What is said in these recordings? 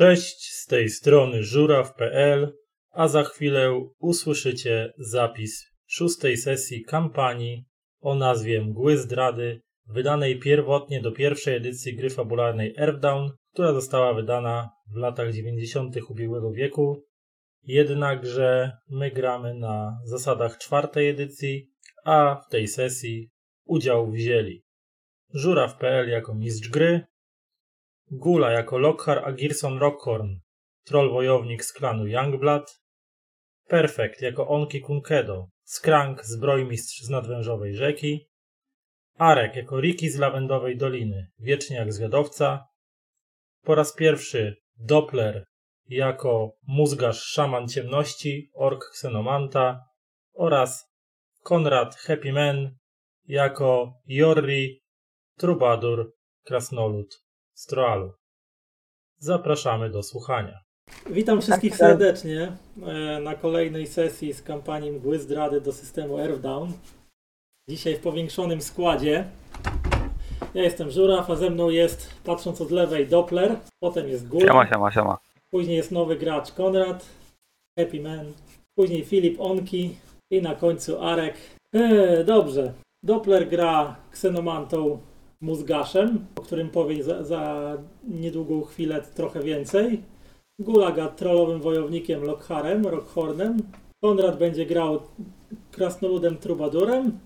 Cześć, z tej strony żuraw.pl, a za chwilę usłyszycie zapis szóstej sesji kampanii o nazwie Mgły Zdrady, wydanej pierwotnie do pierwszej edycji gry fabularnej Earthdown, która została wydana w latach 90. ubiegłego wieku. Jednakże my gramy na zasadach czwartej edycji, a w tej sesji udział wzięli Żuraw.pl jako mistrz gry, Gula jako Lockhart a Girson Rockhorn, troll wojownik z klanu Youngblood, Perfect jako Onki Kunkedo, Skrank zbrojmistrz z nadwężowej rzeki, Arek jako Riki z lawendowej doliny, wiecznie jak zwiadowca, po raz pierwszy Doppler jako mózgarz szaman ciemności, ork ksenomanta. Oraz Konrad Happy Man jako Jorri, trubadur, krasnolud z Troalu. Zapraszamy do słuchania. Witam wszystkich serdecznie e, na kolejnej sesji z kampanii Mgły Zdrady do systemu Earthdown. Dzisiaj w powiększonym składzie. Ja jestem Żuraw, a ze mną jest, patrząc od lewej, Doppler, potem jest Gula, Siema, siema, siema. później jest nowy gracz Konrad, Happy Man, później Filip Onki i na końcu Arek. E, dobrze, Doppler gra ksenomantą mózgaszem, o którym powie za, za niedługą chwilę trochę więcej. Gulaga trollowym wojownikiem Lockharem, Rockhornem. Konrad będzie grał krasnoludem Trubadurem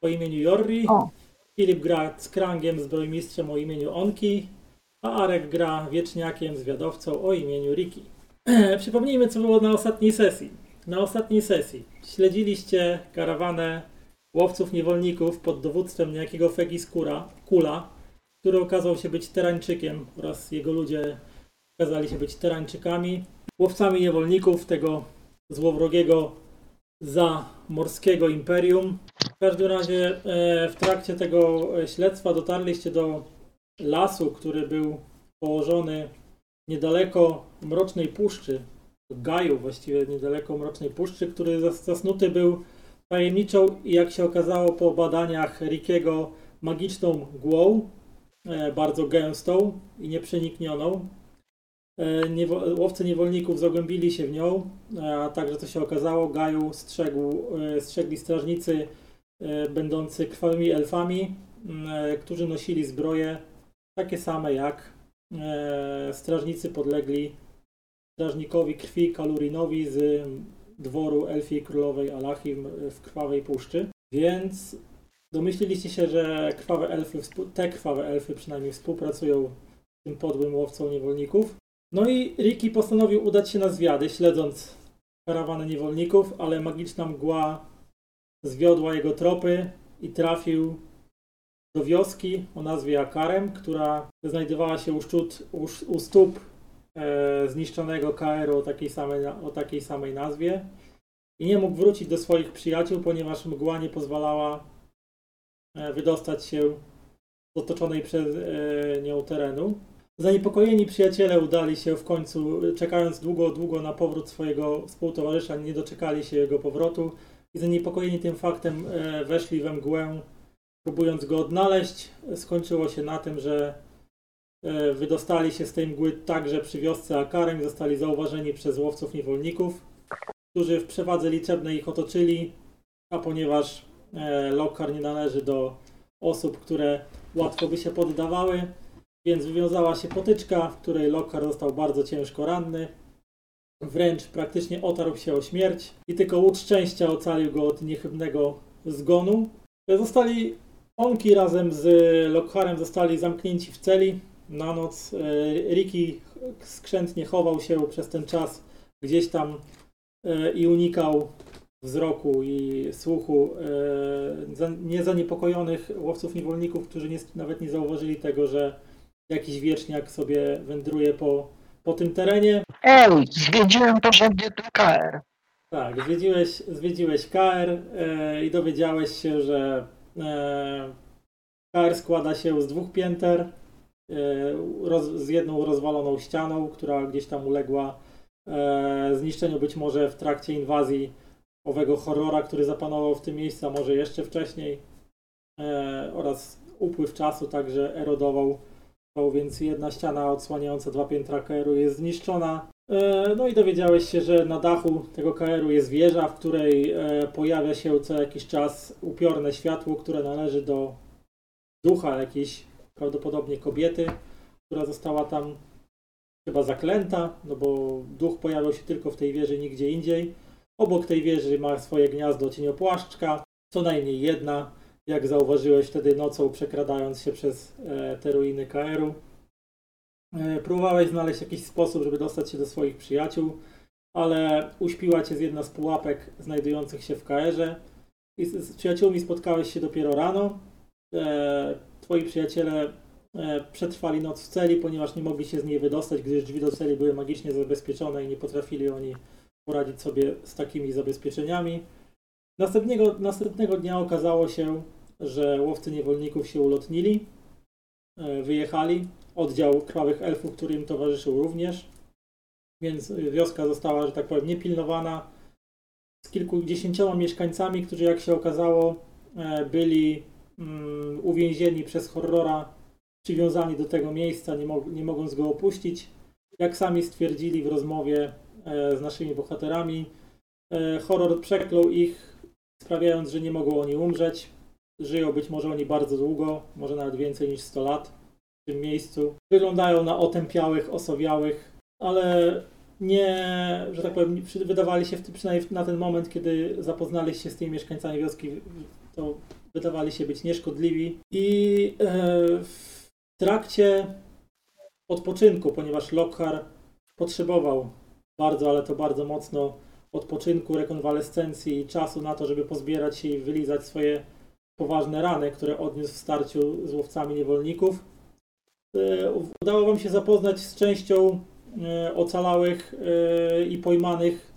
o imieniu Jorri. O. Filip gra Skrangiem, zbrojmistrzem o imieniu Onki. A Arek gra wieczniakiem, zwiadowcą o imieniu Riki. Przypomnijmy, co było na ostatniej sesji. Na ostatniej sesji śledziliście karawanę łowców niewolników pod dowództwem niejakiego Fegiskura, Kula, który okazał się być Terańczykiem oraz jego ludzie okazali się być Terańczykami, łowcami niewolników tego złowrogiego zamorskiego imperium. W każdym razie e, w trakcie tego śledztwa dotarliście do lasu, który był położony niedaleko Mrocznej Puszczy, Gaju właściwie niedaleko Mrocznej Puszczy, który zas- zasnuty był tajemniczą i jak się okazało po badaniach Rickiego magiczną mgłą, e, bardzo gęstą i nieprzeniknioną. E, łowcy niewolników zagłębili się w nią, a także co się okazało, Gaju strzegł, e, strzegli strażnicy e, będący krwawymi elfami, e, którzy nosili zbroje takie same jak e, strażnicy podlegli strażnikowi krwi Kalurinowi z dworu Elfii Królowej Alachim w Krwawej Puszczy. Więc domyśliliście się, że krwawe elfy, te krwawe elfy przynajmniej współpracują z tym podłym łowcą niewolników. No i Ricky postanowił udać się na zwiady, śledząc karawanę niewolników, ale magiczna mgła zwiodła jego tropy i trafił do wioski o nazwie Akarem, która znajdowała się u, szczut, u, u stóp zniszczonego KR-u o takiej, samej, o takiej samej nazwie i nie mógł wrócić do swoich przyjaciół, ponieważ mgła nie pozwalała e, wydostać się z otoczonej przez e, nią terenu. Zaniepokojeni przyjaciele udali się w końcu, czekając długo, długo na powrót swojego współtowarzysza, nie doczekali się jego powrotu i zaniepokojeni tym faktem e, weszli we mgłę, próbując go odnaleźć. Skończyło się na tym, że e, wydostali się z tej mgły także przy wiosce Akarem zostali zauważeni przez łowców niewolników, którzy w przewadze liczebnej ich otoczyli, a ponieważ e, Lokar nie należy do osób, które łatwo by się poddawały, więc wywiązała się potyczka, w której Lokar został bardzo ciężko ranny. Wręcz praktycznie otarł się o śmierć i tylko łód szczęścia ocalił go od niechybnego zgonu. Zostali Onki razem z Lockharem zostali zamknięci w celi na noc. E, Ricky skrzętnie chował się przez ten czas gdzieś tam e, i unikał wzroku i słuchu e, za- niezaniepokojonych łowców niewolników, którzy nie, nawet nie zauważyli tego, że jakiś wieczniak sobie wędruje po, po tym terenie. Ej, zwiedziłem porządnie tu KR. Tak, zwiedziłeś, zwiedziłeś KR i dowiedziałeś się, że KR składa się z dwóch pięter, roz, z jedną rozwaloną ścianą, która gdzieś tam uległa e, zniszczeniu być może w trakcie inwazji owego horrora, który zapanował w tym miejscu, a może jeszcze wcześniej, e, oraz upływ czasu także erodował więc jedna ściana odsłaniająca dwa piętra KR-u jest zniszczona. E, no i dowiedziałeś się, że na dachu tego KR-u jest wieża, w której e, pojawia się co jakiś czas upiorne światło, które należy do ducha jakiejś prawdopodobnie kobiety, która została tam chyba zaklęta, no bo duch pojawiał się tylko w tej wieży, nigdzie indziej. Obok tej wieży ma swoje gniazdo cieniopłaszczka, co najmniej jedna, jak zauważyłeś wtedy nocą, przekradając się przez e, te ruiny KR-u. E, próbowałeś znaleźć jakiś sposób, żeby dostać się do swoich przyjaciół, ale uśpiła cię z jedna z pułapek znajdujących się w KR-ze. I z, z przyjaciółmi spotkałeś się dopiero rano. E, twoi przyjaciele e, przetrwali noc w celi, ponieważ nie mogli się z niej wydostać, gdyż drzwi do celi były magicznie zabezpieczone i nie potrafili oni poradzić sobie z takimi zabezpieczeniami. Następnego, następnego dnia okazało się, że łowcy niewolników się ulotnili, e, wyjechali. Oddział krwawych elfów, który im towarzyszył również. Więc wioska została, że tak powiem, niepilnowana. Z kilkudziesięcioma mieszkańcami, którzy jak się okazało e, byli mm, uwięzieni przez horrora, przywiązani do tego miejsca, nie, mog nie mogąc go opuścić. Jak sami stwierdzili w rozmowie e, z naszymi bohaterami, horror przeklął ich, sprawiając, że nie mogą oni umrzeć. Żyją być może oni bardzo długo, może nawet więcej niż 100 lat w tym miejscu. Wyglądają na otępiałych, osowiałych, ale nie, że tak powiem, wydawali się, przynajmniej na ten moment, kiedy zapoznaliście się z tymi mieszkańcami wioski, to wydawali się być nieszkodliwi. I e, w trakcie odpoczynku, ponieważ Lockhart potrzebował bardzo, ale to bardzo mocno odpoczynku, rekonwalescencji i czasu na to, żeby pozbierać się i wylizać swoje poważne rany, które odniósł w starciu z łowcami niewolników. E, udało Wam się zapoznać z częścią e, ocalałych i pojmanych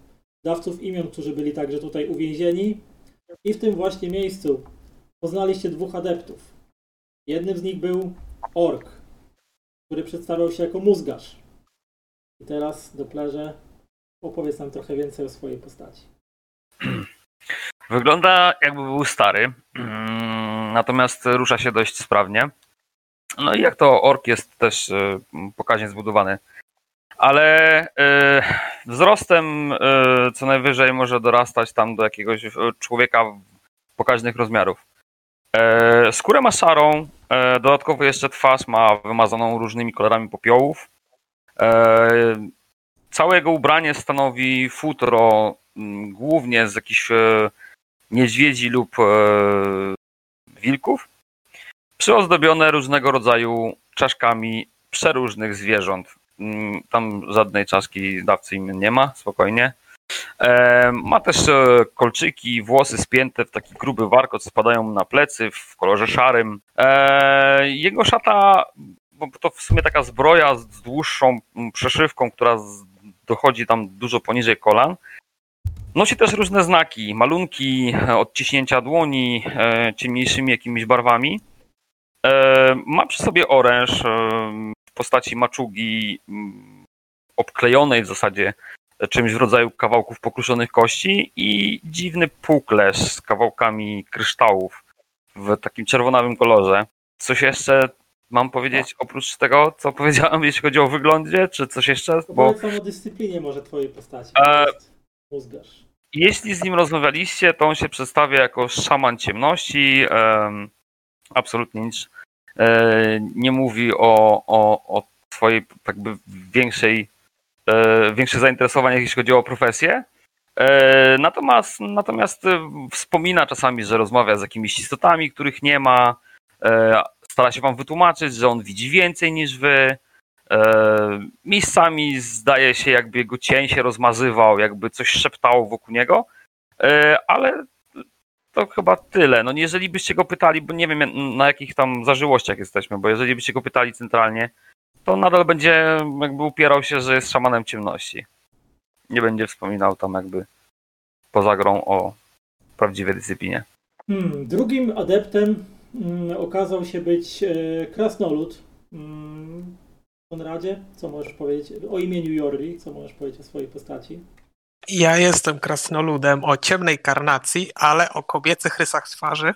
dawców imion, którzy byli także tutaj uwięzieni. I w tym właśnie miejscu poznaliście dwóch adeptów. Jednym z nich był ork, który przedstawiał się jako mózgarz. I teraz, Doplerze, opowiedz nam trochę więcej o swojej postaci. Wygląda jakby był stary, natomiast rusza się dość sprawnie. No i jak to ork jest też e, pokaźnie zbudowany. Ale e, wzrostem e, co najwyżej może dorastać tam do jakiegoś człowieka pokaźnych rozmiarów. Skórę ma szarą, dodatkowo jeszcze twarz ma wymazaną różnymi kolorami popiołów. Całe jego ubranie stanowi futro mm, głównie z jakichś niedźwiedzi lub e, wilków, przyozdobione różnego rodzaju czaszkami przeróżnych zwierząt. Mm, tam żadnej czaszki dawcy im nie ma, spokojnie. E, ma też e, kolczyki, włosy spięte w taki gruby warkot, spadają na plecy w kolorze szarym. Jego szata, to w sumie taka zbroja z dłuższą mm, przeszywką, która dochodzi tam dużo poniżej kolan, Nosi też różne znaki, malunki, e, odciśnięcia dłoni, e, ciemniejszymi jakimiś barwami. E, ma przy sobie oręż w postaci maczugi obklejonej w zasadzie czymś w rodzaju kawałków pokruszonych kości i dziwny półklesz z kawałkami kryształów w takim czerwonawym kolorze. Coś jeszcze mam powiedzieć oprócz tego, co powiedziałem, jeśli chodzi o wyglądzie, czy coś jeszcze? Bo... Powiedz o dyscyplinie może twojej postaci. E... Mózgarz. Jeśli z nim rozmawialiście, to on się przedstawia jako szaman ciemności. absolutnie nic e, nie mówi o, o, o swojej jakby większej, e, większe zainteresowanie, jeśli chodzi o profesję. E, natomiast, natomiast wspomina czasami, że rozmawia z jakimiś istotami, których nie ma. Stara się wam wytłumaczyć, że on widzi więcej niż wy. E, miejscami zdaje się, jakby jego cień się rozmazywał, jakby coś szeptało wokół niego, e, ale to chyba tyle. No jeżeli byście go pytali, bo nie wiem na jakich tam zażyłościach jesteśmy, bo jeżeli byście go pytali centralnie, to nadal będzie jakby upierał się, że jest szamanem ciemności. Nie będzie wspominał tam jakby poza grą o prawdziwej dyscyplinie. Hmm, drugim adeptem hmm, okazał się być e, krasnolud. Hmm, Konradzie, co możesz powiedzieć o imieniu Jorri, co możesz powiedzieć o swojej postaci? Ja jestem krasnoludem o ciemnej karnacji, ale o kobiecych rysach twarzy.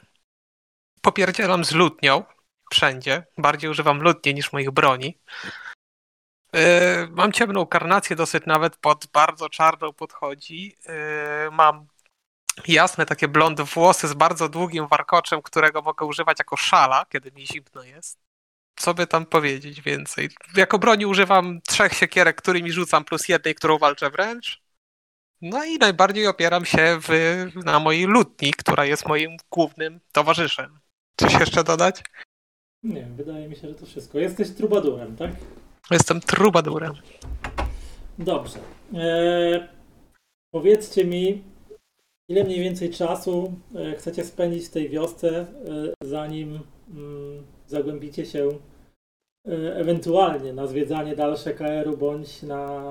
Popierdzielam z lutnią wszędzie. Bardziej używam lutnie niż moich broni. Yy, mam ciemną karnację, dosyć nawet pod bardzo czarną podchodzi. Yy, mam jasne takie blond włosy z bardzo długim warkoczem, którego mogę używać jako szala, kiedy mi zimno jest. Co by tam powiedzieć więcej? Jako broni używam trzech siekierek, którymi rzucam, plus jednej, którą walczę wręcz. No i najbardziej opieram się w, na mojej lutni, która jest moim głównym towarzyszem. Coś jeszcze dodać? Nie, wydaje mi się, że to wszystko. Jesteś trubadurem, tak? Jestem trubadurem. Dobrze. Eee, powiedzcie mi, ile mniej więcej czasu e, chcecie spędzić w tej wiosce, e, zanim mm, zagłębicie się e, ewentualnie na zwiedzanie dalsze KR-u, bądź na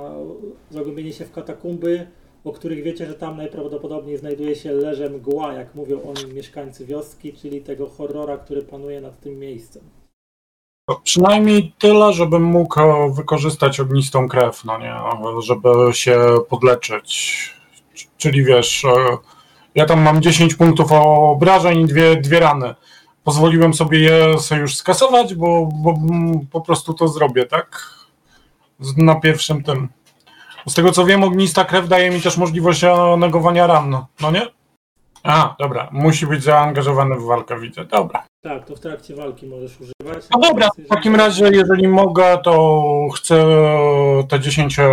zagłębienie się w katakumby, o których wiecie, że tam najprawdopodobniej znajduje się leże mgła, jak mówią o nim mieszkańcy wioski, czyli tego horrora, który panuje nad tym miejscem. Przynajmniej tyle, żebym mógł e, wykorzystać ognistą krew, no nie, żeby się podleczyć. Czyli wiesz, e, ja tam mam 10 punktów obrażeń i dwie, dwie rany. Pozwoliłem sobie je sobie już skasować, bo, bo mm, po prostu to zrobię, tak? Na pierwszym tym. Z tego co wiem, ognista krew daje mi też możliwość negowania ran, no nie? A, dobra, musi być zaangażowany w walkę, widzę, dobra. Tak, to w trakcie walki możesz używać. No dobra, w takim razie, jeżeli mogę, to chcę te 10, e,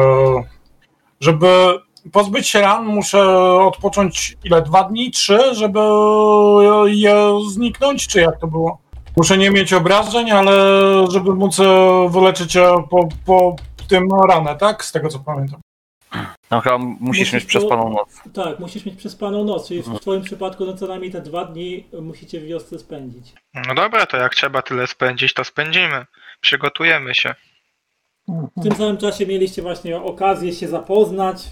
żeby pozbyć się ran, muszę odpocząć ile? Dwa dni, trzy, żeby je zniknąć, czy jak to było? Muszę nie mieć obrażeń, ale żeby móc e, wyleczyć e, po, po tym ranę, tak? Z tego co pamiętam. No chyba musisz Musisz mieć to- przespaną noc. Tak, musisz mieć przespaną noc, czyli w twoim przypadku no co najmniej te dwa dni musicie w wiosce spędzić. No dobra, to jak trzeba tyle spędzić, to spędzimy. Przygotujemy się. W tym samym czasie mieliście właśnie okazję się zapoznać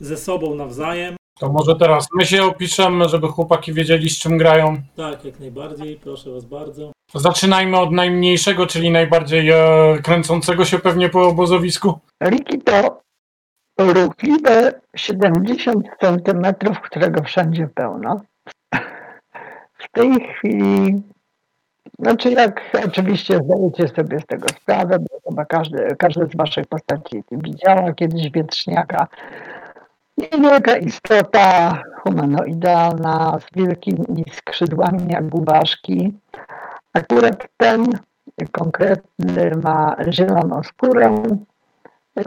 ze sobą nawzajem. To może teraz my się opiszemy, żeby chłopaki wiedzieli z czym grają. Tak, jak najbardziej, proszę was bardzo. Zaczynajmy od najmniejszego, czyli najbardziej e, kręcącego się pewnie po obozowisku. Riki to ruchliwe 70 centymetrów, którego wszędzie pełno. W tej chwili, znaczy jak oczywiście zdajecie sobie z tego sprawę, bo chyba każdy, każdy z waszych postaci widziała kiedyś wietrzniaka. Niewielka istota humanoidalna z wielkimi skrzydłami jak gubaszki. Akurat ten konkretny ma zieloną skórę,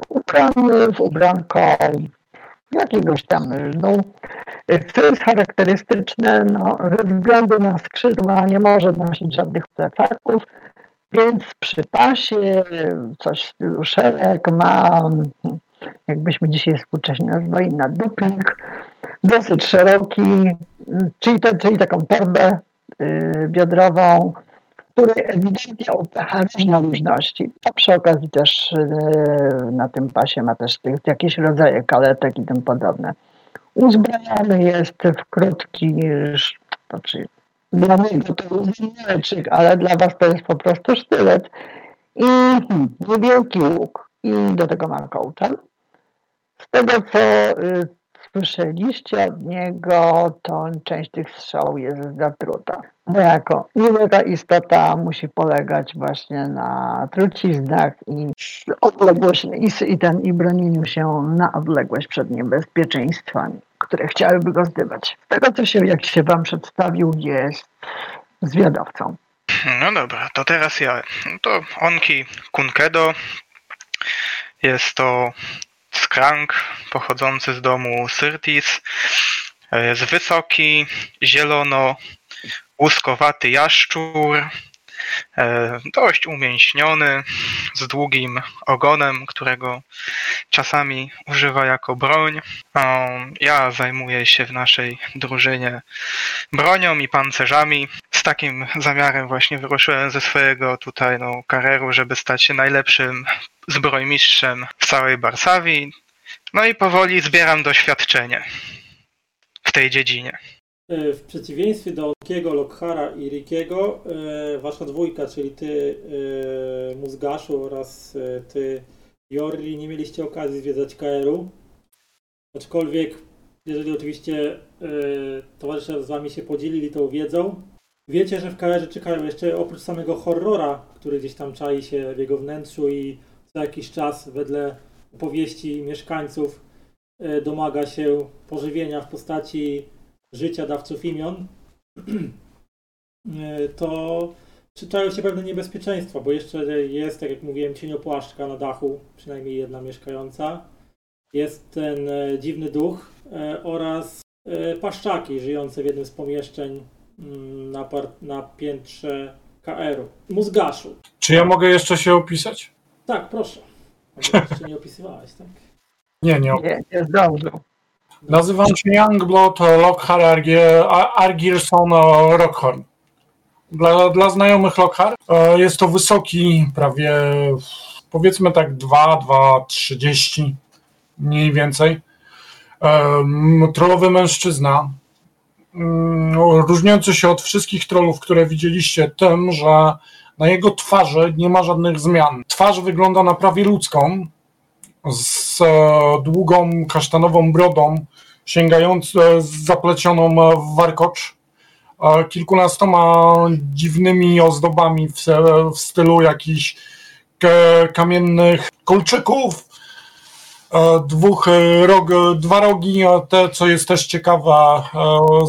ubrany w ubranko jakiegoś tam lnu, co jest charakterystyczne, no, ze względu na skrzydła nie może nosić żadnych plecaków, więc przy pasie coś w stylu szereg ma, jakbyśmy dzisiaj współcześnie nazwali, naduping, dosyć szeroki, czyli, to, czyli taką torbę y, biodrową, który ewidentnie różne różności. A przy okazji też e, na tym pasie ma też jakieś rodzaje kaletek i tym podobne. Uzbrojony jest w krótki, sz- to czy dla niego to mieczyk, ale dla was to jest po prostu sztylet i hmm, niewielki łuk i do tego ma kołczan. Z tego co y, słyszeliście od niego, to część tych strzałów jest zatruta. Bo jako niewielka istota musi polegać właśnie na truciznach i odległość i, i, ten, i bronieniu się na odległość przed niebezpieczeństwami, które chciałyby go zdywać. Z tego co się, jak się wam przedstawił, jest zwiadowcą. No dobra, to teraz ja. No to Onki Kunkedo. Jest to skrank pochodzący z domu Syrtis. Jest wysoki, zielono, łuskowaty jaszczur. e, Dość umięśniony, z długim ogonem, którego czasami używa jako broń. Um, Ja zajmuję się w naszej drużynie bronią i pancerzami. Z takim zamiarem właśnie wyruszyłem ze swojego tutaj no, kareru, żeby stać się najlepszym zbrojmistrzem w całej Barsawii. No i powoli zbieram doświadczenie w tej dziedzinie. E, W przeciwieństwie do Kiego, Lockhara i Rickiego, e, wasza dwójka, czyli ty, e, Mózgaszu oraz ty, Jorri, nie mieliście okazji zwiedzać KR-u. Aczkolwiek, jeżeli oczywiście towarzysze z wami się podzielili tą wiedzą, Wiecie, że w KR czekają jeszcze oprócz samego horrora, który gdzieś tam czai się w jego wnętrzu i co jakiś czas wedle opowieści mieszkańców e, domaga się pożywienia w postaci życia dawców imion, e, to czekają się pewne niebezpieczeństwa, bo jeszcze jest, tak jak mówiłem, cieniopłaszczka na dachu, przynajmniej jedna mieszkająca. Jest ten e, dziwny duch oraz paszczaki żyjące w jednym z pomieszczeń mm, na, na piętrze KR-u. Mózgaszu. Czy ja mogę jeszcze się opisać? Tak, proszę. Jeszcze nie opisywałeś, tak? Nie, nie. Nie, nie zdążył. Nazywam się Youngblood Lockhart Argier, Argierson Rockhorn. Dla, dla znajomych Lockhart e, jest to wysoki, prawie powiedzmy tak 2, 2, 30 mniej więcej. Trollowy mężczyzna, mm, różniący się od wszystkich trollów, które widzieliście tym, że na jego twarzy nie ma żadnych zmian. Twarz wygląda na prawie ludzką, z e, długą kasztanową brodą, sięgając zaplecioną w warkocz, kilkunastoma dziwnymi ozdobami w, w stylu jakichś kamiennych kolczyków, e, dwóch e, rog, dwa rogi, te co jest też ciekawe,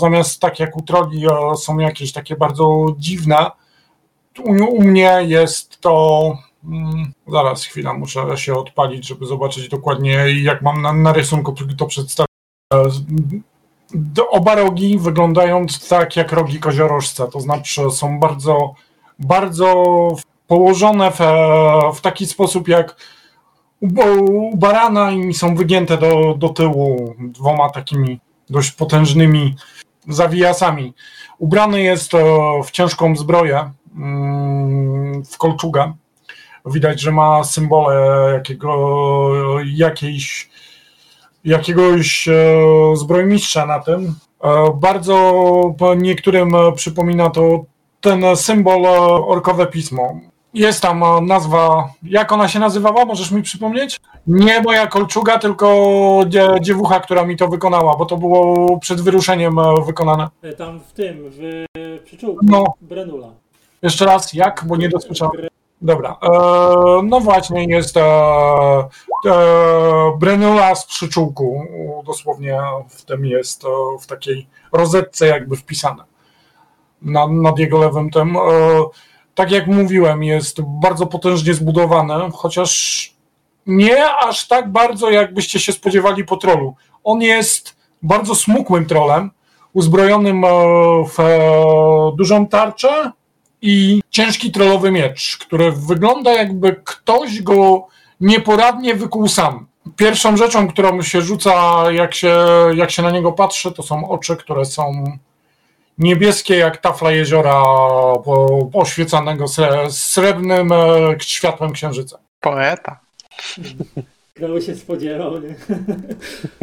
zamiast tak jak u troli są jakieś takie bardzo dziwne, u, mnie jest to. Mm, zaraz chwila, muszę się odpalić, żeby zobaczyć dokładnie, jak mam na, na rysunku to przedstawić. Oba rogi wyglądają tak jak rogi koziorożca, to znaczy są bardzo, bardzo położone w, w taki sposób jak u, barana i są wygięte do, do tyłu dwoma takimi dość potężnymi zawijasami. Ubrany jest w ciężką zbroję, w kolczugę. Widać, że ma symbole jakiego, jakiejś, jakiegoś e, zbrojmistrza na tym. E, bardzo niektórym przypomina to ten symbol e, orkowe pismo. Jest tam nazwa, jak ona się nazywała, możesz mi przypomnieć? Nie moja kolczuga, tylko dziewucha, która mi to wykonała, bo to było przed wyruszeniem wykonane. Tam w tym, w przyczółku, no. Brenula. Jeszcze raz, jak? Bo nie dosłyszałem. Dobra. E, no właśnie, jest e, e, Brenula z przyczółku. Dosłownie w tym jest e, w takiej rozetce jakby wpisane. Na, nad jego lewym tym. Tak jak mówiłem, jest bardzo potężnie zbudowany, chociaż nie aż tak bardzo, jakbyście się spodziewali po trolu. On jest bardzo smukłym trolem, uzbrojonym w dużą tarczę, i ciężki trollowy miecz, który wygląda jakby ktoś go nieporadnie wykuł sam. Pierwszą rzeczą, którą się rzuca, jak się, jak się na niego patrzy, to są oczy, które są niebieskie jak tafla jeziora oświecanego srebrnym e, światłem księżyca. Poeta. Kto się spodziewał, nie?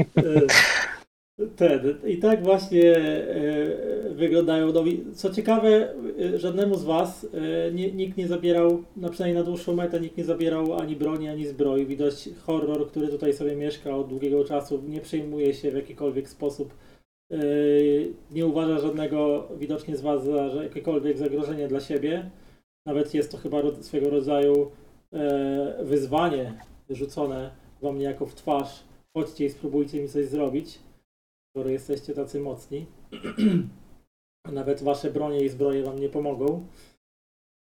E, ten. I tak właśnie e, wyglądają nowi. Co ciekawe, e, żadnemu z Was e, nie, nikt nie zabierał, na przynajmniej na dłuższą metę, nikt nie zabierał ani broni, ani zbroi. Widać horror, który tutaj sobie mieszka od długiego czasu, nie przejmuje się w jakikolwiek sposób. Nie uważa żadnego widocznie z Was za jakiekolwiek zagrożenie dla siebie. Nawet jest to chyba swego rodzaju wyzwanie rzucone Wam niejako w twarz. Chodźcie i spróbujcie mi coś zrobić skoro jesteście tacy mocni. Nawet wasze bronie i zbroje wam nie pomogą.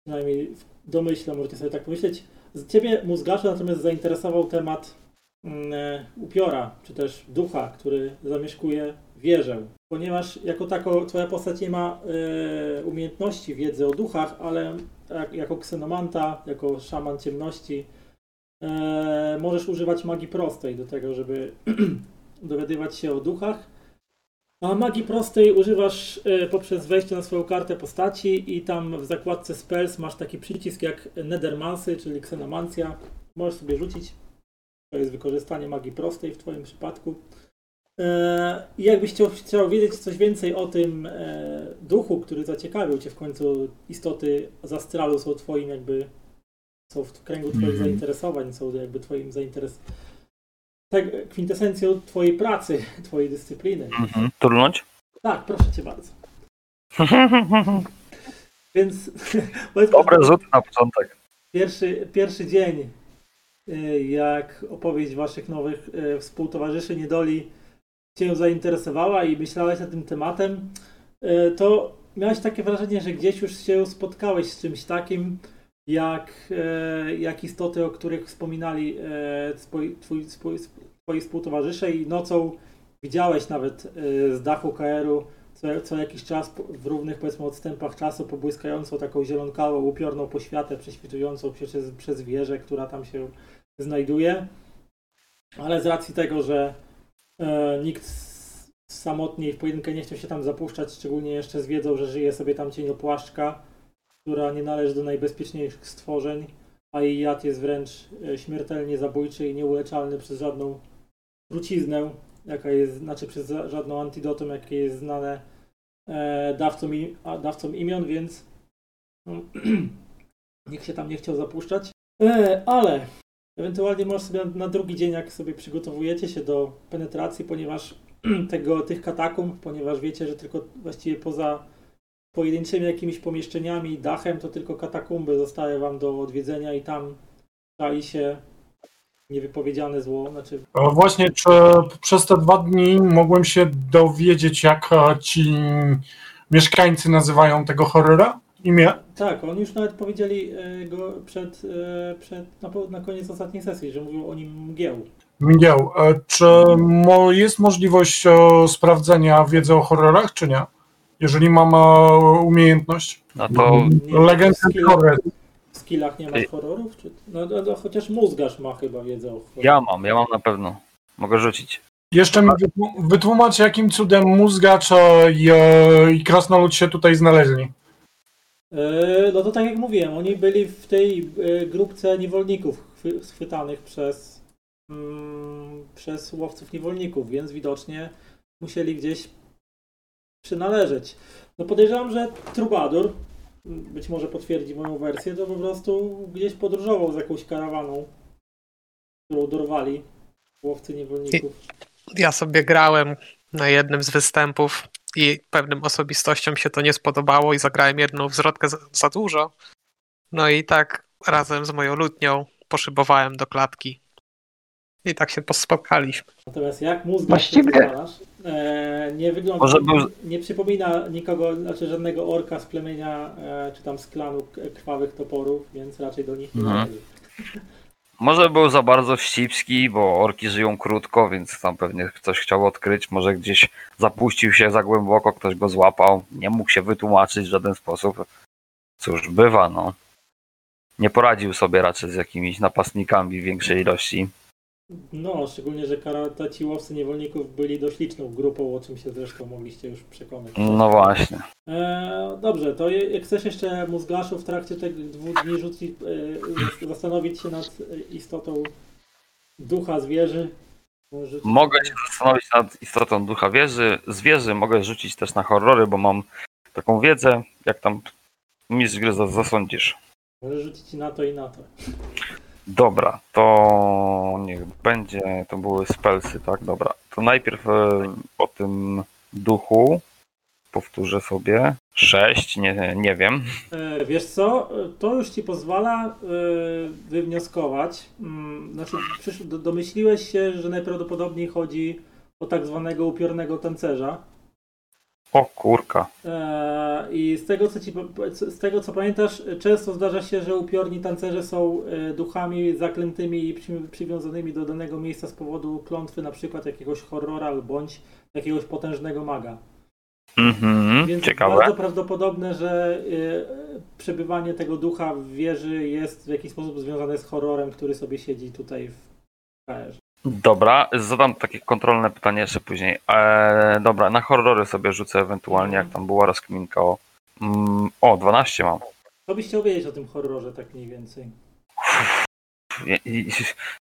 Przynajmniej w możecie sobie tak pomyśleć. Z ciebie, mózgaszu, natomiast zainteresował temat mm, e, upiora, czy też ducha, który zamieszkuje wieżę. Ponieważ jako tako twoja postać nie ma e, umiejętności wiedzy o duchach, ale jak, jako ksenomanta, jako szaman ciemności, e, możesz używać magii prostej do tego, żeby dowiadywać się o duchach a magii prostej używasz y, poprzez wejście na swoją kartę postaci i tam w zakładce spells masz taki przycisk jak Nethermancy, czyli Xenomancja. Możesz sobie rzucić. To jest wykorzystanie magii prostej w Twoim przypadku. E, I jakbyś chciał, chciał wiedzieć coś więcej o tym e, duchu, który zaciekawił Cię w końcu, istoty z astralu są Twoim jakby, są w kręgu Twoich mm -hmm. zainteresowań, są jakby Twoim zainteresowaniem tak, kwintesencją twojej pracy, twojej dyscypliny. Mhm. Tak, proszę cię bardzo. Więc Dobre rzuty na początek. Pierwszy, pierwszy dzień, y, jak opowieść waszych nowych y, współtowarzyszy niedoli cię zainteresowała i myślałeś nad tym tematem, y, to miałeś takie wrażenie, że gdzieś już się spotkałeś z czymś takim, jak, jak istoty, o których wspominali twoi, twoi, twoi współtowarzysze i nocą widziałeś nawet z dachu KR-u co, co jakiś czas w równych powiedzmy odstępach czasu pobłyskającą taką zielonkawą, upiorną poświatę prześwitującą przez, przez wieżę, która tam się znajduje. Ale z racji tego, że e, nikt samotnie w pojedynkę nie chciał się tam zapuszczać, szczególnie jeszcze z wiedzą, że żyje sobie tam cieniopłaszczka, która nie należy do najbezpieczniejszych stworzeń, a jej jad jest wręcz e, śmiertelnie zabójczy i nieuleczalny przez żadną truciznę, jaka jest, znaczy przez żadną antidotum, jakie jest znane e, dawcom, dawcom imion, więc no, nikt się tam nie chciał zapuszczać. E, ale ewentualnie może sobie na, na drugi dzień, jak sobie przygotowujecie się do penetracji, ponieważ tego, tych katakumb, ponieważ wiecie, że tylko właściwie poza pojedynczymi jakimiś pomieszczeniami, dachem, to tylko katakumby zostały wam do odwiedzenia i tam czai się niewypowiedziane zło. Znaczy... Właśnie, czy przez te dwa dni mogłem się dowiedzieć, jak e, ci mieszkańcy nazywają tego horrora? Imię? Tak, oni już nawet powiedzieli e, go przed, e, przed na, na koniec ostatniej sesji, że mówią o nim mgieł. Mgieł. Czy jest możliwość sprawdzenia wiedzy o horrorach, czy nie? Jeżeli mam umiejętność? No to... Legend Horror skillach nie masz horrorów? Czy... No, no, no, chociaż mózgarz ma chyba wiedzę o horrorach. Ja mam, ja mam na pewno. Mogę rzucić. Jeszcze mi wytłumacz, jakim cudem mózgacz i, i krasnolud się tutaj znaleźli. E, no to tak jak mówiłem, oni byli w tej e, grupce niewolników schwytanych przez, mm, przez łowców niewolników, więc widocznie musieli gdzieś przynależeć. No podejrzewam, że Trubadur być może potwierdzi moją wersję, to po prostu gdzieś podróżował z jakąś karawaną, którą dorwali łowcy niewolników. Ja sobie grałem na jednym z występów i pewnym osobistościom się to nie spodobało i zagrałem jedną wzrodkę za, za dużo. No i tak razem z moją lutnią poszybowałem do klatki i tak się spotkaliśmy. Natomiast jak mózg Właściwie... E, nie wygląda, Może nie przypomina nikogo, znaczy żadnego orka z plemienia, e, czy tam z klanu krwawych toporów, więc raczej do nich nie mhm. Może był za bardzo wścibski, bo orki żyją krótko, więc tam pewnie coś chciał odkryć. Może gdzieś zapuścił się za głęboko, ktoś go złapał. Nie mógł się wytłumaczyć w żaden sposób. Cóż, bywa, no. Nie poradził sobie raczej z jakimiś napastnikami w większej ilości. No, szczególnie, że ci łowcy niewolników byli dość liczną grupą, o czym się zresztą mogliście już przekonać. No właśnie. E, dobrze, to jak chcesz jeszcze mózgaszu w trakcie tych dwóch dni rzucić, e, zastanowić się nad istotą ducha zwierzy? Mogę się zastanowić nad istotą ducha wieży. Zwierzy mogę rzucić też na horrory, bo mam taką wiedzę, jak tam mistrz gry zasądzisz. Możesz rzucić na to i na to. Dobra, to niech będzie, to były spelsy, tak? Dobra, to najpierw e, o tym duchu powtórzę sobie. Sześć, nie, nie wiem. E, wiesz co, to już ci pozwala e, wywnioskować. Mm, znaczy, domyśliłeś się, że najprawdopodobniej chodzi o tak zwanego upiornego tancerza. O kurka. E, I z tego, co ci, z tego co pamiętasz, często zdarza się, że upiorni tancerze są e, duchami zaklętymi i przy, przywiązanymi do danego miejsca z powodu klątwy, na przykład jakiegoś horrora bądź jakiegoś potężnego maga. Mhm, Więc ciekawe. bardzo prawdopodobne, że y, przebywanie tego ducha w wieży jest w jakiś sposób związane z horrorem, który sobie siedzi tutaj w KR. Dobra, zadam takie kontrolne pytanie jeszcze później. Eee, dobra, na horrory sobie rzucę ewentualnie, jak tam była rozkminka o... Mm, o, 12 mam. Co byś chciał wiedzieć o tym horrorze tak mniej więcej?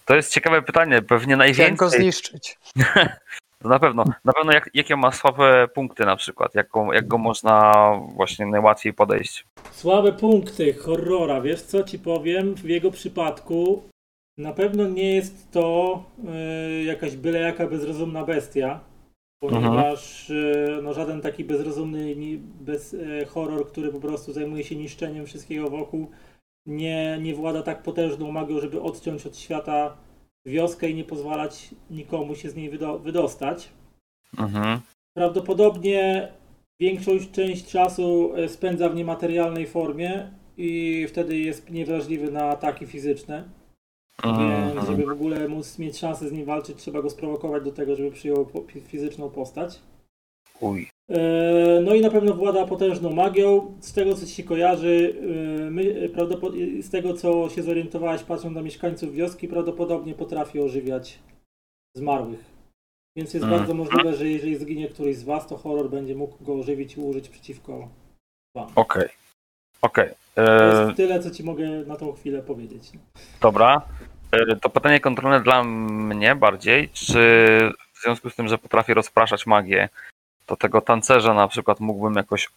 To jest ciekawe pytanie, pewnie najwięcej... Jak go zniszczyć? na pewno, na pewno jak, jakie ma słabe punkty na przykład, jak go, jak go można właśnie najłatwiej podejść. Słabe punkty horrora, wiesz co ci powiem? W jego przypadku na pewno nie jest to yy, jakaś byle jaka bezrozumna bestia. ponieważ e, no, żaden taki bezrozumny bez, e, horror, który po prostu zajmuje się niszczeniem wszystkiego wokół, nie, nie włada tak potężną magią, żeby odciąć od świata wioskę i nie pozwalać nikomu się z niej wydo- wydostać. Mhm. Prawdopodobnie większą część czasu spędza w niematerialnej formie i wtedy jest niewrażliwy na ataki fizyczne. Mhm. żeby w ogóle móc mieć szansę z nim walczyć, trzeba go sprowokować do tego, żeby przyjął po- fizyczną postać. Uj. E, No i na pewno włada potężną magią. Z tego co ci się kojarzy, e, my, prawdopod- z tego co się zorientowałeś patrząc na mieszkańców wioski, prawdopodobnie potrafi ożywiać zmarłych. Więc jest Mm. bardzo możliwe, że jeżeli zginie któryś z was, to horror będzie mógł go ożywić i użyć przeciwko wam. Okej. Okej. To E, jest tyle, co ci mogę na tą chwilę powiedzieć. Dobra. E, To pytanie kontrolne dla mnie bardziej. Czy w związku z tym, że potrafię rozpraszać magię, to tego tancerza na przykład mógłbym jakoś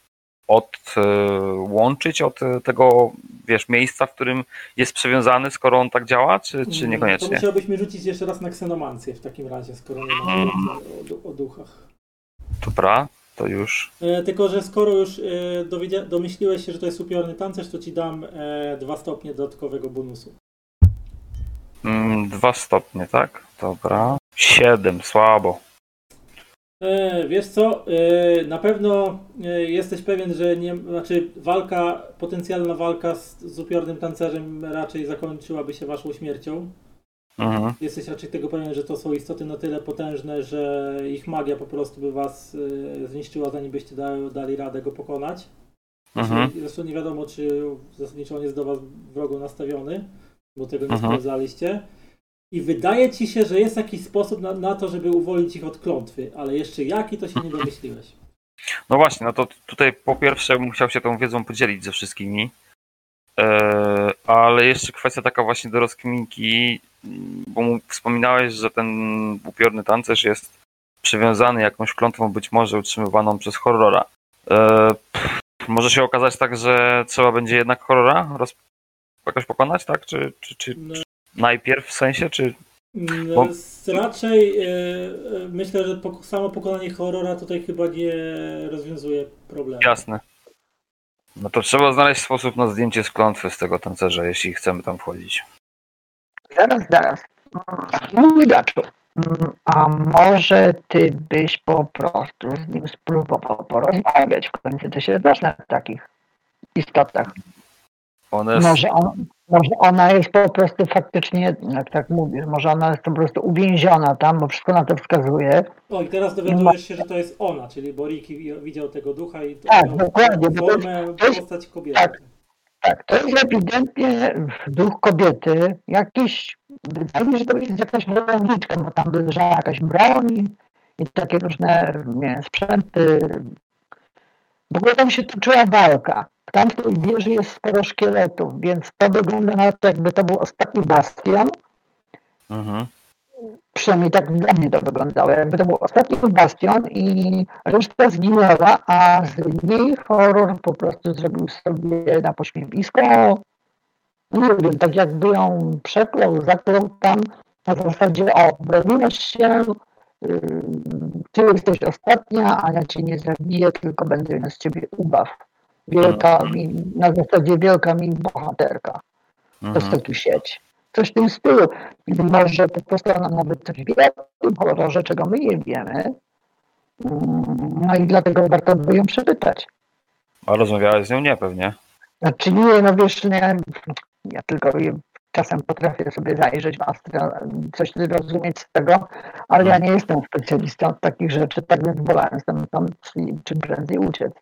odłączyć od tego, wiesz, miejsca, w którym jest przywiązany, skoro on tak działa, czy, czy To niekoniecznie? musiałbyś mi rzucić jeszcze raz na ksenomancję w takim razie, skoro nie ma Mm. o, o duchach. Dobra, to już. E, tylko, że skoro już e, domyśliłeś się, że to jest upiorny tancerz, to ci dam e, dwa stopnie dodatkowego bonusu. Mm, dwa stopnie, tak? Dobra. Siedem, słabo. E, wiesz co, e, na pewno e, jesteś pewien, że nie, znaczy walka, potencjalna walka z, z upiornym tancerzem raczej zakończyłaby się waszą śmiercią. Mhm. Jesteś raczej tego pewien, że to są istoty na tyle potężne, że ich magia po prostu by was e, zniszczyła, zanim byście dali, dali radę go pokonać. Mhm. Zresztą nie wiadomo, czy zasadniczo on jest do was wrogo nastawiony, bo tego nie Mhm. sprawdzaliście. I wydaje ci się, że jest jakiś sposób na, na to, żeby uwolnić ich od klątwy, ale jeszcze jaki, to się nie domyśliłeś. No właśnie, no to tutaj po pierwsze bym chciał się tą wiedzą podzielić ze wszystkimi. E, ale jeszcze kwestia taka właśnie do rozkminki, bo mu- wspominałeś, że ten upiorny tancerz jest przywiązany jakąś klątwą, być może utrzymywaną przez horrora. E, może się okazać tak, że trzeba będzie jednak horrora roz... jakoś pokonać, tak? Czy, czy, czy No, najpierw w sensie, czy... mm, Bo- Raczej e, myślę, że pok- samo pokonanie horrora tutaj chyba nie rozwiązuje problemu. Jasne. No to trzeba znaleźć sposób na zdjęcie z klątwy z tego tancerza, jeśli chcemy tam wchodzić. Zaraz, zaraz. Mój daczu. Mm, A może ty byś po prostu z nim spróbował porozmawiać? W końcu ty się znasz na takich istotach. One. Może, on, może ona jest po prostu faktycznie, jak tak mówisz, może ona jest po prostu uwięziona tam, bo wszystko na to wskazuje. O, i teraz dowiadujesz się, że to jest ona, czyli Boriki wi- widział tego ducha i to Tak, dokładnie, bo to jest- formę, to jest- postać kobiety. tak. Tak, to jest ewidentnie duch kobiety, jakiś, wydaje mi się, że to jest jakaś wojowniczka, bo tam leżała jakaś broń i takie różne nie sprzęty. W ogóle tam się toczyła walka. Tam w tej wieży jest sporo szkieletów, więc to wygląda na to, jakby to był ostatni bastion. Mhm. Przynajmniej tak dla mnie to wyglądało. Jakby to był ostatni bastion i reszta zginęła, a z niej horror po prostu zrobił sobie na pośmiewisko. Nie wiem, tak jakby ją przeklął, zaklął tam na zasadzie o, broniłeś się, ty jesteś ostatnia, a ja cię nie zabiję, tylko będę miał z ciebie ubaw. Wielka mi, na zasadzie wielka mi bohaterka. To Mhm. co tu sieć. Coś w tym stylu. Może po prostu ona nawet coś wie o tym horrorze, czego my nie wiemy. Mm, No i dlatego warto by ją przepytać. A rozmawiałeś z nią? Nie, pewnie. Znaczy nie, no wiesz, nie, ja tylko czasem potrafię sobie zajrzeć w astro, coś zrozumieć z tego, ale ja nie jestem specjalistą od takich rzeczy, tak więc wolałem stamtąd czym prędzej uciec.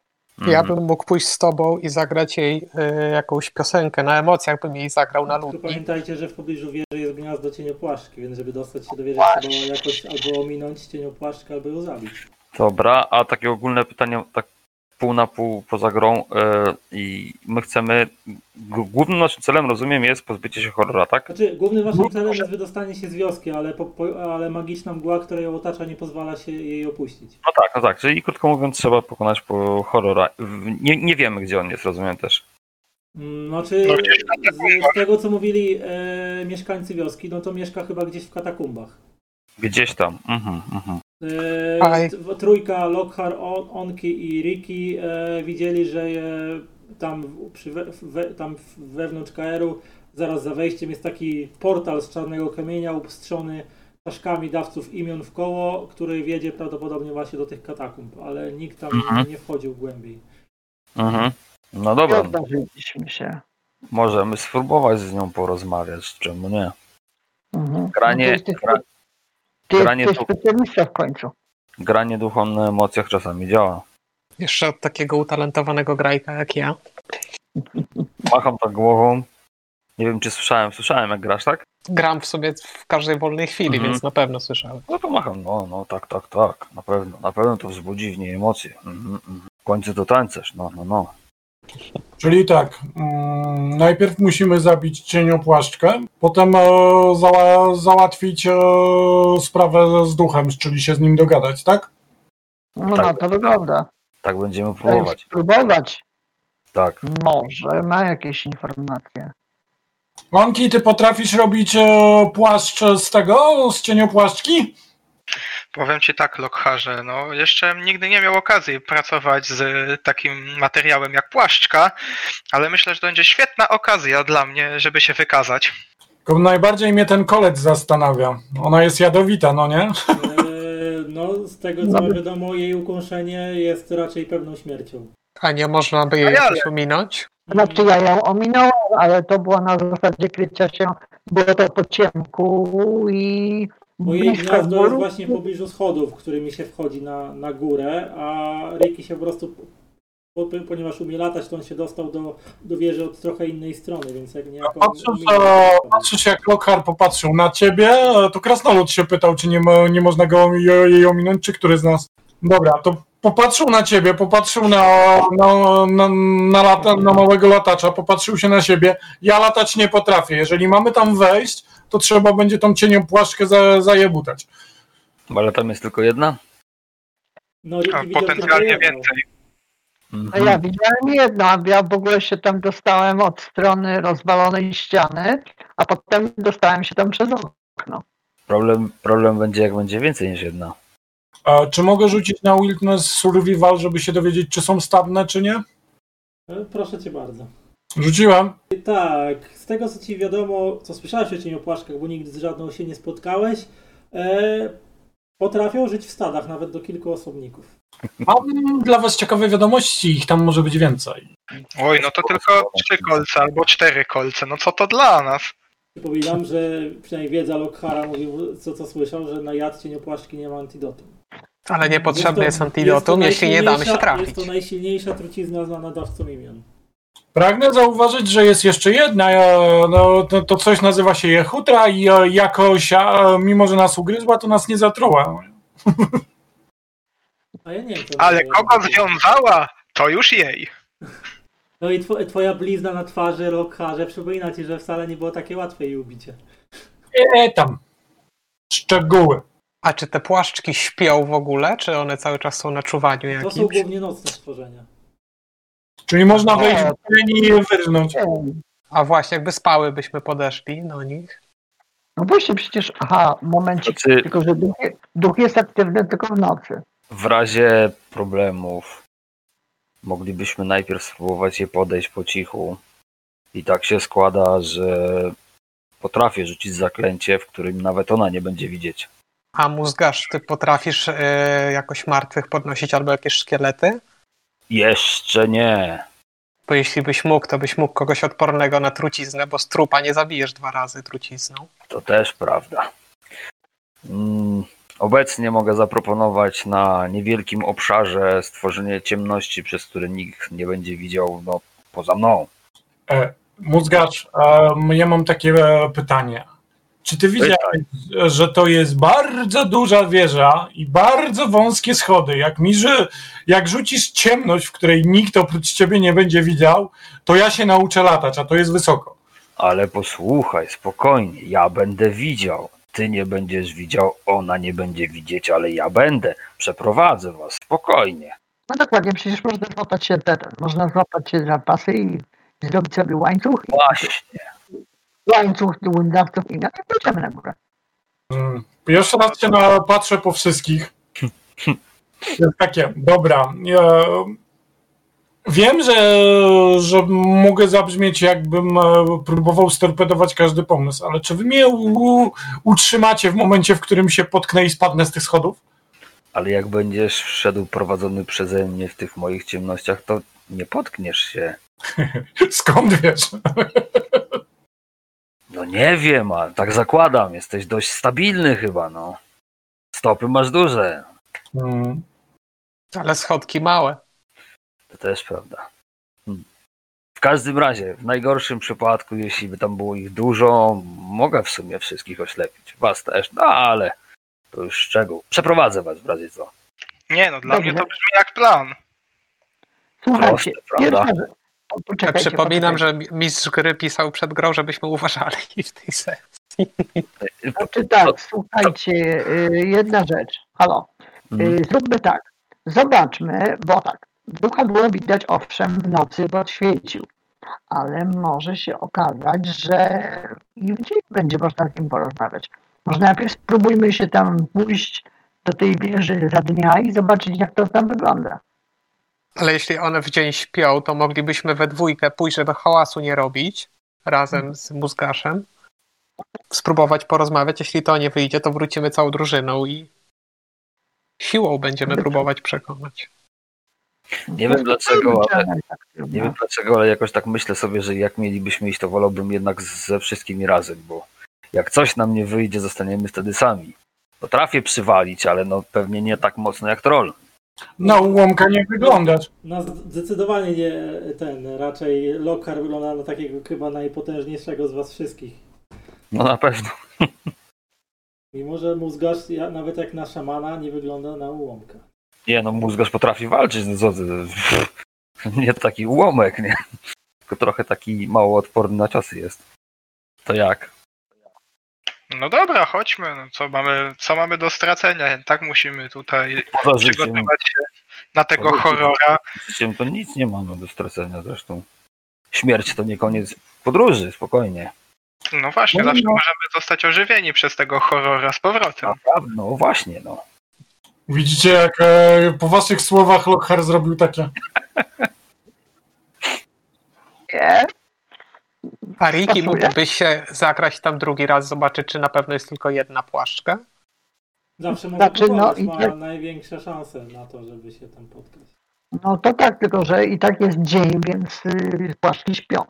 Ja Mhm. bym mógł pójść z tobą i zagrać jej y, jakąś piosenkę na emocjach, bym jej zagrał na lutni. pamiętajcie, że w pobliżu wieży jest gniazdo cieniopłaszczki, więc żeby dostać się do wieży trzeba jakoś albo ominąć cieniopłaszczkę, albo ją zabić. Dobra, a takie ogólne pytanie, tak pół na pół poza grą e, i my chcemy, g- głównym naszym celem, rozumiem, jest pozbycie się horrora, tak? Znaczy, głównym waszym celem jest wydostanie się z wioski, ale, po, po, ale magiczna mgła, która ją otacza, nie pozwala się jej opuścić. No tak, no tak, czyli krótko mówiąc trzeba pokonać po horrora. Nie, nie wiemy, gdzie on jest, rozumiem też. Mm, Znaczy, No, gdzieś tam z, z tego co mówili e, mieszkańcy wioski, no to mieszka chyba gdzieś w katakumbach. Gdzieś tam. Mhm, mhm. E, Trójka, Lockhart, On- Onki i Ricky e, widzieli, że tam, przy we, we, tam wewnątrz KR-u zaraz za wejściem jest taki portal z czarnego kamienia upstrzony czaszkami dawców imion w koło, który wiedzie prawdopodobnie właśnie do tych katakumb, ale nikt tam Mhm. nie wchodził głębiej. Mhm. No dobra, odważyliśmy się. możemy spróbować z nią porozmawiać, czemu nie? Mhm. Granie, No gra, ty granie jesteś tu- specjalista w końcu. granie duchom na emocjach czasami działa. Jeszcze od takiego utalentowanego grajka jak ja. Macham tak głową. Nie wiem, czy słyszałem. Słyszałem, jak grasz, tak? Gram w sobie w każdej wolnej chwili, Mhm. więc na pewno słyszałem. No to macham. No, no, tak, tak, tak. Na pewno. Na pewno to wzbudzi w niej emocje. Mhm, mhm. W końcu to tańcerz. No, no, no. Czyli tak, mm, najpierw musimy zabić cieniopłaszczkę, potem e, zała, załatwić e, sprawę z duchem, czyli się z nim dogadać, tak? No Tak. na to wygląda. Tak będziemy Próbować. próbować. Spróbować. Tak. Może ma jakieś informacje. Lonki, ty potrafisz robić e, płaszcz z tego, z cieniopłaszczki? Powiem ci tak, Lockharze, no jeszcze nigdy nie miał okazji pracować z takim materiałem jak płaszczka, ale myślę, że to będzie świetna okazja dla mnie, żeby się wykazać. Tylko najbardziej mnie ten kolec zastanawia. Ona jest jadowita, no nie? E, no, z tego co mi wiadomo, jej ukąszenie jest raczej pewną śmiercią. A nie można by jej Ale- jakoś ominąć? Znaczy ja ją ominąłem, ale to było na zasadzie krycia się, było to po ciemku i Bo jej blisko gniazdo jest właśnie w pobliżu schodów, którymi się wchodzi na, na górę, a Ricky się po prostu, po, ponieważ umie latać, to on się dostał do, do wieży od trochę innej strony, więc jak niejako... Patrzysz, patrzysz jak Lockhart popatrzył na ciebie, e, to Krasnolud się pytał, czy nie, ma, nie można go jej jej ominąć, czy który z nas. Dobra, to popatrzył na ciebie, popatrzył na, na, na, na, lata, na małego latacza, popatrzył się na siebie. Ja latać nie potrafię. Jeżeli mamy tam wejść, to trzeba będzie tą cienią płaszczkę za, zajebutać. Ale tam jest tylko jedna? No, A potencjalnie jedną. więcej. A Mhm. ja widziałem jedno, a ja w ogóle się tam dostałem od strony rozwalonej ściany, a potem dostałem się tam przez okno. Problem, problem będzie, jak będzie więcej niż jedna. A czy mogę rzucić na Wilderness Survival, żeby się dowiedzieć, czy są stawne, czy nie? E, Proszę cię bardzo. Rzuciłem. Tak, z tego co ci wiadomo, co słyszałeś o cieniopłaszczkach, bo nigdy z żadną się nie spotkałeś, e, potrafią żyć w stadach, nawet do kilku osobników. Mam dla was ciekawe wiadomości, ich tam może być więcej. Oj, no to tylko trzy kolce albo cztery kolce, no co to dla nas? Przypominam, że przynajmniej wiedza Lockhara mówił, co, co słyszał, że na jad cieniopłaszczki nie ma antidotum. Ale niepotrzebny to- jest to antidotum, jeśli nie damy się najsilniejsza- trafić. Jest to najsilniejsza trucizna znana dawcom imion. Pragnę zauważyć, że jest jeszcze jedna, e, no, to, to coś nazywa się jechutra i e, jakoś, a, mimo że nas ugryzła, to nas nie zatruła. A ja nie Ale kogo związała, to już jej. No i two, twoja blizna na twarzy Lockharze przypomina ci, że wcale nie było takie łatwe jej ubicie. E, tam. Szczegóły. A czy te płaszczki śpią w ogóle, czy one cały czas są na czuwaniu To są jakimś? głównie nocne stworzenia. Czyli można wejść w i je wyrżnąć. A właśnie, jakby spały, byśmy podeszli do nich. No właśnie przecież, aha, momencik, Znaczy, tylko że duch, duch jest aktywny tylko w nocy. w razie problemów moglibyśmy najpierw spróbować je podejść po cichu. I tak się składa, że potrafię rzucić zaklęcie, w którym nawet ona nie będzie widzieć. A mózgarz, ty potrafisz e, jakoś martwych podnosić albo jakieś szkielety? Jeszcze nie. Bo jeśli byś mógł, to byś mógł kogoś odpornego na truciznę, bo z trupa nie zabijesz dwa razy trucizną. To też prawda. Mm, Obecnie mogę zaproponować na niewielkim obszarze stworzenie ciemności, przez które nikt nie będzie widział no, poza mną. E, mózgacz, e, ja mam takie e, pytanie. Czy ty widziałeś, że to jest bardzo duża wieża i bardzo wąskie schody? Jak mi, że jak rzucisz ciemność, w której nikt oprócz ciebie nie będzie widział, to ja się nauczę latać, a to jest wysoko. Ale posłuchaj, spokojnie, ja będę widział. Ty nie będziesz widział, ona nie będzie widzieć, ale ja będę. Przeprowadzę was, spokojnie. No dokładnie, przecież można złapać się ten, można złapać się za pasy i zrobić sobie łańcuch, i Właśnie. Łańcuch dawców i na pójdziemy na górę. Mm. Pierwszy raz się na, patrzę po wszystkich. Jest takie, dobra. Ja wiem, że, że mogę zabrzmieć, jakbym e, próbował storpedować każdy pomysł, ale czy wy mnie u, utrzymacie w momencie, w którym się potknę i spadnę z tych schodów? Ale jak będziesz szedł prowadzony przeze mnie w tych moich ciemnościach, to nie potkniesz się. Skąd wiesz? No nie wiem, a tak zakładam. Jesteś dość stabilny chyba, no. Stopy masz duże. Hmm. Ale schodki małe. To też prawda. Hmm. W każdym razie, w najgorszym przypadku, jeśli by tam było ich dużo, mogę w sumie wszystkich oślepić. Was też, no ale to już szczegół. Przeprowadzę was w razie co. Nie no, dla Dobrze. mnie to brzmi jak plan. Słuchajcie, Proste, prawda? pierwsza poczekajcie, przypominam, poczekajcie. że mistrz gry pisał przed grą, żebyśmy uważali w tej sesji. Znaczy tak, słuchajcie, y, jedna rzecz. Halo. Mhm. Y, Zróbmy tak. Zobaczmy, bo tak, ducha było widać owszem w nocy, bo świecił, ale może się okazać, że i w dzień będzie można z nim porozmawiać. Może najpierw spróbujmy się tam pójść do tej wieży za dnia i zobaczyć, jak to tam wygląda. Ale jeśli one w dzień śpią, to moglibyśmy we dwójkę pójść, żeby hałasu nie robić, razem z mózgaszem. Spróbować porozmawiać. Jeśli to nie wyjdzie, to wrócimy całą drużyną i siłą będziemy próbować przekonać. Nie wiem dlaczego, ale tak nie wiem dlaczego, ale jakoś tak myślę sobie, że jak mielibyśmy iść, to wolałbym jednak ze wszystkimi razem, bo jak coś nam nie wyjdzie, zostaniemy wtedy sami. Potrafię przywalić, ale no pewnie nie tak mocno jak troll. Na ułomka nie wyglądasz. No zdecydowanie nie ten, raczej Lockhart wygląda na takiego chyba najpotężniejszego z was wszystkich. No na pewno. Mimo, że mózgarz nawet jak na szamana nie wygląda na ułomka. Nie no, mózgarz potrafi walczyć, no. Nie taki ułomek, nie? Tylko trochę taki mało odporny na ciosy jest. To jak? No dobra, chodźmy. No, co, mamy, co mamy do stracenia? Tak musimy tutaj Poza życiem, przygotować się na tego Poza życiem. horrora. życiem to nic nie mamy do stracenia zresztą. Śmierć to nie koniec podróży, spokojnie. No właśnie, No, zawsze no. możemy zostać ożywieni przez tego horrora z powrotem. Naprawdę, no właśnie, no. Widzicie, jak e, po waszych słowach Lockhart zrobił takie. Nie? A Riki mógłbyś się zagrać tam drugi raz, zobaczyć, czy na pewno jest tylko jedna płaszczka? Zawsze może Znaczy, no i ma największe szanse na to, żeby się tam spotkać. No to tak, tylko że i tak jest dzień, więc y, płaszki śpią.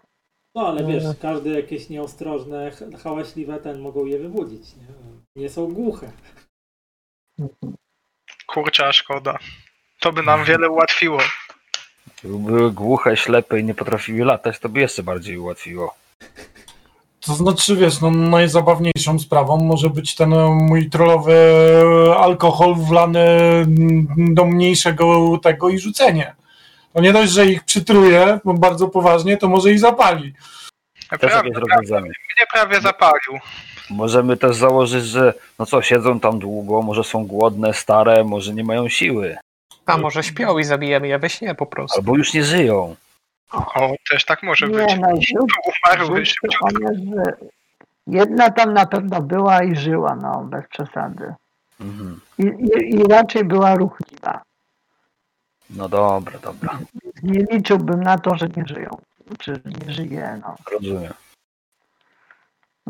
No ale wiesz, No. każde jakieś nieostrożne, hałaśliwe ten mogą je wybudzić. Nie, nie są głuche. Kurczę, a szkoda. To by nam wiele ułatwiło. Gdyby były głuche, ślepe i nie potrafiły latać, to by jeszcze bardziej ułatwiło. To znaczy, wiesz, no, najzabawniejszą sprawą może być ten e, mój trollowy alkohol wlany mm, do mniejszego tego i rzucenie. To nie dość, że ich przytruje bardzo poważnie, to może i zapali. Też Prawie, rozwiązanie. mnie prawie zapalił. Możemy też założyć, że no co, siedzą tam długo, może są głodne, stare, może nie mają siły. A może śpią i zabijemy je we śnie po prostu. Albo już nie żyją. O, też tak może być. Nie no, rzuć, Umarły szybciutko. jedna tam na pewno była i żyła, no bez przesady. Mhm. I, i, i raczej była ruchliwa. No dobra, dobra, Nie liczyłbym na to, że nie żyją. Czy nie żyje, no. rozumiem.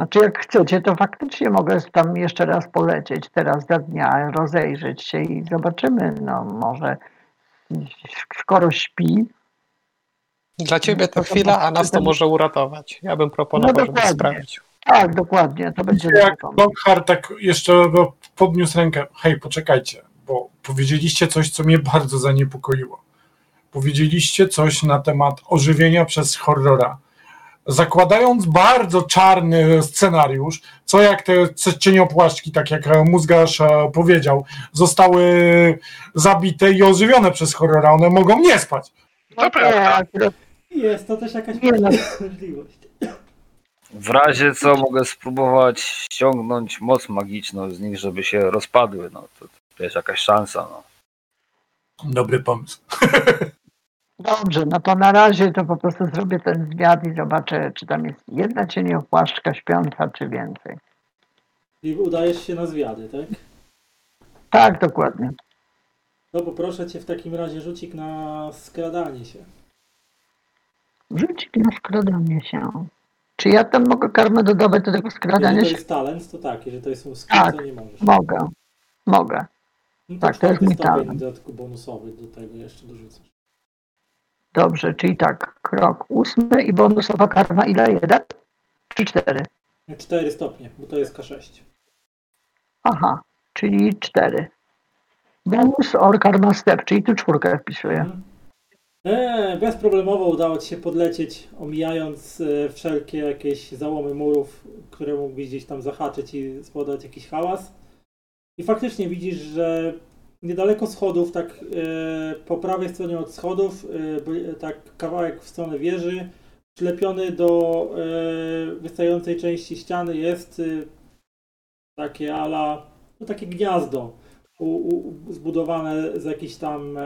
Znaczy jak chcecie, to faktycznie mogę tam jeszcze raz polecieć teraz za dnia, rozejrzeć się i zobaczymy, no może skoro śpi, Dla ciebie to chwila, a nas to może uratować. Ja bym No proponował, żeby dokładnie. sprawdzić. tak, dokładnie, to będzie Jak. Lockhart tak jeszcze podniósł rękę. Hej, poczekajcie, bo powiedzieliście coś, co mnie bardzo zaniepokoiło. Powiedzieliście coś na temat ożywienia przez horrora. Zakładając bardzo czarny scenariusz, co jak te cieniopłaszczki, tak jak e, mózgarz e, powiedział, zostały zabite i ożywione przez horrora, one mogą nie spać. To Nie, prawda. akurat Jest to też jakaś no. możliwość. W razie co mogę spróbować ściągnąć moc magiczną z nich, żeby się rozpadły. No to, to jest jakaś szansa. No. Dobry pomysł. Dobrze, no to na razie to po prostu zrobię ten zwiat i zobaczę, czy tam jest jedna cieniopłaszczka śpiąca, czy więcej. I udajesz się na zwiady, tak? Tak, dokładnie. To poproszę cię w takim razie rzucik na skradanie się. Rzucik na skradanie się. Czy ja tam mogę karmę dodawać do tego skradania Jeżeli to się? jest talent, to tak, jeżeli to jest skill, Tak. to nie możesz. Mogę. Mogę. No to tak, to jest mój talent. dodatku bonusowy do tego jeszcze dorzucasz. Dobrze, czyli tak, krok ósmy i bonusowa karma ile? Jeden? Czy cztery? 4 stopnie, bo to jest K6. Aha, czyli cztery. Bonus or karma step, czyli tu czwórkę wpisuję. Mhm. Eee, bezproblemowo udało Ci się podlecieć, omijając e, wszelkie jakieś załomy murów, które mógłbyś gdzieś tam zahaczyć i spowodować jakiś hałas. I faktycznie widzisz, że niedaleko schodów, tak e, po prawej stronie od schodów, e, tak kawałek w stronę wieży, przylepiony do e, wystającej części ściany jest takie ala, no takie gniazdo u, u, zbudowane z jakichś tam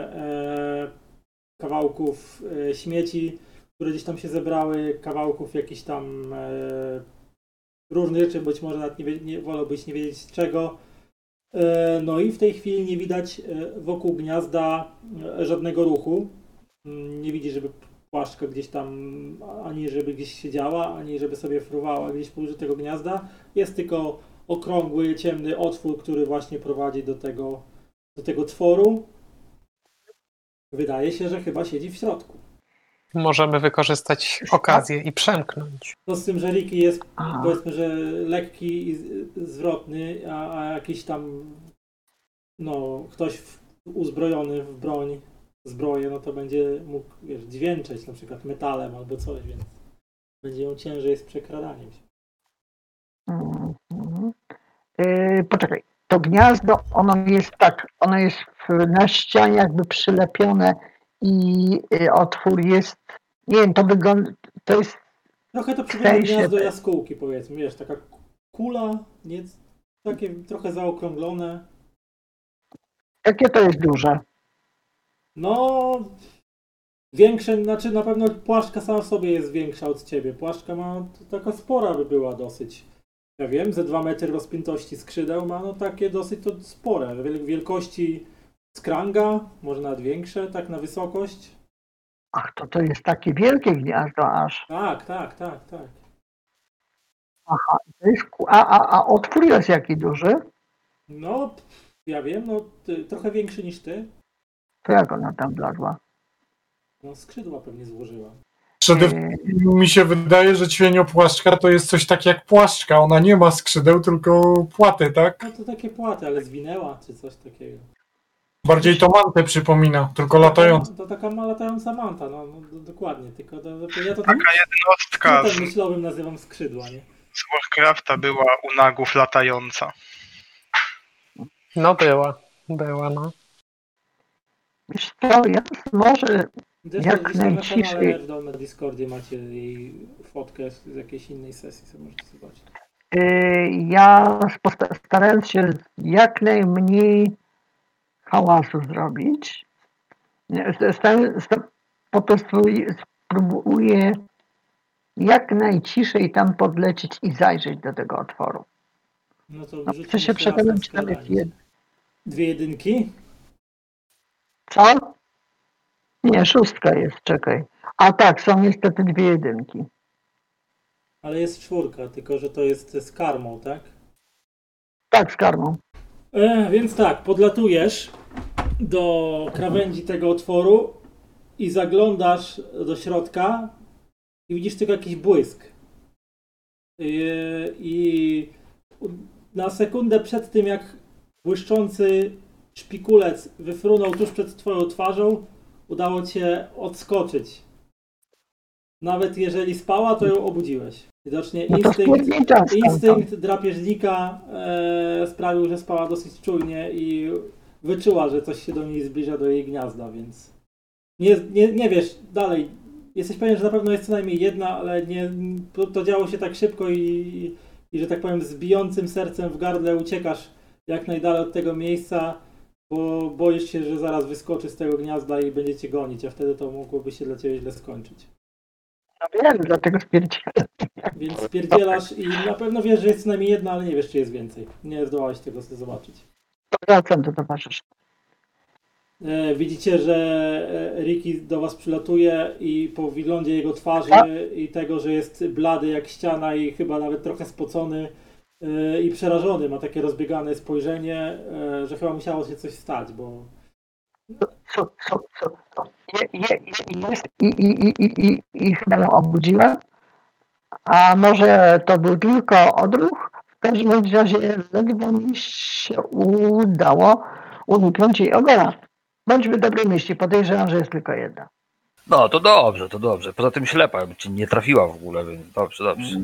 kawałków śmieci, które gdzieś tam się zebrały, kawałków jakichś tam różnych rzeczy, być może nawet nie, nie wolałbyś nie wiedzieć czego. E, no i w tej chwili nie widać e, wokół gniazda e, żadnego ruchu. Mm, Nie widzi, żeby płaszczka gdzieś tam, ani żeby gdzieś siedziała, ani żeby sobie fruwała gdzieś pobliżu tego gniazda. Jest tylko okrągły, ciemny otwór, który właśnie prowadzi do tego, do tego tworu. Wydaje się, że chyba siedzi w środku. Możemy wykorzystać okazję i przemknąć. No z tym, że Ricky jest Aha. powiedzmy, że lekki i zwrotny, a, a jakiś tam no, ktoś w, uzbrojony w broń, zbroję, no to będzie mógł wiesz, dźwięczeć na przykład metalem albo coś, więc będzie ją ciężej z przekradaniem się. Yy, poczekaj, to gniazdo, ono jest tak, ono jest w, na ścianie jakby przylepione i y, otwór jest, nie wiem, to wygląda, to jest, Trochę to przypomina gniazdo jaskółki powiedzmy, wiesz, taka kula, nie, takie trochę zaokrąglone. jakie to jest duże? No, większe, znaczy na pewno płaszczka sama w sobie jest większa od ciebie. Płaszczka ma, taka spora by była dosyć. Ja wiem, ze 2 metry rozpiętości skrzydeł ma no takie dosyć to spore. Wiel- Wielkości skranga, może nawet większe, tak na wysokość. Ach, to to jest takie wielkie gniazdo aż. Tak, tak, tak, tak. To jest, a, a, a otwór jest jaki duży? No, ja wiem, no ty, trochę większy niż ty. To jak ona tam wlazła? No, skrzydła pewnie złożyła. Przede Yy, wszystkim mi się wydaje, że ćwieniopłaszczka to jest coś tak jak płaszczka. Ona nie ma skrzydeł, tylko płaty, tak? No to takie płaty, ale zwinęła, czy coś takiego. Bardziej to mantę przypomina, tylko latając. To taka ma latająca manta, no, no do- dokładnie. Tylko to, to, ja to tak Taka jednostka skrótem z, myślowym nazywam skrzydła, nie? z Warcrafta była u nagów latająca. No była, była, no. wiesz co, ja może Zresztą Jak gdzieś tam na najciszej. kanale Nerdom na Discordzie macie jej fotkę z jakiejś innej sesji, co możecie zobaczyć. Yy, ja starając się jak najmniej hałasu zrobić, po prostu spróbuję jak najciszej tam podlecieć i zajrzeć do tego otworu. No to No, chcę się przekonać, na czy tam jest jed... Dwie jedynki? Co? Nie, szóstka jest, czekaj. A tak, są niestety dwie jedynki. Ale jest czwórka, tylko że to jest z karmą, tak? Tak, z karmą. E, więc tak, podlatujesz do krawędzi tego otworu i zaglądasz do środka i widzisz tylko jakiś błysk. E, I na sekundę przed tym, jak błyszczący szpikulec wyfrunął tuż przed twoją twarzą, udało cię odskoczyć. Nawet jeżeli spała, to ją obudziłeś. Widocznie No instynkt. Instynkt drapieżnika e, sprawił, że spała dosyć czujnie i wyczuła, że coś się do niej zbliża do jej gniazda, więc nie, nie, nie wiesz dalej. Jesteś pewien, że na pewno jest co najmniej jedna, ale nie, to, to działo się tak szybko i, i, że tak powiem z bijącym sercem w gardle uciekasz jak najdalej od tego miejsca, bo boisz się, że zaraz wyskoczy z tego gniazda i będzie cię gonić, a wtedy to mogłoby się dla ciebie źle skończyć. No wiem, dlatego spierdzielę. Więc spierdzielasz i na pewno wiesz, że jest co najmniej jedna, ale nie wiesz, czy jest więcej. Nie zdołałeś tego sobie zobaczyć. Wracam do towarzysza. E, Widzicie, że e, Ricky do was przylatuje i po wyglądzie jego twarzy i tego, że jest blady jak ściana i chyba nawet trochę spocony e, i przerażony, ma takie rozbiegane spojrzenie, że chyba musiało się coś stać, bo Co, co, co, co? Je, je, je, jest i, i, i, i, i, i chyba ją obudziłem. A może to był tylko odruch? W każdym razie ledwo mi się udało uniknąć jej ogona. Bądźmy dobrej myśli, podejrzewam, że jest tylko jedna. No, to dobrze, to dobrze. Poza tym ślepa by ci nie trafiła w ogóle, więc dobrze, dobrze.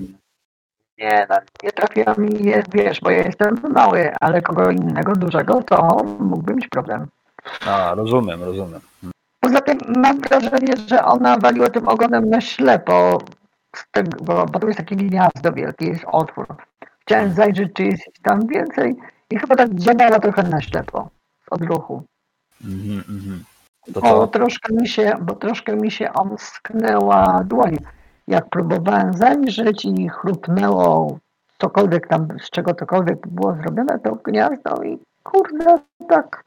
Nie, no, nie trafiła mi, jest, wiesz, bo ja jestem mały, ale kogo innego dużego, to mógłby mieć problem. A, rozumiem, rozumiem. Poza tym mam wrażenie, że ona waliła tym ogonem na ślepo, tego, bo, bo to jest takie gniazdo wielkie, jest otwór. Chciałem zajrzeć, czy jest tam więcej i chyba tak działała trochę na ślepo, z odruchu. Mhm, mhm. To Bo troszkę mi się, bo troszkę mi się omsknęła dłoń. Jak próbowałem zajrzeć i chrupnęło cokolwiek tam, z czego cokolwiek było zrobione, to gniazdo i kurde, tak,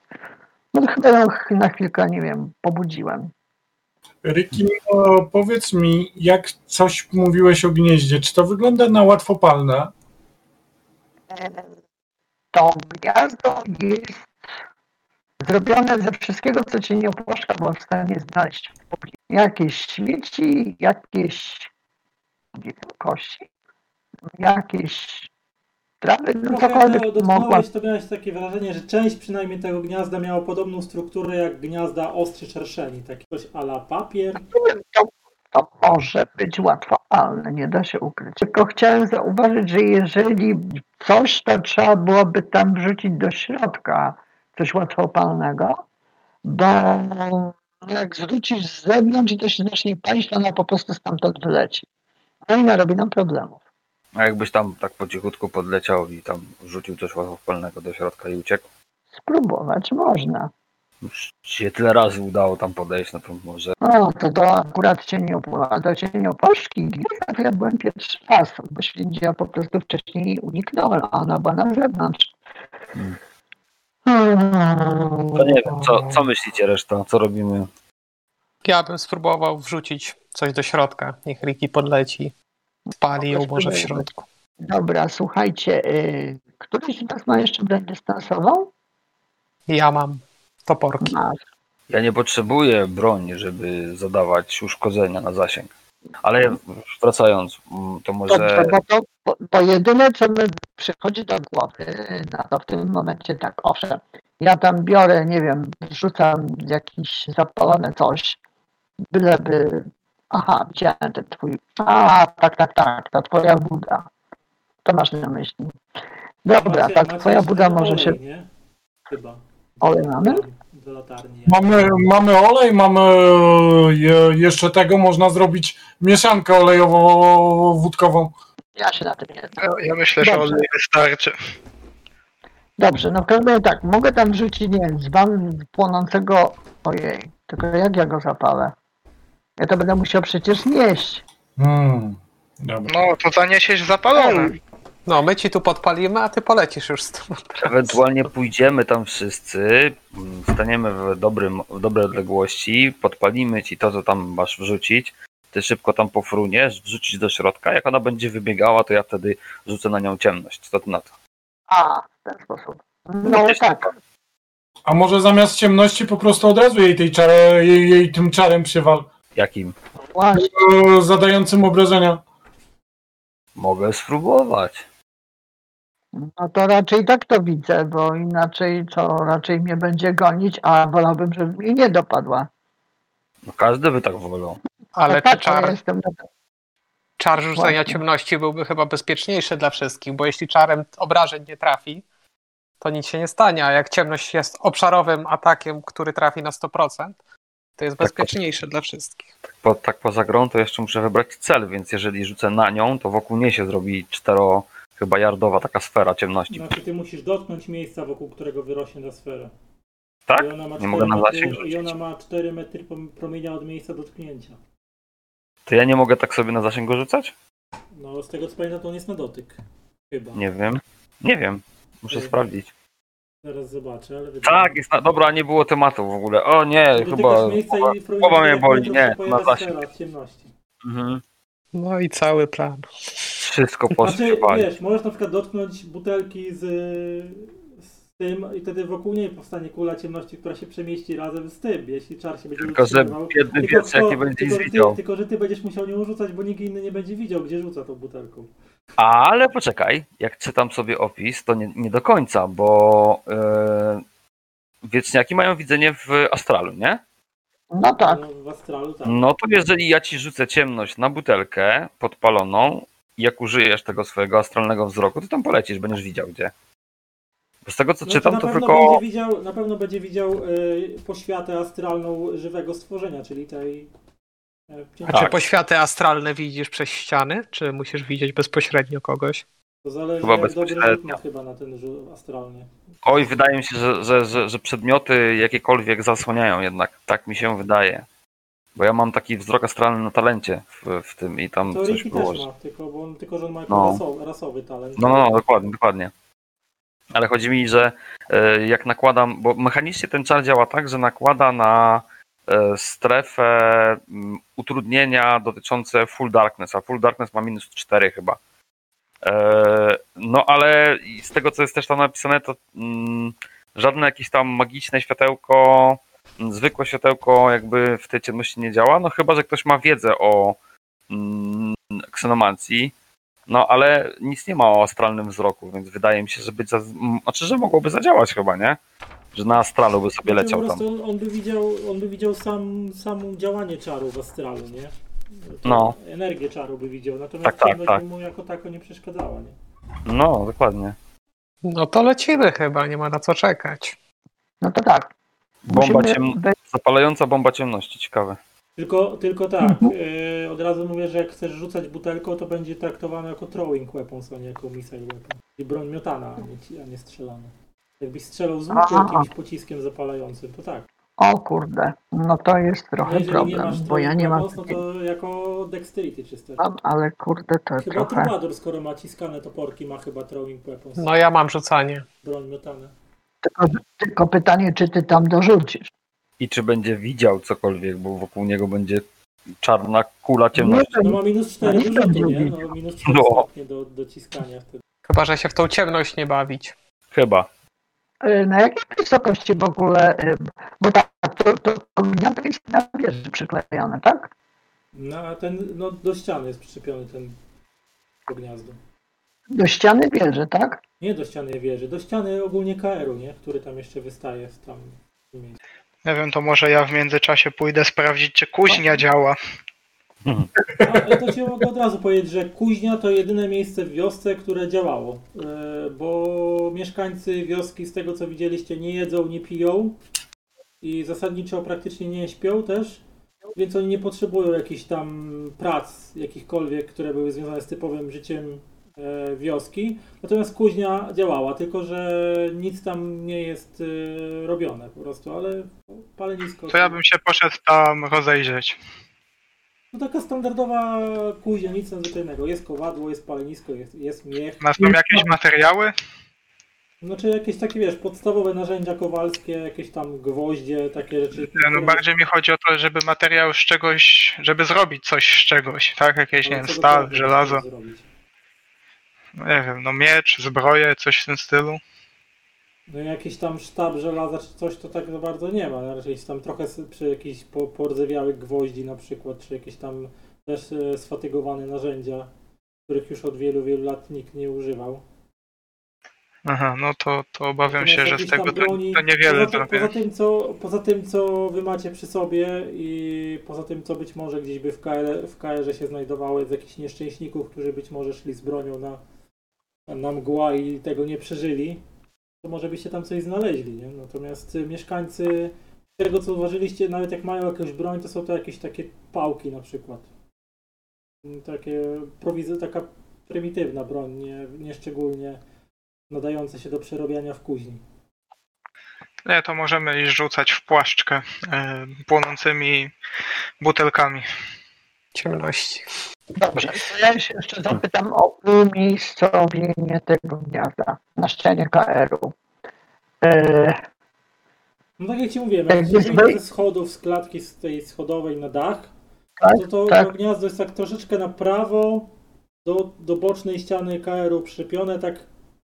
no chyba na chwilkę, nie wiem, pobudziłem. Ricky, e, powiedz mi, jak coś mówiłeś o gnieździe, czy to wygląda na łatwopalne? To gniazdo jest zrobione ze wszystkiego, co cię nie opłaszcza, bo w stanie znaleźć. Jakieś śmieci, jakieś nie wiem, kości, jakieś trawy, no trochę cokolwiek mogła. to miałeś takie wrażenie, że część przynajmniej tego gniazda miała podobną strukturę jak gniazda ostrzy szerszeni, taki coś ala papier. To, to może być łatwopalne, nie da się ukryć. Tylko chciałem zauważyć, że jeżeli coś, to trzeba byłoby tam wrzucić do środka coś łatwopalnego, bo jak zwrócisz z zewnątrz i to się zacznie palić, to ona po prostu stamtąd wyleci. No i narobi nam problemów. A jakbyś tam tak po cichutku podleciał i tam rzucił coś łatwopalnego do środka i uciekł? Spróbować można. Już się tyle razy udało tam podejść, no to może... No, to to akurat cię nie opłaca, to cię nie opłaszki. To ja byłem pierwszy raz, bo święcia po prostu wcześniej uniknąłem, a ona była na zewnątrz. Hmm. Hmm. To nie wiem, co, co myślicie reszta? Co robimy? Ja bym spróbował wrzucić coś do środka. Niech Ricky podleci. Ją może w środku. Dobra, słuchajcie, y, któryś z was ma jeszcze broń dystansową? Ja mam toporki. Masz. Ja nie potrzebuję broni, żeby zadawać uszkodzenia na zasięg. Ale wracając, mm, to może... Dobrze, bo to bo, bo jedyne, co mi przychodzi do głowy, no to w tym momencie tak, owszem, ja tam biorę, nie wiem, rzucam jakieś zapalone coś, byleby, aha, widziałem ten twój, a, tak, tak, tak, ta twoja buda, to masz na myśli. Dobra, Macie- tak, macie twoja buda może olej, się, Nie? Chyba. olej mamy? Do latarni. Mamy, mamy olej, mamy je, jeszcze tego, można zrobić mieszankę olejowo-wódkową. Ja się na tym nie znam. Ja, ja myślę, że Dobrze. olej wystarczy. Dobrze, no w każdym razie tak, mogę tam wrzucić, nie wiem, dzban płonącego, ojej, tylko jak ja go zapalę? Ja to będę musiał przecież nieść. Hmm. Dobra. No, to zaniesiesz zapalone. No, my ci tu podpalimy, a ty polecisz już stąd. Ewentualnie pójdziemy tam wszyscy, staniemy w, dobrym, w dobrej odległości, podpalimy ci to, co tam masz wrzucić. Ty szybko tam pofruniesz, wrzucisz do środka. Jak ona będzie wybiegała, to ja wtedy rzucę na nią ciemność. Co ty na to? A, w ten sposób. No Gdzieś tak, tam. A może zamiast ciemności po prostu od razu jej, tej czarę, jej, jej tym czarem przywal, Jakim? właśnie. zadającym obrażenia. Mogę spróbować. No to raczej tak to widzę, bo inaczej co raczej mnie będzie gonić, a wolałbym, żeby mnie nie dopadła. No każdy by tak wolał. Ale tak, czy ale czar, jestem na to. czar rzucenia Właśnie. ciemności byłby chyba bezpieczniejszy dla wszystkich, bo jeśli czarem obrażeń nie trafi, to nic się nie stanie, a jak ciemność jest obszarowym atakiem, który trafi na 100%, to jest Tak, bezpieczniejsze dla wszystkich. Po, tak poza grą to jeszcze muszę wybrać cel, więc jeżeli rzucę na nią, to wokół niej się zrobi cztero, chyba jardowa taka sfera ciemności. Znaczy ty musisz dotknąć miejsca, wokół którego wyrośnie ta sfera. Tak? I ona ma Nie mogę na metry, zasięg I rzucić. ona ma 4 metry promienia od miejsca dotknięcia. To ja nie mogę tak sobie na zasięg go rzucać? No z tego co pamiętam to on jest na dotyk. Chyba. Nie wiem. Nie wiem. Muszę Nie. sprawdzić. Zaraz zobaczę, ale... Tak, jest na... dobra, nie było tematu w ogóle. O nie, chyba głowa, mnie boli, nie, na zasięg. ciemności. Mhm. No i cały plan. Wszystko poszło Znaczy, się wiesz, możesz na przykład dotknąć butelki z, z tym i wtedy wokół niej powstanie kula ciemności, która się przemieści razem z tym, jeśli czar się będzie Tylko, że biedny Tylko pies jak nie będzie tylko, że ty, widział. tylko, że ty będziesz musiał nią rzucać, bo nikt inny nie będzie widział, gdzie rzuca tą butelką. Ale poczekaj, jak czytam sobie opis, to nie, nie do końca, bo e, wieczniaki mają widzenie w astralu, nie? No tak. No, w astralu tak. No to jeżeli ja ci rzucę ciemność na butelkę podpaloną i jak użyjesz tego swojego astralnego wzroku, to tam polecisz, będziesz widział gdzie. Bo z tego co No czytam, na to pewno tylko... będzie widział, na pewno będzie widział y, poświatę astralną żywego stworzenia, czyli tej. y, A Tak. czy poświaty astralne widzisz przez ściany, czy musisz widzieć bezpośrednio kogoś? To zależy Chyba bezpośrednio. chyba na ten astralnie. Oj, wydaje mi się, że, że, że, że przedmioty jakiekolwiek zasłaniają jednak. Tak mi się wydaje. Bo ja mam taki wzrok astralny na talencie w, w tym i tam To coś Ricky było. też ma, tylko, bo on, tylko że on ma jako No. rasowy, rasowy talent. No, no, no, dokładnie, dokładnie. Ale chodzi mi, że e, jak nakładam, bo mechanicznie ten czar działa tak, że nakłada na e, strefę mm, utrudnienia dotyczące full darkness, a full darkness ma minus 4 chyba. E, No ale z tego, co jest też tam napisane, to mm, żadne jakieś tam magiczne światełko, mm, zwykłe światełko jakby w tej ciemności nie działa, no chyba, że ktoś ma wiedzę o ksenomancji, no ale nic nie ma o astralnym wzroku, więc wydaje mi się, że być za... znaczy, że mogłoby zadziałać chyba, nie? Że na astralu by sobie leciał po tam. prostu on, on by widział, on by widział sam, samo działanie czaru w astralu, nie? To No. Energię czaru by widział, natomiast Tak, tak, tak. by mu jako tako nie przeszkadzała, nie? No, dokładnie. No to lecimy chyba, nie ma na co czekać. No to tak. Bomba ciem... Zapalająca bomba ciemności, ciekawe. Tylko, tylko tak, yy, od razu mówię, że jak chcesz rzucać butelką, to będzie traktowane jako throwing weapons, a nie jako missile weapon. I broń miotana, a nie, a nie strzelana. Jakbyś strzelał z łuku Aha. jakimś pociskiem zapalającym, to tak. O kurde, no to jest No trochę jeżeli nie problem, masz bo ja nie mam weapons, no to jako dexterity czyste. Mam, ale kurde to Chyba trochę. Troubadour, skoro ma ciskane toporki, ma chyba throwing weapons, No ja mam rzucanie. broń miotana. Tylko, tylko pytanie, czy ty tam dorzucisz? I czy będzie widział cokolwiek, bo wokół niego będzie czarna kula ciemności. No ma minus 4 No nie do rzutu, nie? No minus 4 No. stopnie do, do ciskania wtedy. Chyba, że się w tą ciemność nie bawić. Chyba. Y, Na jakiej wysokości w ogóle, y, bo tak, to, to jest na wieży przyklejone, tak? No a ten, no do ściany jest przyczepiony ten to gniazdo. Do ściany wieży, tak? Nie do ściany wieży, do ściany ogólnie KR-u, nie? Który tam jeszcze wystaje tam. Nie wiem, to może ja w międzyczasie pójdę sprawdzić, czy kuźnia działa. Ale to ci mogę od razu powiedzieć, że kuźnia to jedyne miejsce w wiosce, które działało. E, Bo mieszkańcy wioski, z tego co widzieliście, nie jedzą, nie piją i zasadniczo praktycznie nie śpią też. Więc oni nie potrzebują jakichś tam prac, jakichkolwiek, które były związane z typowym życiem wioski. Natomiast kuźnia działała, tylko że nic tam nie jest e, robione po prostu, ale palenisko. To ja bym się poszedł tam rozejrzeć. No taka standardowa kuźnia, nic nadzwyczajnego. Jest kowadło, jest palenisko, jest, jest miech. Masz tam jakieś materiały? Znaczy jakieś takie, wiesz, podstawowe narzędzia kowalskie, jakieś tam gwoździe, takie rzeczy. Nie, No bardziej mi chodzi o to, żeby materiał z czegoś, żeby zrobić coś z czegoś, tak? Jakieś, nie wiem, stal, żelazo. zrobić? No nie wiem, no miecz, zbroję, coś w tym stylu. No jakiś tam sztab żelaza czy coś to tak za bardzo nie ma. Raczej tam trochę przy jakichś po, pordzewiałych gwoździ na przykład, czy jakieś tam też e, sfatygowane narzędzia, których już od wielu, wielu lat nikt nie używał. Aha, no to, to obawiam się, Natomiast że z tego to, broni- to niewiele poza, poza, tym, co, poza tym, co wy macie przy sobie i poza tym, co być może gdzieś by w KR, w KR się znajdowały z jakichś nieszczęśników, którzy być może szli z bronią na, na mgła i tego nie przeżyli, to może byście tam coś znaleźli, nie? Natomiast y, mieszkańcy, tego co zauważyliście, nawet jak mają jakąś broń, to są to jakieś takie pałki na przykład. Mm, Takie prowizy, taka prymitywna broń, nie, nie szczególnie nadająca się do przerobiania w kuźni. Nie, to możemy iść rzucać w płaszczkę e, płonącymi butelkami. Ciemności. Dobrze, to ja się jeszcze zapytam o umiejscowienie tego gniazda na ścianie KR-u. E, No tak jak ci mówiłem, jak się wyjdzie ze schodów, z klatki z tej schodowej na dach, tak, to to, tak. gniazdo jest tak troszeczkę na prawo do, do bocznej ściany KR-u przyczepione, tak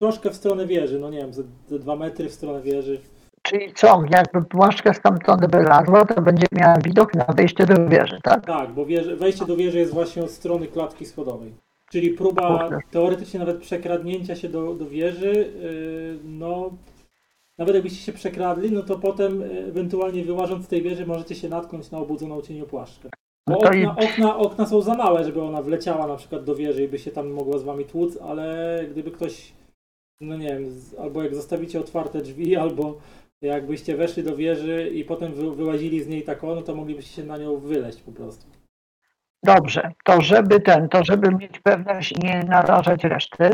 troszkę w stronę wieży, no nie wiem, ze, ze dwa metry w stronę wieży. Czyli co, jakby płaszczka stamtąd wylazła, to będzie miała widok na wejście do wieży, tak? Tak, bo wieży, wejście do wieży jest właśnie od strony klatki schodowej. Czyli próba teoretycznie nawet przekradnięcia się do, do wieży, yy, no nawet jakbyście się przekradli, no to potem yy, ewentualnie wyłażąc z tej wieży możecie się natknąć na obudzoną cieniopłaszczkę. Bo No to i- okna, okna, okna są za małe, żeby ona wleciała na przykład do wieży i by się tam mogła z wami tłuc, ale gdyby ktoś, no nie wiem, albo jak zostawicie otwarte drzwi, albo jakbyście weszli do wieży i potem wy, wyłazili z niej tak ono, to moglibyście się na nią wyleść po prostu. Dobrze, to żeby ten, to żeby mieć pewność i nie narażać reszty,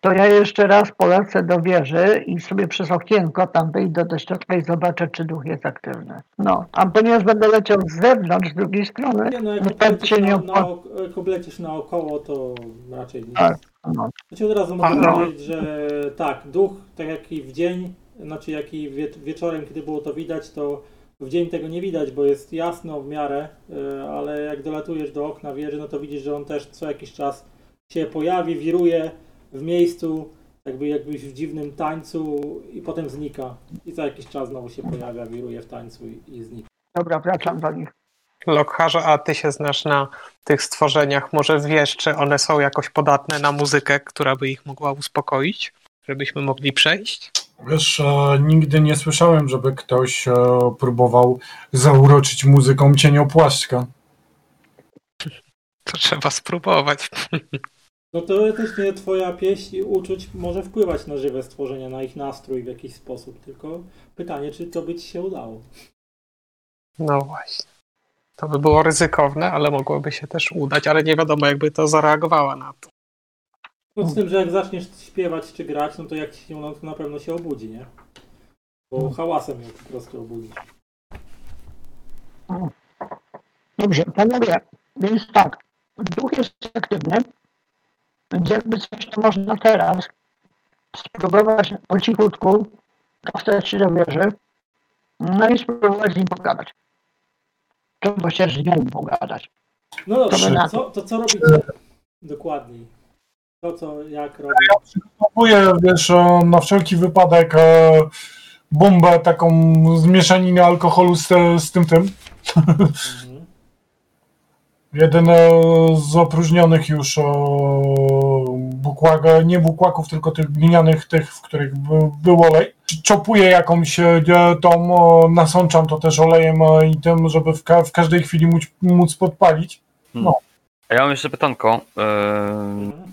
to ja jeszcze raz polecę do wieży i sobie przez okienko tam wyjdę do środka i zobaczę, czy duch jest aktywny. No, a ponieważ będę leciał z zewnątrz, z drugiej strony, Nie, no jak no tak się na, nie opłaca. jak oblecisz naokoło, to raczej nic. Tak. No, ci od razu mogę powiedzieć, że tak, duch, tak jak i w dzień, znaczy jak i wie, wieczorem, kiedy było to widać, to w dzień tego nie widać, bo jest jasno w miarę, y, ale jak dolatujesz do okna wieży, no to widzisz, że on też co jakiś czas się pojawi, wiruje w miejscu, jakby jakbyś w dziwnym tańcu i potem znika. I co jakiś czas znowu się pojawia, wiruje w tańcu i, i znika. dobra, wracam do nich. Lokharze, a ty się znasz na tych stworzeniach. Może wiesz, czy one są jakoś podatne na muzykę, która by ich mogła uspokoić? Żebyśmy mogli przejść? Wiesz, e, nigdy nie słyszałem, żeby ktoś e, próbował zauroczyć muzyką cieniopłaszczka. To trzeba spróbować. No teoretycznie twoja pieśń i uczuć może wpływać na żywe stworzenia, na ich nastrój w jakiś sposób, tylko pytanie, czy to by ci się udało. No właśnie. To by było ryzykowne, ale mogłoby się też udać, ale nie wiadomo, jakby to zareagowała na to. No z tym, że jak zaczniesz śpiewać czy grać, no to jak ci się no to na pewno się obudzi, nie? Bo hałasem ją po prostu obudzi. Dobrze, panowie, więc tak, duch jest aktywny, więc jakby coś, to można teraz spróbować po cichutku dostać się do wieży, no i spróbować z nim pogadać. To właśnie z nią pogadać. No dobrze, To co, to co robicie dokładniej? To co, jak robić? Próbuję, wiesz, e, na wszelki wypadek e, bombę taką z mieszaninę alkoholu z, z tym tym. Mhm. Jeden e, z opróżnionych już bukłak, nie bukłaków, tylko tych glinianych tych, w których by- był olej. Czopuję jakąś e, tą, nasączam to też olejem i tym, żeby w, ka- w każdej chwili móc, móc podpalić. A ja mam jeszcze pytanko. Yy.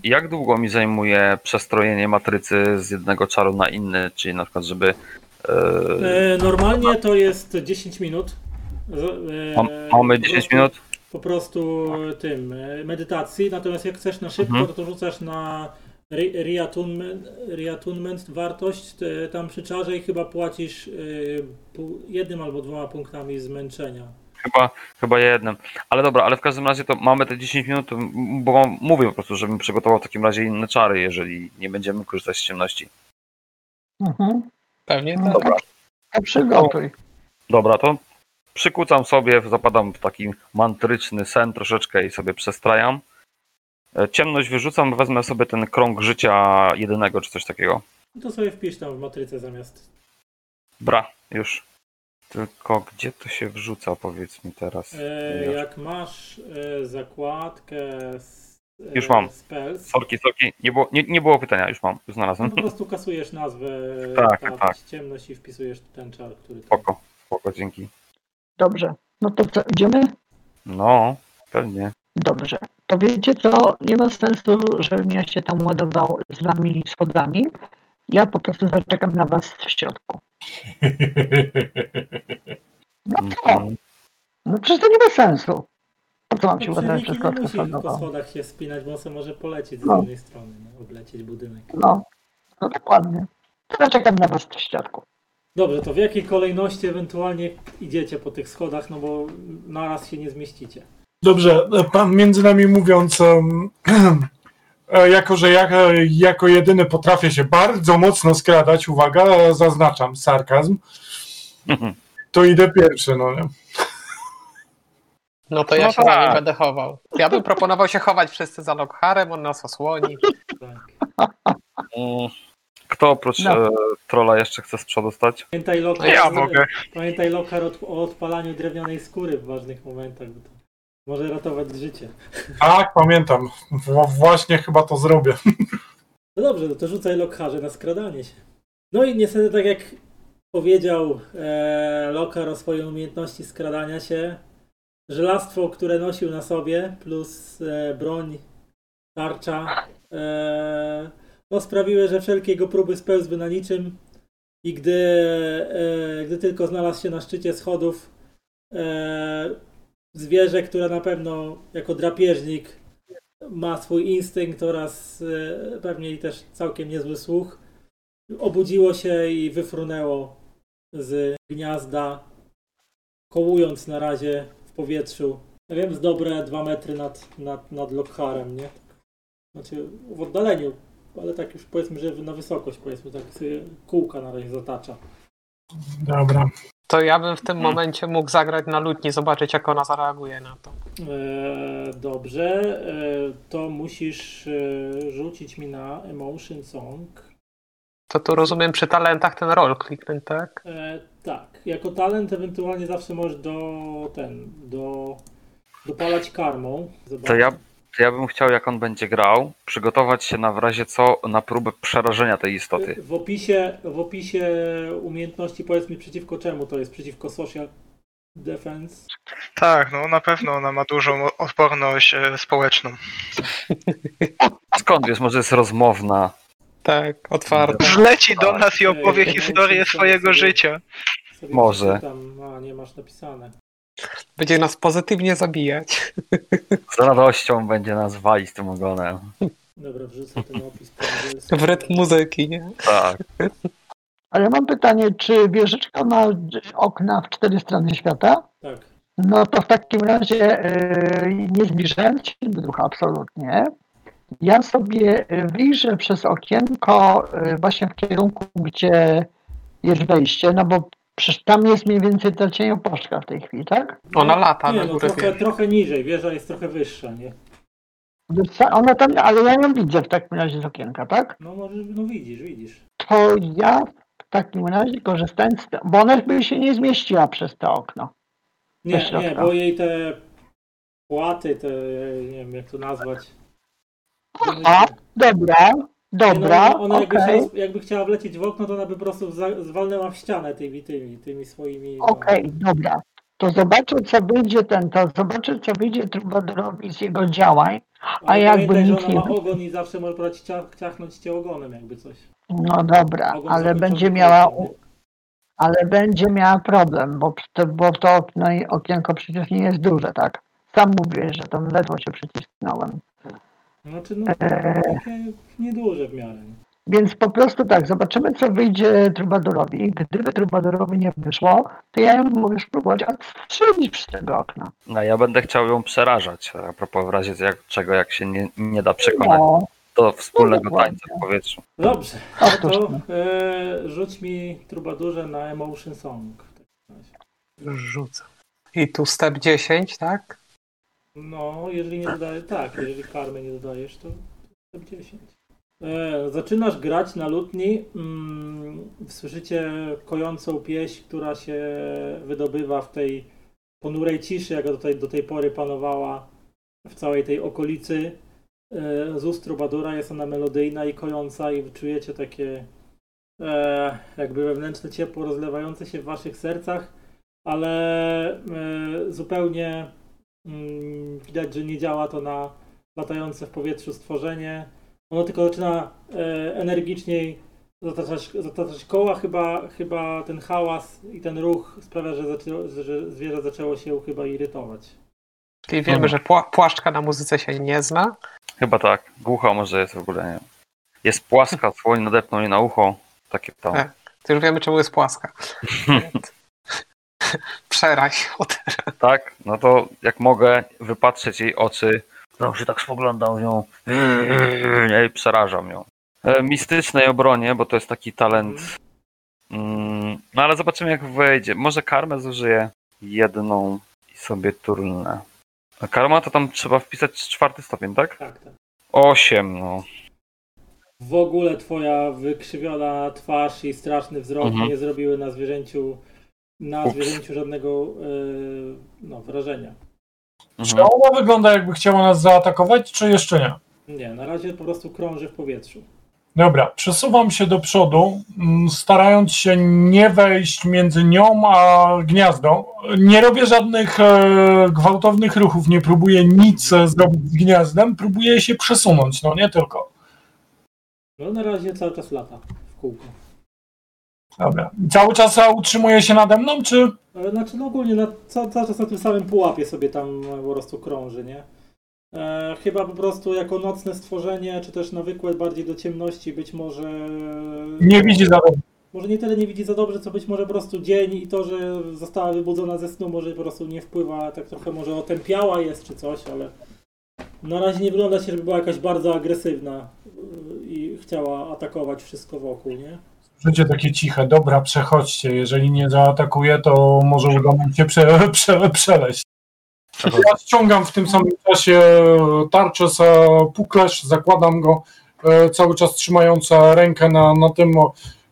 Jak długo mi zajmuje przestrojenie matrycy z jednego czaru na inny, czyli na przykład, żeby. Yy, E, normalnie to jest 10 minut. E, mam, mamy po 10 prostu- minut? po prostu tym e, medytacji, natomiast jak chcesz na szybko, Mhm. to, to rzucasz na re- reattunement, reattunement wartość tam przy czarze i chyba płacisz jednym albo dwoma punktami zmęczenia. Chyba, chyba jednym. Ale dobra, ale w każdym razie to mamy te 10 minut, bo mówię po prostu, żebym przygotował w takim razie inne czary, jeżeli nie będziemy korzystać z ciemności. Mhm. Pewnie No tak. Dobra. To przygotuj. Dobra, to przykucam sobie, zapadam w taki mantryczny sen troszeczkę i sobie przestrajam. E, Ciemność wyrzucam, wezmę sobie ten krąg życia jedynego czy coś takiego. No to sobie wpisz tam w matrycę zamiast. Bra, już. Tylko gdzie to się wrzuca, powiedz mi teraz. E, jak masz e, zakładkę s- e, Już mam. spells, Sorki, sorki, nie było, nie, nie było pytania, już mam, już no znalazłem. po prostu kasujesz nazwę Tak, ta, tak. ciemność i wpisujesz ten czar, który tam. Spoko, spoko, dzięki. Dobrze. No to co, idziemy? No, pewnie. Dobrze. To wiecie co, nie ma sensu, żebym ja się tam ładował z wami schodami. Ja po prostu zaczekam na was w środku. No co? Mhm. No przecież to nie ma sensu. Po co mam się No, przewiki przez klatkę po schodową? schodach się spinać, bo on sobie może polecieć z No. innej strony, no, oblecieć budynek. No, no dokładnie. To zaczekam na was w środku. Dobrze, to w jakiej kolejności ewentualnie idziecie po tych schodach, no bo naraz się nie zmieścicie. Dobrze, pan między nami mówiąc, E, Jako, że ja e, jako jedyny potrafię się bardzo mocno skradać, uwaga, zaznaczam sarkazm, to idę pierwszy, no nie? No to ja No się za tak. nim będę chował. Ja bym proponował się chować wszyscy za Lockharem, on nas osłoni. Tak. Mm, Kto oprócz No. e, trolla jeszcze chce z przodu stać? Pamiętaj Lokar, Ja mogę. Pamiętaj Lokar od, o odpalaniu drewnianej skóry w ważnych momentach, bo to może ratować życie. Tak, pamiętam. W- właśnie chyba to zrobię. No dobrze, no to rzucaj Lokharze na skradanie się. No i niestety tak jak powiedział e, Lokar o swojej umiejętności skradania się, żelastwo, które nosił na sobie, plus e, broń, tarcza, e, no sprawiły, że wszelkie jego próby spełzły na niczym i gdy, e, gdy tylko znalazł się na szczycie schodów, e, zwierzę, które na pewno jako drapieżnik ma swój instynkt oraz e, pewnie też całkiem niezły słuch, obudziło się i wyfrunęło z gniazda, kołując na razie w powietrzu. Ja wiem, z dobre dwa metry nad, nad, nad Lockharem, nie? Znaczy w oddaleniu, ale tak już powiedzmy, że na wysokość, powiedzmy, tak sobie kółka na razie zatacza. Dobra. To ja bym w tym Hmm. momencie mógł zagrać na lutni, zobaczyć jak ona zareaguje na to. E, dobrze, e, to musisz e, rzucić mi na Emotion Song. To tu rozumiem przy talentach ten roll kliknąć, tak? E, tak, jako talent ewentualnie zawsze możesz do ten, do dopalać karmą. Zobacz. To ja, to ja bym chciał, jak on będzie grał, przygotować się na w razie co na próbę przerażenia tej istoty. W opisie, w opisie umiejętności powiedz mi przeciwko czemu to jest, przeciwko social defense. Tak, no na pewno ona ma dużą odporność e, społeczną. Skąd wiesz, może jest rozmowna? Tak, otwarte. Zleci do nas i opowie Ej, historię swojego sobie- życia. Sobie Może. przeczytam. A, nie masz napisane. Będzie nas pozytywnie zabijać. Z radością będzie nas walić tym ogonem. Dobra, wrzucę ten opis. W rytm muzyki, nie? Tak. Ale mam pytanie, czy wieżyczka ma okna w cztery strony świata? Tak. No to w takim razie yy, nie zbliżając się do ducha absolutnie, ja sobie wyjrzę przez okienko yy, właśnie w kierunku, gdzie jest wejście, no bo przecież tam jest mniej więcej ta cieniopoczka w tej chwili, tak? Ona lata Nie, na no, górę trochę, trochę niżej, wieża jest trochę wyższa, nie? Ta- Ona tam, ale ja ją widzę w takim razie z okienka, tak? No może, no widzisz, widzisz. To ja w takim razie korzystając, z te, bo ona by się nie zmieściła przez to okno. Nie, nie, bo jej te płaty, te, nie wiem jak to nazwać. A, dobra, dobra, Nie, no, ona jakby, okej. się, jakby chciała wlecieć w okno, to ona by po prostu zwalnęła w ścianę tymi, tymi, tymi swoimi... no. Okej, dobra. To zobaczę, co wyjdzie ten, to zobaczę, co wyjdzie Trubadorowi z jego działań. Ale jakby pamiętaj, że nic ona nie- ma ogon i zawsze może brać ciach, ciachnąć cię ogonem jakby coś. No dobra, Ogon ale będzie miała, nie? ale będzie miała problem, bo to, bo to okno, i okienko przecież nie jest duże, tak? Sam mówię, że tam ledwo się przycisnąłem. Znaczy no, Eee. takie nieduże w miarę. Więc po prostu tak, zobaczymy, co wyjdzie Trubadorowi. Gdyby Trubadorowi nie wyszło, to ja ją mogę spróbować strzelić przez tego okna. No, ja będę chciał ją przerażać. A propos w razie jak, czego, jak się nie, nie da przekonać No, do wspólnego No, tańca w powietrzu. Dobrze, Otóż no to to. e, rzuć mi trubadurze na Emotion Song. w takim razie. Rzucę. I tu step 10, tak? No, jeżeli nie dodajesz, tak, jeżeli karmy nie dodajesz, to to 10. E, zaczynasz grać na lutni, mm, słyszycie kojącą pieśń, która się wydobywa w tej ponurej ciszy, jaka tej, do tej pory panowała w całej tej okolicy. E, z ust Trubadura jest ona melodyjna i kojąca i czujecie takie e, jakby wewnętrzne ciepło rozlewające się w waszych sercach, ale e, zupełnie widać, że nie działa to na latające w powietrzu stworzenie. Ono tylko zaczyna e, energiczniej zataczać, zataczać koła, chyba, chyba ten hałas i ten ruch sprawia, że, zaczęło, że zwierzę zaczęło się chyba irytować. Czyli wiemy, że pła płaszczka na muzyce się nie zna. Chyba tak. Głucha może jest w ogóle, nie. Jest płaska, słoń nadepnął jej na ucho. Takie tam. E. To już wiemy, czemu jest płaska. Przeraź od Tak? No to jak mogę wypatrzeć jej oczy, No się tak spoglądał w nią nie, i przerażam ją. E, Mistycznej obronie, bo to jest taki talent. Mm, no ale zobaczymy jak wejdzie. Może karmę zużyję jedną i sobie turnę. A karma to tam trzeba wpisać czwarty stopień, tak? Tak, tak. Osiem, no. W ogóle twoja wykrzywiona twarz i straszny wzrok Mhm. nie zrobiły na zwierzęciu na Ups. zwierzęciu żadnego yy, no, wrażenia. Czy Mhm. ona wygląda jakby chciała nas zaatakować, czy jeszcze nie? Nie, na razie po prostu krąży w powietrzu. Dobra, przesuwam się do przodu, mm, starając się nie wejść między nią a gniazdo. Nie robię żadnych e, gwałtownych ruchów, nie próbuję nic e, zrobić z gniazdem, próbuję się przesunąć, no nie tylko. No na razie cały czas lata w kółko. Dobra. I Cały czas e, utrzymuje się nade mną, czy Ale znaczy no ogólnie na, ca, cały czas na tym samym pułapie sobie tam e, po prostu krąży, nie? E, chyba po prostu jako nocne stworzenie, czy też nawykłe bardziej do ciemności, być może... nie widzi za dobrze? Może nie tyle nie widzi za dobrze, co być może po prostu dzień i to, że została wybudzona ze snu, może po prostu nie wpływa, tak trochę może otępiała jest czy coś, ale na razie nie wygląda się, żeby była jakaś bardzo agresywna i chciała atakować wszystko wokół, nie? Życie takie ciche, dobra, przechodźcie. Jeżeli nie zaatakuje, to może uda nam się prze, prze, przeleść. Ja ściągam w tym samym czasie tarczę za puklerz, zakładam go, e, cały czas trzymając rękę na, na tym.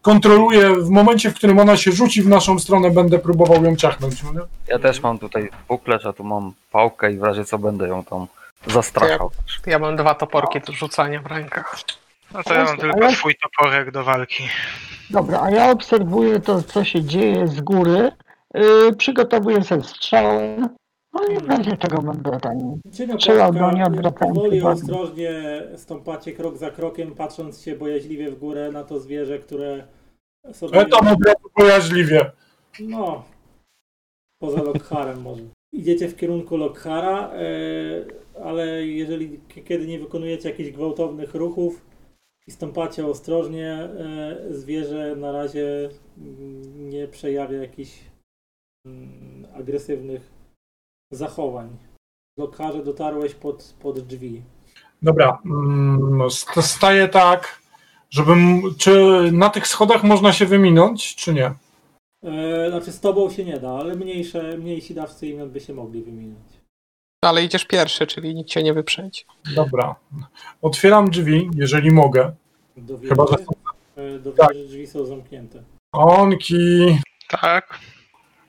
Kontroluję, w momencie, w którym ona się rzuci w naszą stronę, będę próbował ją ciachnąć. no nie? Ja też mam tutaj buklerz, a tu mam pałkę i w razie co będę ją tam zastraszał. Ja mam dwa toporki do rzucania w rękach. No to ja mam tylko swój toporek do walki. Dobra, a ja obserwuję to, co się dzieje z góry. Yy, przygotowuję sobie strzały. No i w razie czego będę ten. Cienia Trzeba płaska, go nie odwracać powoli ostrożnie stąpacie krok za krokiem, patrząc się bojaźliwie w górę na to zwierzę, które sobie... Ja tam od razu bojaźliwie. No, poza Lockharem może. Idziecie w kierunku Lockhara, e, ale jeżeli kiedy nie wykonujecie jakichś gwałtownych ruchów i stąpacie ostrożnie, e, zwierzę na razie mm, nie przejawia jakichś mm, agresywnych zachowań. W Lockharze dotarłeś pod, pod drzwi. Dobra, mm, st- staję tak, żebym. Czy na tych schodach można się wyminąć, czy nie? E, znaczy z tobą się nie da, ale mniejsze, mniejsi dawcy imion by się mogli wymieniać. Ale idziesz pierwszy, czyli nikt cię nie wyprzedzi. Dobra. Otwieram drzwi, jeżeli mogę. Do Chyba, wieży, że e, do Tak. drzwi są zamknięte. Onki. Tak.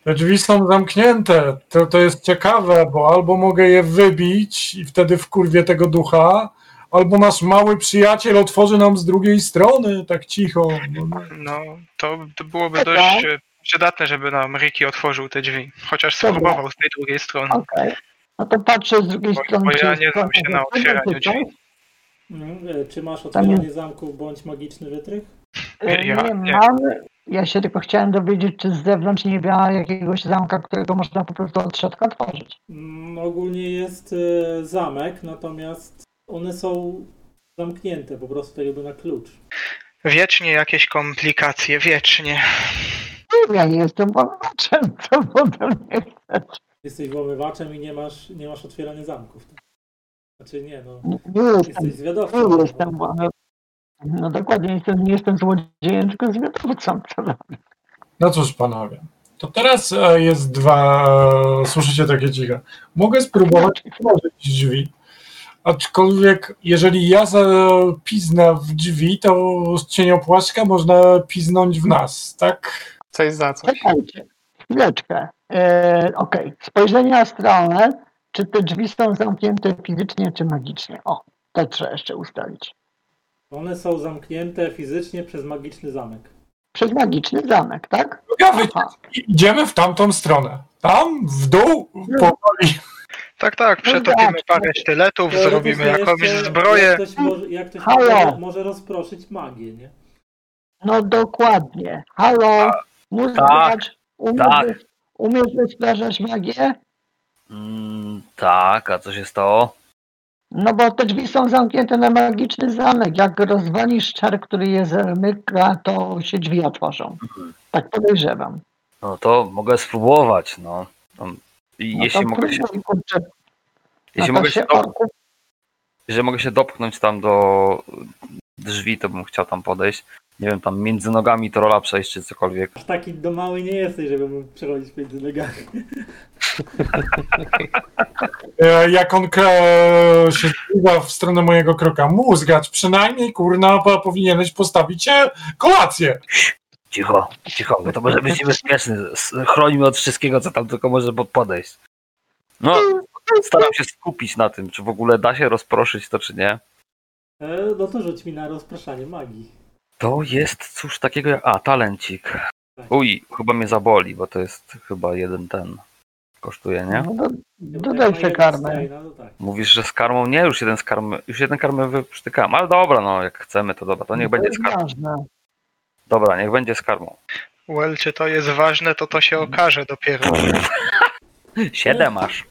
Te drzwi są zamknięte. To, to jest ciekawe, bo albo mogę je wybić i wtedy wkurwię tego ducha, albo nasz mały przyjaciel otworzy nam z drugiej strony, tak cicho. No, No, to, to byłoby dość e, przydatne, żeby nam Ricky otworzył te drzwi. Chociaż spróbował z tej drugiej strony. Okej. No to patrzę z drugiej Bo- strony. bo czy ja nie znam się na otwieraniu drzwi. Mhm. E, Czy masz otwieranie zamków bądź magiczny wytrych? E, Ja- nie nie. mam. Ja się tylko chciałem dowiedzieć, czy z zewnątrz nie ma jakiegoś zamka, którego można po prostu od środka otworzyć. Mm, ogólnie jest e, zamek, natomiast one są zamknięte po prostu jakby na klucz. Wiecznie jakieś komplikacje, wiecznie. Ja nie jestem włamaczem, co ode mnie chcesz. Jesteś włamywaczem i nie masz, nie masz otwierania zamków. Znaczy nie, no. Nie, Jesteś zwiadowcą. nie jestem włamaczem. No dokładnie, jestem, nie jestem złodziejem, tylko zwiadowcą. No cóż, panowie. To teraz e, jest dwa. e, Słyszycie takie ciche. Mogę spróbować otworzyć drzwi. Aczkolwiek, jeżeli ja zapiznę w drzwi, to z cieniopłaszka można piznąć w nas, tak? Coś za coś. Czekajcie, chwileczkę. E, Okej, spojrzenie astralne. Czy te drzwi są zamknięte fizycznie, czy magicznie? O, to trzeba jeszcze ustalić. One są zamknięte fizycznie przez magiczny zamek. Przez magiczny zamek, tak? Aha. idziemy w tamtą stronę. Tam, w dół, powoli. Tak, tak, przetopimy parę sztyletów, zrobimy Teoretycznie jakąś jeszcze, zbroję. Jak ktoś, może, jak ktoś może, może rozproszyć magię, nie? No dokładnie. Halo, mózg tak, umiesz, tak. umiesz wystrażać magię? Mm, tak, a co się stało? No bo te drzwi są zamknięte na magiczny zamek. Jak rozwalisz czar, który je zamyka, to się drzwi otworzą. Tak podejrzewam. No to mogę spróbować, no. No jeśli to mogę się, kurczę. jeśli no mogę się, jeżeli mogę się dopchnąć tam do drzwi, to bym chciał tam podejść. Nie wiem, tam między nogami trolla przejść czy cokolwiek. Aż taki do mały nie jesteś, żeby mógł przechodzić między nogami. E, Jak on e, się zbliża w stronę mojego kroka, mózgacz, przynajmniej kurna po- powinieneś postawić się kolację. Cicho, cicho, bo to może być niebezpieczny. S- Chroni mnie od wszystkiego, co tam tylko może pod- podejść. No, staram się skupić na tym, czy w ogóle da się rozproszyć to, czy nie. E, no to rzuć mi na rozpraszanie magii. To jest cóż takiego jak... A, talencik. Uj, chyba mnie zaboli, bo to jest chyba jeden ten. Kosztuje, nie? No, do, dodaj jeden karmę. No. Mówisz, że z karmą? Nie, już jeden z karmy, już jeden karmę wyprztykałem. Ale dobra, no jak chcemy, to dobra, to niech będzie z jest karmą. ważne. Dobra, niech będzie z karmą. Well, czy to jest ważne, to to się okaże dopiero. Siedem masz.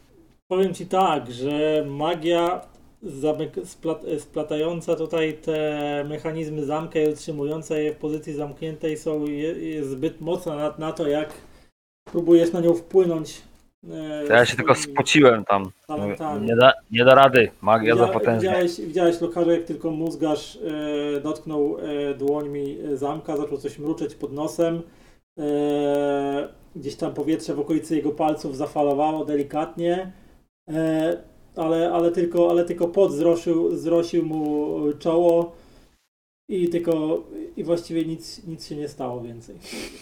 Powiem ci tak, że magia zamyk, splat, splatająca tutaj te mechanizmy zamka i utrzymująca je w pozycji zamkniętej są je, jest zbyt mocna na, na to, jak próbujesz na nią wpłynąć. e, ja się tylko spociłem tam. Nie da, nie da rady, magia za Widzia- potężna. Widziałeś, widziałeś lokarze, jak tylko mózgarz e, dotknął e, dłońmi zamka, zaczął coś mruczeć pod nosem. E, gdzieś tam powietrze w okolicy jego palców zafalowało delikatnie, e, ale, ale, tylko, ale tylko pot zrosił, zrosił mu czoło i tylko i właściwie nic, nic się nie stało więcej.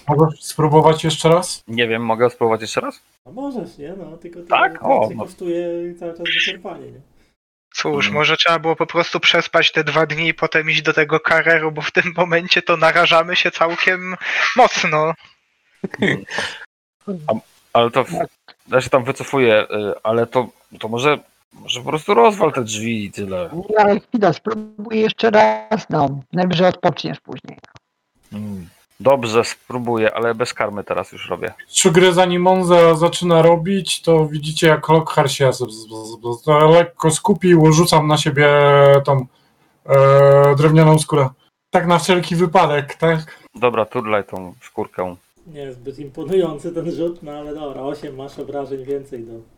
Mogę spróbować jeszcze raz? Nie wiem, mogę spróbować jeszcze raz? A możesz, nie? No, tylko to, Tak? to O, no. kosztuje cały czas wyczerpanie, nie? Cóż, Mhm. może trzeba było po prostu przespać te dwa dni i potem iść do tego kareru, bo w tym momencie to narażamy się całkiem mocno. Ale to. Ja się tam wycofuję, y, ale to, to może. Może po prostu rozwal te drzwi i tyle. Nie, ale chwila, spróbuj jeszcze raz, no. Najwyżej odpoczniesz później. Mm. Dobrze, spróbuję, ale bez karmy teraz już robię. Trzy gry zanim on za, zaczyna robić, to widzicie jak Lockhart się z, z, z, z, lekko skupił, rzucam na siebie tą e, drewnianą skórę. Tak na wszelki wypadek, tak? Dobra, turlaj tą skórkę. Nie zbyt imponujący ten rzut, no ale dobra, 8 masz obrażeń więcej do.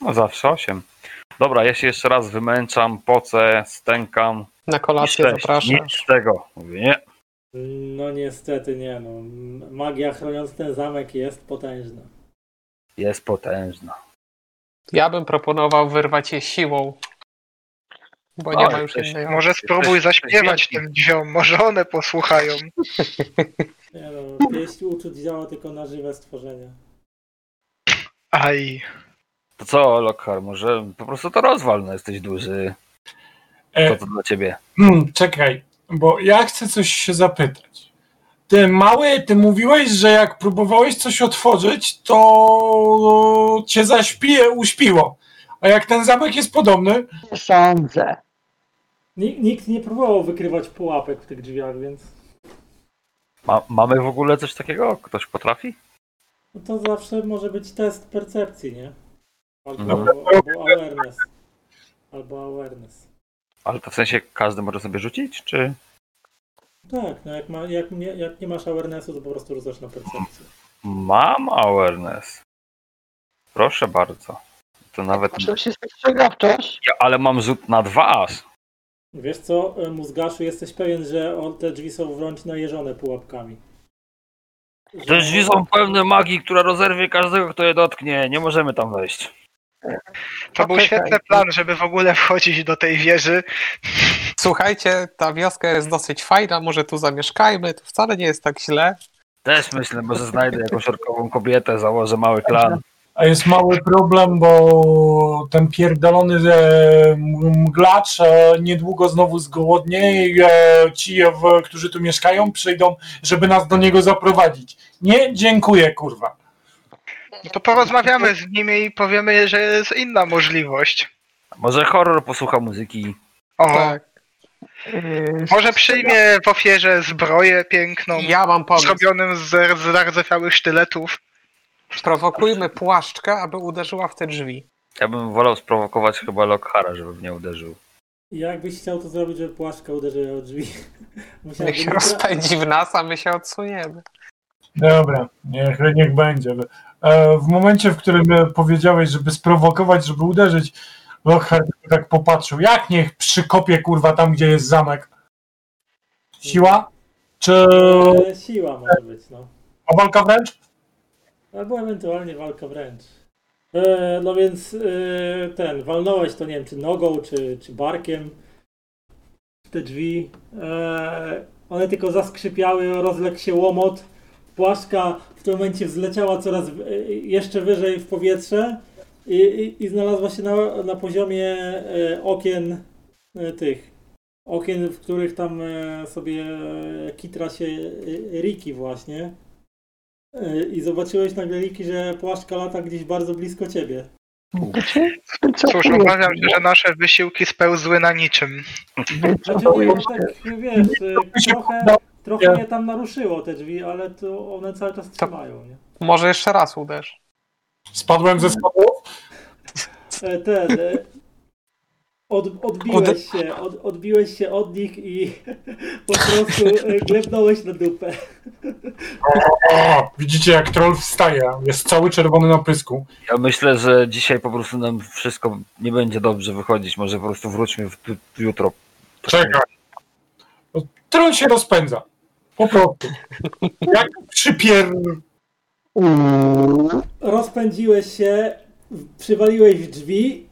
No zawsze osiem. Dobra, ja się jeszcze raz wymęczam, pocę, stękam. Na I kolację zapraszam. Nic z tego. Mówię, nie. No niestety nie, no. Magia chroniąc ten zamek jest potężna. Jest potężna. Ja bym proponował wyrwać je siłą. Bo nie ma już innej Może spróbuj jesteś zaśpiewać tym drzwiom, może one posłuchają. Nie no, pieśń uczuć działa tylko na żywe stworzenia. Aj. To co, Lockhart, może po prostu to rozwal, no jesteś duży. E, Co to dla ciebie? Hmm, czekaj, bo ja chcę coś się zapytać. Ty mały, ty mówiłeś, że jak próbowałeś coś otworzyć, to cię zaśpije, uśpiło. A jak ten zamek jest podobny, Nie sądzę. Nikt, nikt nie próbował wykrywać pułapek w tych drzwiach, więc Ma, mamy w ogóle coś takiego? Ktoś potrafi? no to zawsze może być test percepcji, nie? Albo, Mhm. albo awareness. Albo awareness. Ale to w sensie każdy może sobie rzucić, czy? Tak, no jak, ma, jak, nie, jak nie masz awarenessu, to po prostu rzucasz na percepcję. Mam awareness. Proszę bardzo. To nawet. Jest spostrzegawczość. Ja, ale mam rzut na dwa aż. Wiesz co, e, mózgaszu, jesteś pewien, że on, te drzwi są wręcz najeżone pułapkami. Te drzwi są pełne magii, która rozerwie każdego, kto je dotknie. Nie możemy tam wejść. To był świetny plan, żeby w ogóle wchodzić do tej wieży. Słuchajcie, ta wioska jest dosyć fajna, może tu zamieszkajmy, to wcale nie jest tak źle. Też myślę, może znajdę jakąś orkową kobietę, założę mały klan. a jest mały problem, bo ten pierdolony e, mglacz e, niedługo znowu zgłodnieje i e, ci, którzy tu mieszkają, przyjdą, żeby nas do niego zaprowadzić. Nie, dziękuję, kurwa. No to porozmawiamy z nimi i powiemy, że jest inna możliwość. Może horror posłucha muzyki. O, Tak. Yy, może przyjmie w ofierze zbroję piękną, Ja mam pomysł. zrobionym z, zardzewiałych sztyletów. Prowokujmy płaszczkę, aby uderzyła w te drzwi. Ja bym wolał sprowokować chyba Lockhara, żeby mnie uderzył. Jakbyś chciał to zrobić, żeby płaszczka uderzyła o drzwi? Niech się rozpędzi w nas, a my się odsuniemy. Dobra, niech, niech będzie. E, W momencie, w którym e, powiedziałeś, żeby sprowokować, żeby uderzyć, Lockhart tak popatrzył, jak niech przykopie kurwa tam, gdzie jest zamek. Siła? Czy E, siła może być, no. a walka wręcz? Albo ewentualnie walka wręcz. E, no więc e, ten, walnąłeś to nie wiem, czy nogą, czy, czy barkiem te drzwi. E, one tylko zaskrzypiały, rozległ się łomot. Płaszka w tym momencie wzleciała coraz e, jeszcze wyżej w powietrze i, i, i znalazła się na, na poziomie e, okien e, tych. Okien, w których tam sobie kitra się Riki właśnie. I zobaczyłeś nagle Riki, że płaszczka lata gdzieś bardzo blisko ciebie. Cóż, obawiam się, że nasze wysiłki spełzły na niczym. Znaczy tak wiesz, e, trochę, trochę je tam naruszyło te drzwi, ale to one cały czas trzymają, nie? Może jeszcze raz uderz. Spadłem ze schodów? E, Ten, e, od, odbiłeś się, od, odbiłeś się od nich i po prostu e, glebnąłeś na dupę. O, widzicie jak troll wstaje, jest cały czerwony na pysku. Ja myślę, że dzisiaj po prostu nam wszystko nie będzie dobrze wychodzić. Może po prostu wróćmy w, jutro. Czekaj. No, Troll się rozpędza. Po prostu. Jak przypier... Rozpędziłeś się, przywaliłeś w drzwi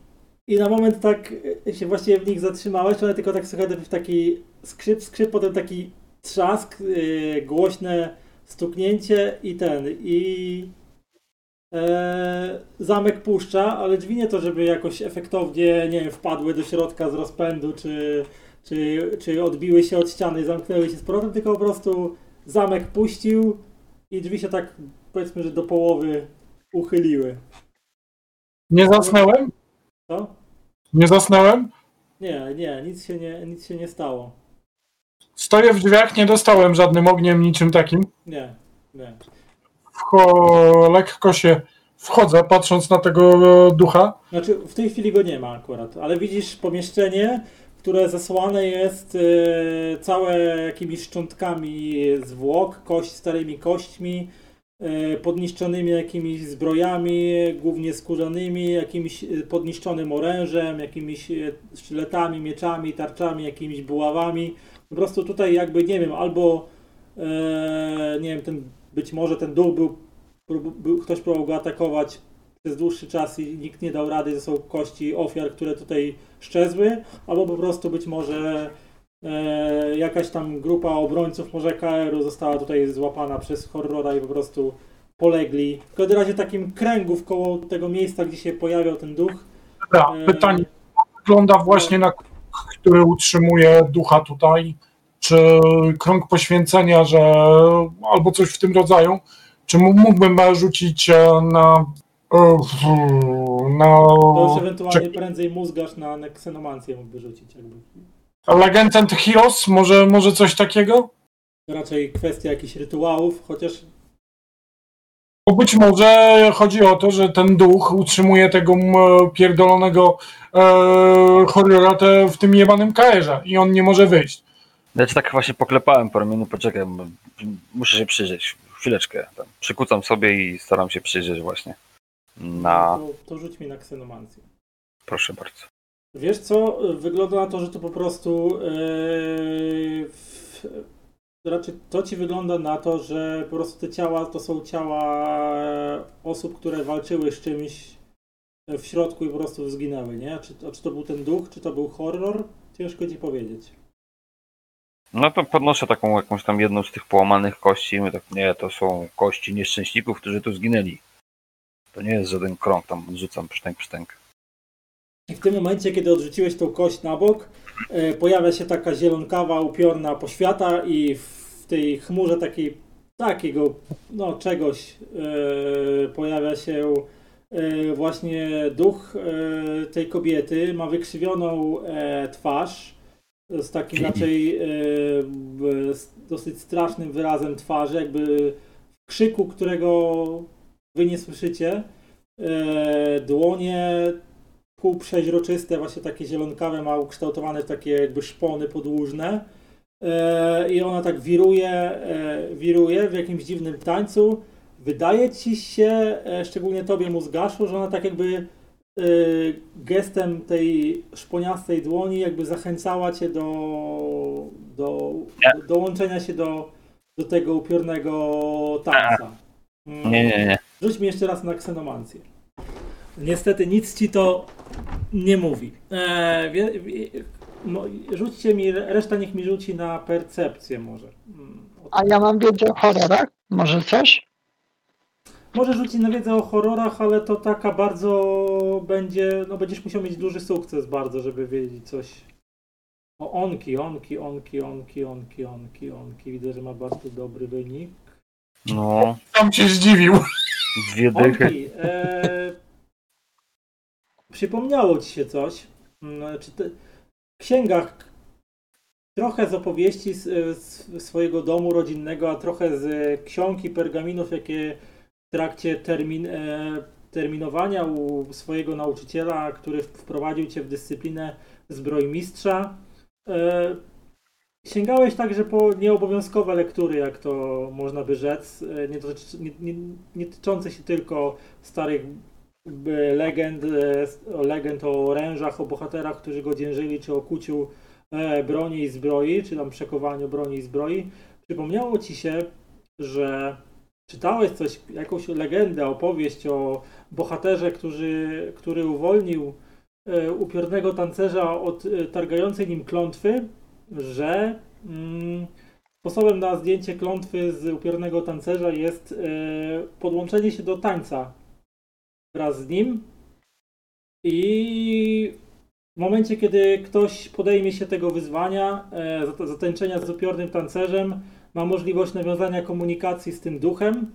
i na moment tak się właściwie w nich zatrzymałeś, one tylko tak słuchaj, w taki skrzyp, skrzyp, potem taki trzask, e, głośne stuknięcie i ten, i e, zamek puszcza, ale drzwi nie to, żeby jakoś efektownie, nie wiem, wpadły do środka z rozpędu, czy, czy, czy odbiły się od ściany zamknęły się z powrotem, tylko po prostu zamek puścił i drzwi się tak, powiedzmy, że do połowy uchyliły. Nie zasnąłem? Co? Nie zasnąłem? Nie, nie, nic się nie, nic się nie stało. Stoję w drzwiach, nie dostałem żadnym ogniem, niczym takim. Nie, nie. Wcho... Lekko się wchodzę, patrząc na tego ducha. Znaczy, w tej chwili go nie ma akurat, ale widzisz pomieszczenie, które zasłane jest e, całe jakimiś szczątkami zwłok, kość, starymi kośćmi, e, podniszczonymi jakimiś zbrojami, głównie skórzanymi, jakimś e, podniszczonym orężem, jakimiś sztyletami, mieczami, tarczami, jakimiś buławami. Po prostu tutaj jakby, nie wiem, albo nie wiem, ten, być może ten duch był, był, ktoś próbował go atakować przez dłuższy czas i nikt nie dał rady, to są kości ofiar, które tutaj szczezły, albo po prostu być może e, jakaś tam grupa obrońców może KR-u została tutaj złapana przez horrora i po prostu polegli. W każdym razie takim kręgu koło tego miejsca, gdzie się pojawiał ten duch. Dobra, e, pytanie wygląda właśnie na krąg, który utrzymuje ducha tutaj. Czy krąg poświęcenia, że albo coś w tym rodzaju. Czy mógł- mógłbym rzucić e, na. Na To już ewentualnie prędzej mózgasz na neksenomancję mógłby rzucić. Jakby. Legend and Heroes? Może, może coś takiego? Raczej kwestia jakichś rytuałów, chociaż Bo być może chodzi o to, że ten duch utrzymuje tego pierdolonego e, horrora te, w tym jebanym kaerze i on nie może wyjść. Ja cię tak właśnie poklepałem po ramieniu, poczekaj, muszę się przyjrzeć. Chwileczkę. Tam. Przykucam sobie i staram się przyjrzeć właśnie. Na. to, to rzuć mi na ksenomancję. Proszę bardzo. Wiesz co, wygląda na to, że to po prostu yy, w, raczej to ci wygląda na to, że po prostu te ciała to są ciała osób, które walczyły z czymś w środku i po prostu zginęły, nie? A czy, czy to był ten duch, czy to był horror? Ciężko ci powiedzieć. No to podnoszę taką jakąś tam jedną z tych połamanych kości my tak, nie, to są kości nieszczęśników, którzy tu zginęli. To nie jest żaden krąg, tam rzucam pszczęk, pszczęk. I w tym momencie, kiedy odrzuciłeś tą kość na bok, e, pojawia się taka zielonkawa, upiorna poświata i w tej chmurze takiej, takiego, no czegoś e, pojawia się e, właśnie duch tej kobiety. Ma wykrzywioną twarz z takim raczej dosyć strasznym wyrazem twarzy, jakby w krzyku, którego wy nie słyszycie. E, dłonie półprzeźroczyste, właśnie takie zielonkawe, ma ukształtowane w takie jakby szpony podłużne. E, I ona tak wiruje, e, wiruje w jakimś dziwnym tańcu. Wydaje ci się, e, szczególnie tobie mózgaszu, że ona tak jakby gestem tej szponiastej dłoni jakby zachęcała cię do, do, do dołączenia się do, do tego upiornego tańca. Mm. Nie, nie, nie. Rzuć mi jeszcze raz na ksenomancję. Niestety nic ci to nie mówi. Eee, wie, wie, mo, rzućcie mi, reszta niech mi rzuci na percepcję może. Mm, A ja mam wiedzę o horrorach? Może coś? Może rzucić na wiedzę o horrorach, ale to taka bardzo będzie, no będziesz musiał mieć duży sukces bardzo, żeby wiedzieć coś. O onki, onki, onki, onki, onki, onki, onki. Widzę, że ma bardzo dobry wynik. No, Tam się zdziwił. dwie dychy. E, przypomniało ci się coś. Mm, Czy ty, w księgach trochę z opowieści z, z swojego domu rodzinnego, a trochę z ksiąg i pergaminów, jakie w trakcie termin, e, terminowania u swojego nauczyciela, który wprowadził cię w dyscyplinę zbrojmistrza. E, sięgałeś także po nieobowiązkowe lektury, jak to można by rzec, e, nie, dotyczy, nie, nie, nie tyczące się tylko starych legend, e, legend o orężach, o bohaterach, którzy go dzierżyli, czy o kuciu e, broni i zbroi, czy tam przekowaniu broni i zbroi. Przypomniało ci się, że czytałeś coś, jakąś legendę, opowieść o bohaterze, który, który uwolnił upiornego tancerza od targającej nim klątwy, że mm, sposobem na zdjęcie klątwy z upiornego tancerza jest e, podłączenie się do tańca wraz z nim. I w momencie, kiedy ktoś podejmie się tego wyzwania, e, zat- zatańczenia z upiornym tancerzem, ma możliwość nawiązania komunikacji z tym duchem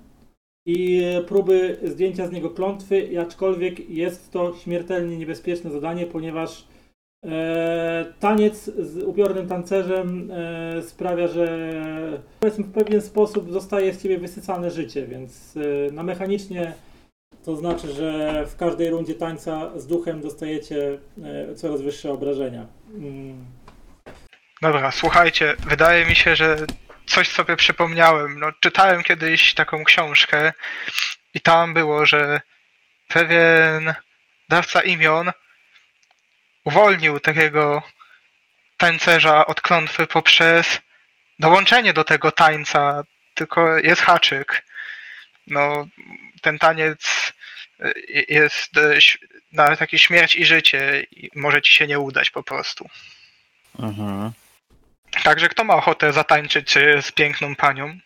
i e, próby zdjęcia z niego klątwy, aczkolwiek jest to śmiertelnie niebezpieczne zadanie, ponieważ taniec z upiornym tancerzem e, sprawia, że powiedzmy w pewien sposób zostaje z ciebie wysycane życie, więc e, na mechanicznie to znaczy, że w każdej rundzie tańca z duchem dostajecie e, coraz wyższe obrażenia. Mm. Dobra, słuchajcie, wydaje mi się, że coś sobie przypomniałem. No, czytałem kiedyś taką książkę i tam było, że pewien dawca imion uwolnił takiego tańcerza od klątwy poprzez dołączenie do tego tańca, tylko jest haczyk. No, ten taniec y, jest ś- na takie śmierć i życie i może ci się nie udać po prostu. Mhm. Także kto ma ochotę zatańczyć y, z piękną panią?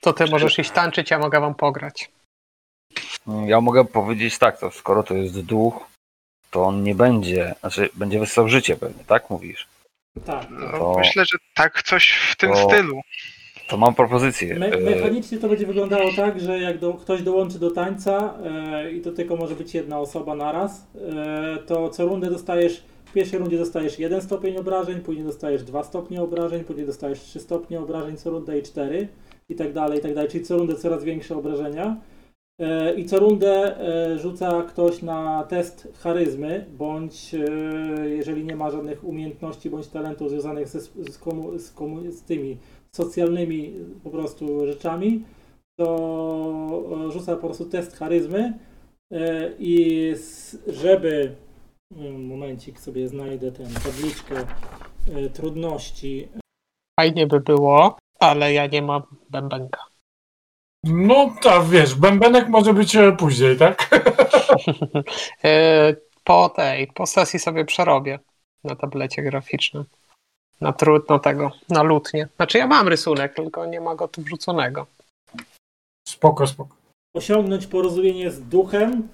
To ty możesz iść tańczyć, ja mogę wam pograć. Ja mogę powiedzieć tak, to skoro to jest duch, to on nie będzie, znaczy będzie wysłał życie pewnie, tak mówisz? Tak. No, To- Myślę, że tak coś w tym to- stylu. To mam propozycję. Me E, mechanicznie to będzie wyglądało tak, że jak do, ktoś dołączy do tańca e, i to tylko może być jedna osoba naraz, e, to co rundę dostajesz, w pierwszej rundzie dostajesz jeden stopień obrażeń, później dostajesz dwa stopnie obrażeń, później dostajesz trzy stopnie obrażeń co rundę i cztery i tak dalej, i tak dalej, czyli co rundę coraz większe obrażenia. E, I co rundę e, rzuca ktoś na test charyzmy, bądź e, jeżeli nie ma żadnych umiejętności bądź talentów związanych ze, z, komu, z, komu, z tymi socjalnymi po prostu rzeczami, to rzuca po prostu test charyzmy i żeby mm, momencik sobie znajdę tę tabliczkę trudności. Fajnie by było, ale ja nie mam bębenka. No tak, wiesz, bębenek może być e, później, tak? E, po tej, po sesji sobie przerobię na tablecie graficznym. Na trudno tego, na lutnie. Znaczy ja mam rysunek, tylko nie ma go tu wrzuconego. Spoko, spoko. Osiągnąć porozumienie z duchem.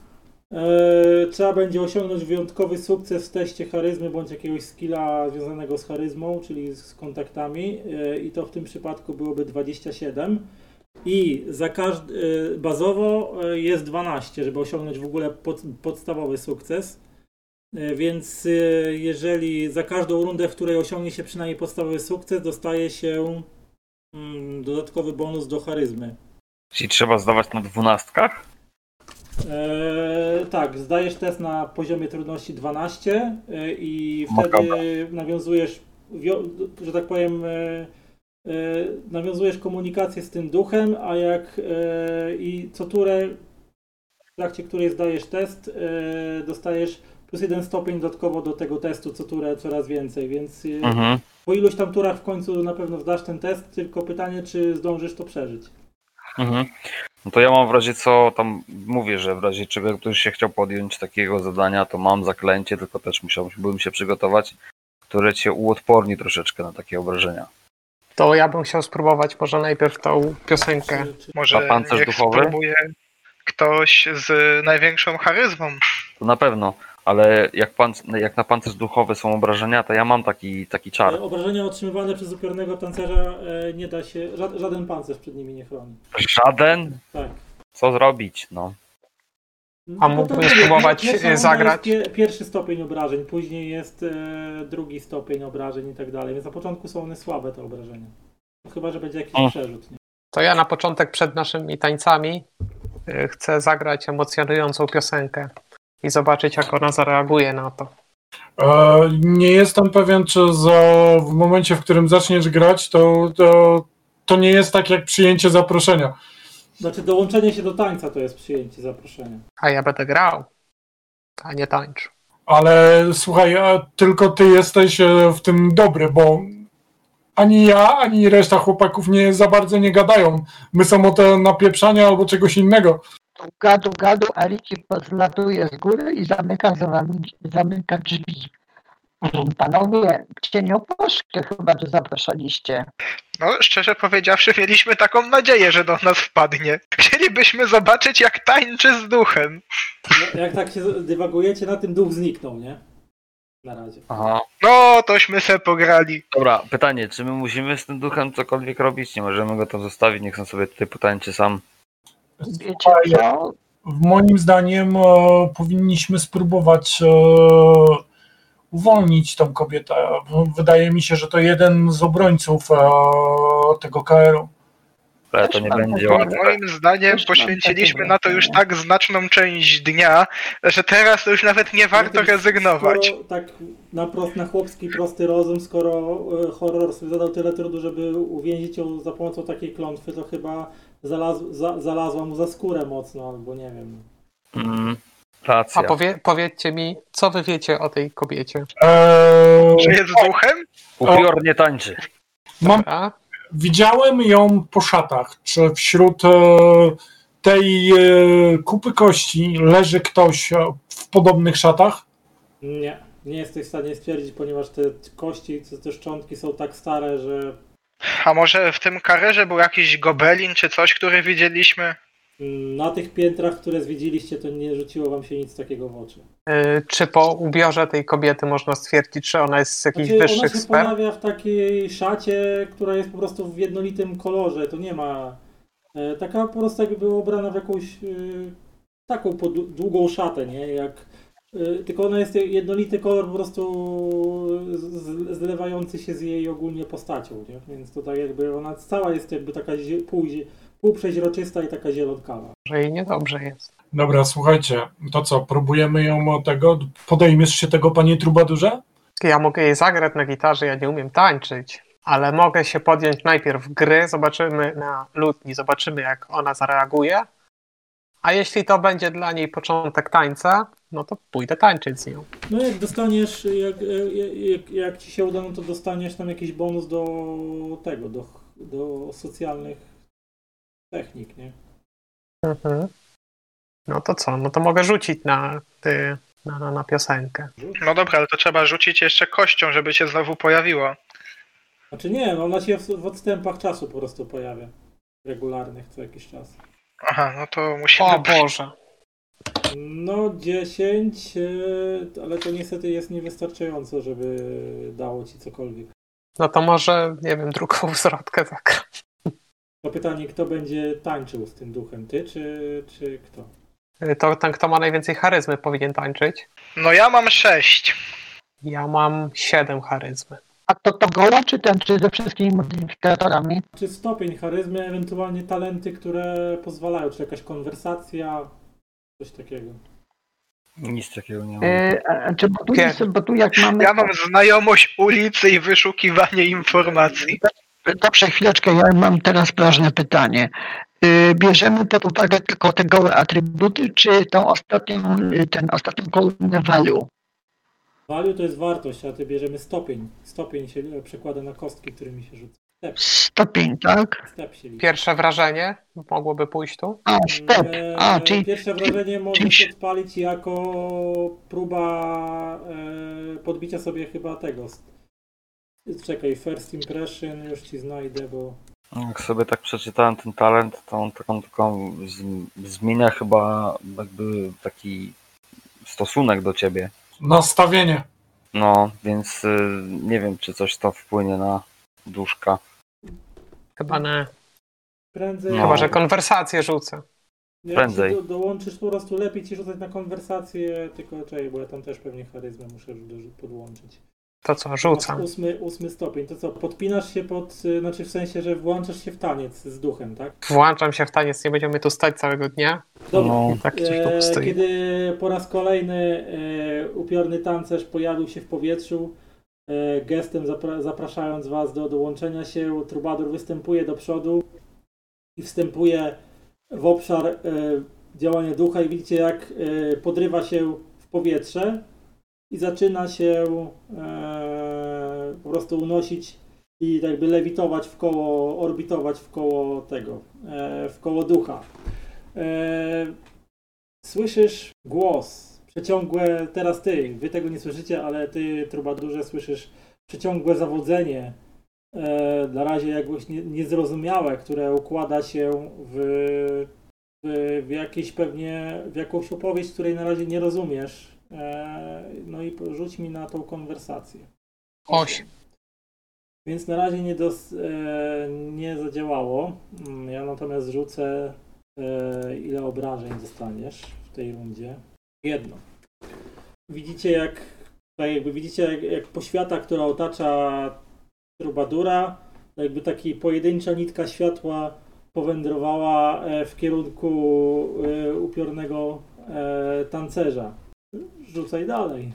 E, trzeba będzie osiągnąć wyjątkowy sukces w teście charyzmy bądź jakiegoś skilla związanego z charyzmą, czyli z kontaktami i to w tym przypadku byłoby 27. I za każdy, bazowo e, jest 12, żeby osiągnąć w ogóle pod, podstawowy sukces. E, Więc e, jeżeli za każdą rundę, w której osiągnie się przynajmniej podstawowy sukces, dostaje się mm, dodatkowy bonus do charyzmy. Czyli trzeba zdawać na dwunastkach? Eee, tak, zdajesz test na poziomie trudności 12 e, i wtedy nawiązujesz, że tak powiem, nawiązujesz komunikację z tym duchem, a jak e, i co turę trakcie której zdajesz test, e, dostajesz plus jeden stopień dodatkowo do tego testu co turę coraz więcej, więc e, Mhm. po iluś tam turach w końcu na pewno zdasz ten test, tylko pytanie, czy zdążysz to przeżyć. Mhm. No to ja mam w razie co, tam mówię, że w razie czego ktoś się chciał podjąć takiego zadania, to mam zaklęcie, tylko też musiałbym się przygotować, które cię uodporni troszeczkę na takie obrażenia. To ja bym chciał spróbować może najpierw tą piosenkę. Może pancerz niech duchowy? spróbuje ktoś z największą charyzmą. To na pewno, ale jak, pan, jak na pancerz duchowy są obrażenia, to ja mam taki, taki czar. E, Obrażenia otrzymywane przez upiornego tancerza e, nie da się, ża- żaden pancerz przed nimi nie chroni. Żaden? Tak. Co zrobić? No. A No mówię, spróbować, e, zagrać? Pierwszy stopień obrażeń, później jest e, drugi stopień obrażeń i tak dalej, więc na początku są one słabe te obrażenia. Chyba, że będzie jakiś O. przerzut. Nie? To ja na początek przed naszymi tańcami y, chcę zagrać emocjonującą piosenkę i zobaczyć, jak ona zareaguje na to. E, Nie jestem pewien, czy za, w momencie, w którym zaczniesz grać, to, to, to nie jest tak jak przyjęcie zaproszenia. Znaczy dołączenie się do tańca to jest przyjęcie zaproszenia. A ja będę grał, a nie tańczył. Ale słuchaj, a tylko ty jesteś e, w tym dobry, bo ani ja, ani reszta chłopaków nie za bardzo nie gadają. My są o te napieprzania albo czegoś innego. Tu gadu, gadu, a Ricky podlatuje z góry i zamyka za wami, zamyka drzwi. Panowie, cienioposzkę chyba tu zapraszaliście. No, szczerze powiedziawszy, mieliśmy taką nadzieję, że do nas wpadnie. Chcielibyśmy zobaczyć, jak tańczy z duchem. No, Jak tak się dywagujecie, na tym duch zniknął, nie? Na razie. Aha. No, tośmy se pograli. Dobra, pytanie, czy my musimy z tym duchem cokolwiek robić? Nie możemy go tam zostawić, niech on sobie tutaj potańczy sam. Wiecie co? Moim zdaniem e, powinniśmy spróbować e, uwolnić tą kobietę. Wydaje mi się, że to jeden z obrońców e, tego KR-u. Ale to nie będzie łatwe. Moim zdaniem poświęciliśmy na to już wrażenie. tak znaczną część dnia, że teraz to już nawet nie warto rezygnować. Skoro tak na, prost, na chłopski prosty rozum, skoro e, horror sobie zadał tyle trudu, żeby uwięzić ją za pomocą takiej klątwy, to chyba zalaz, za, zalazła mu za skórę mocno, albo nie wiem. Mm, A racja. powie, powiedzcie mi, co wy wiecie o tej kobiecie? E, Że jest duchem? Upiór nie tańczy. mam, A? widziałem ją po szatach. Czy wśród e, tej e, kupy kości leży ktoś e, w podobnych szatach? Nie, nie jesteś w stanie stwierdzić, ponieważ te kości, te, te szczątki są tak stare, że A może w tym karerze był jakiś gobelin czy coś, który widzieliśmy? Na tych piętrach, które zwiedziliście, to nie rzuciło wam się nic takiego w oczy. Y, Czy po ubiorze tej kobiety można stwierdzić, że ona jest z jakichś Znaczy, ona wyższych się sfer? pojawia w takiej szacie, która jest po prostu w jednolitym kolorze. To nie ma. E, taka po prostu jakby była ubrana w jakąś e, taką długą szatę, nie? Jak, tylko ona jest jednolity kolor po prostu z, zlewający się z jej ogólnie postacią, nie? Więc to tak jakby ona cała jest jakby taka pół, półprzeźroczysta i taka zielonkawa. Że jej niedobrze jest. Dobra, słuchajcie, to co, próbujemy ją o tego? Podejmiesz się tego, panie Trubadurze? Ja mogę jej zagrać na gitarze, ja nie umiem tańczyć, ale mogę się podjąć najpierw gry, zobaczymy na lutni, zobaczymy jak ona zareaguje. A jeśli to będzie dla niej początek tańca, no to pójdę tańczyć z nią. No jak dostaniesz, jak, jak, jak, jak ci się uda, no to dostaniesz tam jakiś bonus do tego, do, do socjalnych technik, nie? Mhm. No to co? No to mogę rzucić na, ty, na, na, na piosenkę. No dobra, ale to trzeba rzucić jeszcze kością, żeby się znowu pojawiło. Znaczy nie, no ona się w, w odstępach czasu po prostu pojawia. Regularnych co jakiś czas. Aha, no to musimy... O Boże. No 10, e, ale to niestety jest niewystarczająco, żeby dało ci cokolwiek. No to może, nie wiem, drugą zwrotkę zagram. To pytanie, kto będzie tańczył z tym duchem, ty czy, czy kto? To ten, kto ma najwięcej charyzmy, powinien tańczyć. No ja mam sześć. Ja mam 7 charyzmy. A to to goła, czy ten, czy ze wszystkimi modyfikatorami? Czy stopień charyzmy, ewentualnie talenty, które pozwalają, czy jakaś konwersacja, coś takiego. Nic takiego nie mam. E, a, czy bo tu, jest, bo tu jak mamy... Ja mam znajomość ulicy i wyszukiwanie informacji. Dobrze, chwileczkę, ja mam teraz ważne pytanie. y, bierzemy pod uwagę tylko te gołe atrybuty, czy tą ostatnią, y, ten ostatnią kolumnę value? Value to jest wartość, a ty bierzemy stopień. Stopień się e, przekłada na kostki, którymi się rzuca. Step, Stopień, tak? step się liczy. Pierwsze wrażenie mogłoby pójść tu. A, step. A, Eee, czyli Pierwsze wrażenie możesz czyli- odpalić jako próba e, podbicia sobie chyba tego. Czekaj, first impression, już ci znajdę, bo Jak sobie tak przeczytałem ten talent, to on taką, taką z- zmienia chyba jakby taki stosunek do ciebie. Nastawienie. No, więc y, nie wiem, czy coś to wpłynie na duszka. Chyba nie. prędzej. No. Chyba, że konwersację rzucę. Jak prędzej. Do, dołączysz po prostu lepiej ci rzucać na konwersację, tylko czekaj, bo ja tam też pewnie charyzmę muszę do, podłączyć. To co, rzucam. Ósmy, ósmy stopień. To co, podpinasz się pod, y, znaczy w sensie, że włączasz się w taniec z duchem, tak? Włączam się w taniec, nie będziemy tu stać całego dnia. Dobra. No, Tak E, kiedy po raz kolejny e, upiorny tancerz pojawił się w powietrzu, e, gestem zapra- zapraszając was do dołączenia się, Trubadur występuje do przodu i wstępuje w obszar e, działania ducha i widzicie jak e, podrywa się w powietrze i zaczyna się e, po prostu unosić i jakby lewitować w koło, orbitować w koło tego, e, w koło ducha. E, słyszysz głos, przeciągłe, teraz ty, wy tego nie słyszycie, ale ty, Trubadurze, słyszysz przeciągłe zawodzenie, e, na razie jakieś nie, niezrozumiałe, które układa się w, w, w pewnie, w jakąś opowieść, której na razie nie rozumiesz. E, no i rzuć mi na tą konwersację. Osiem. Więc na razie nie, dos, e, nie zadziałało. Mm, Ja natomiast rzucę, e, ile obrażeń dostaniesz w tej rundzie. Jedno. Widzicie jak, tak jakby widzicie jak, jak poświata, która otacza Trubadura, jakby taki pojedyncza nitka światła powędrowała w kierunku upiornego tancerza. Rzucaj dalej.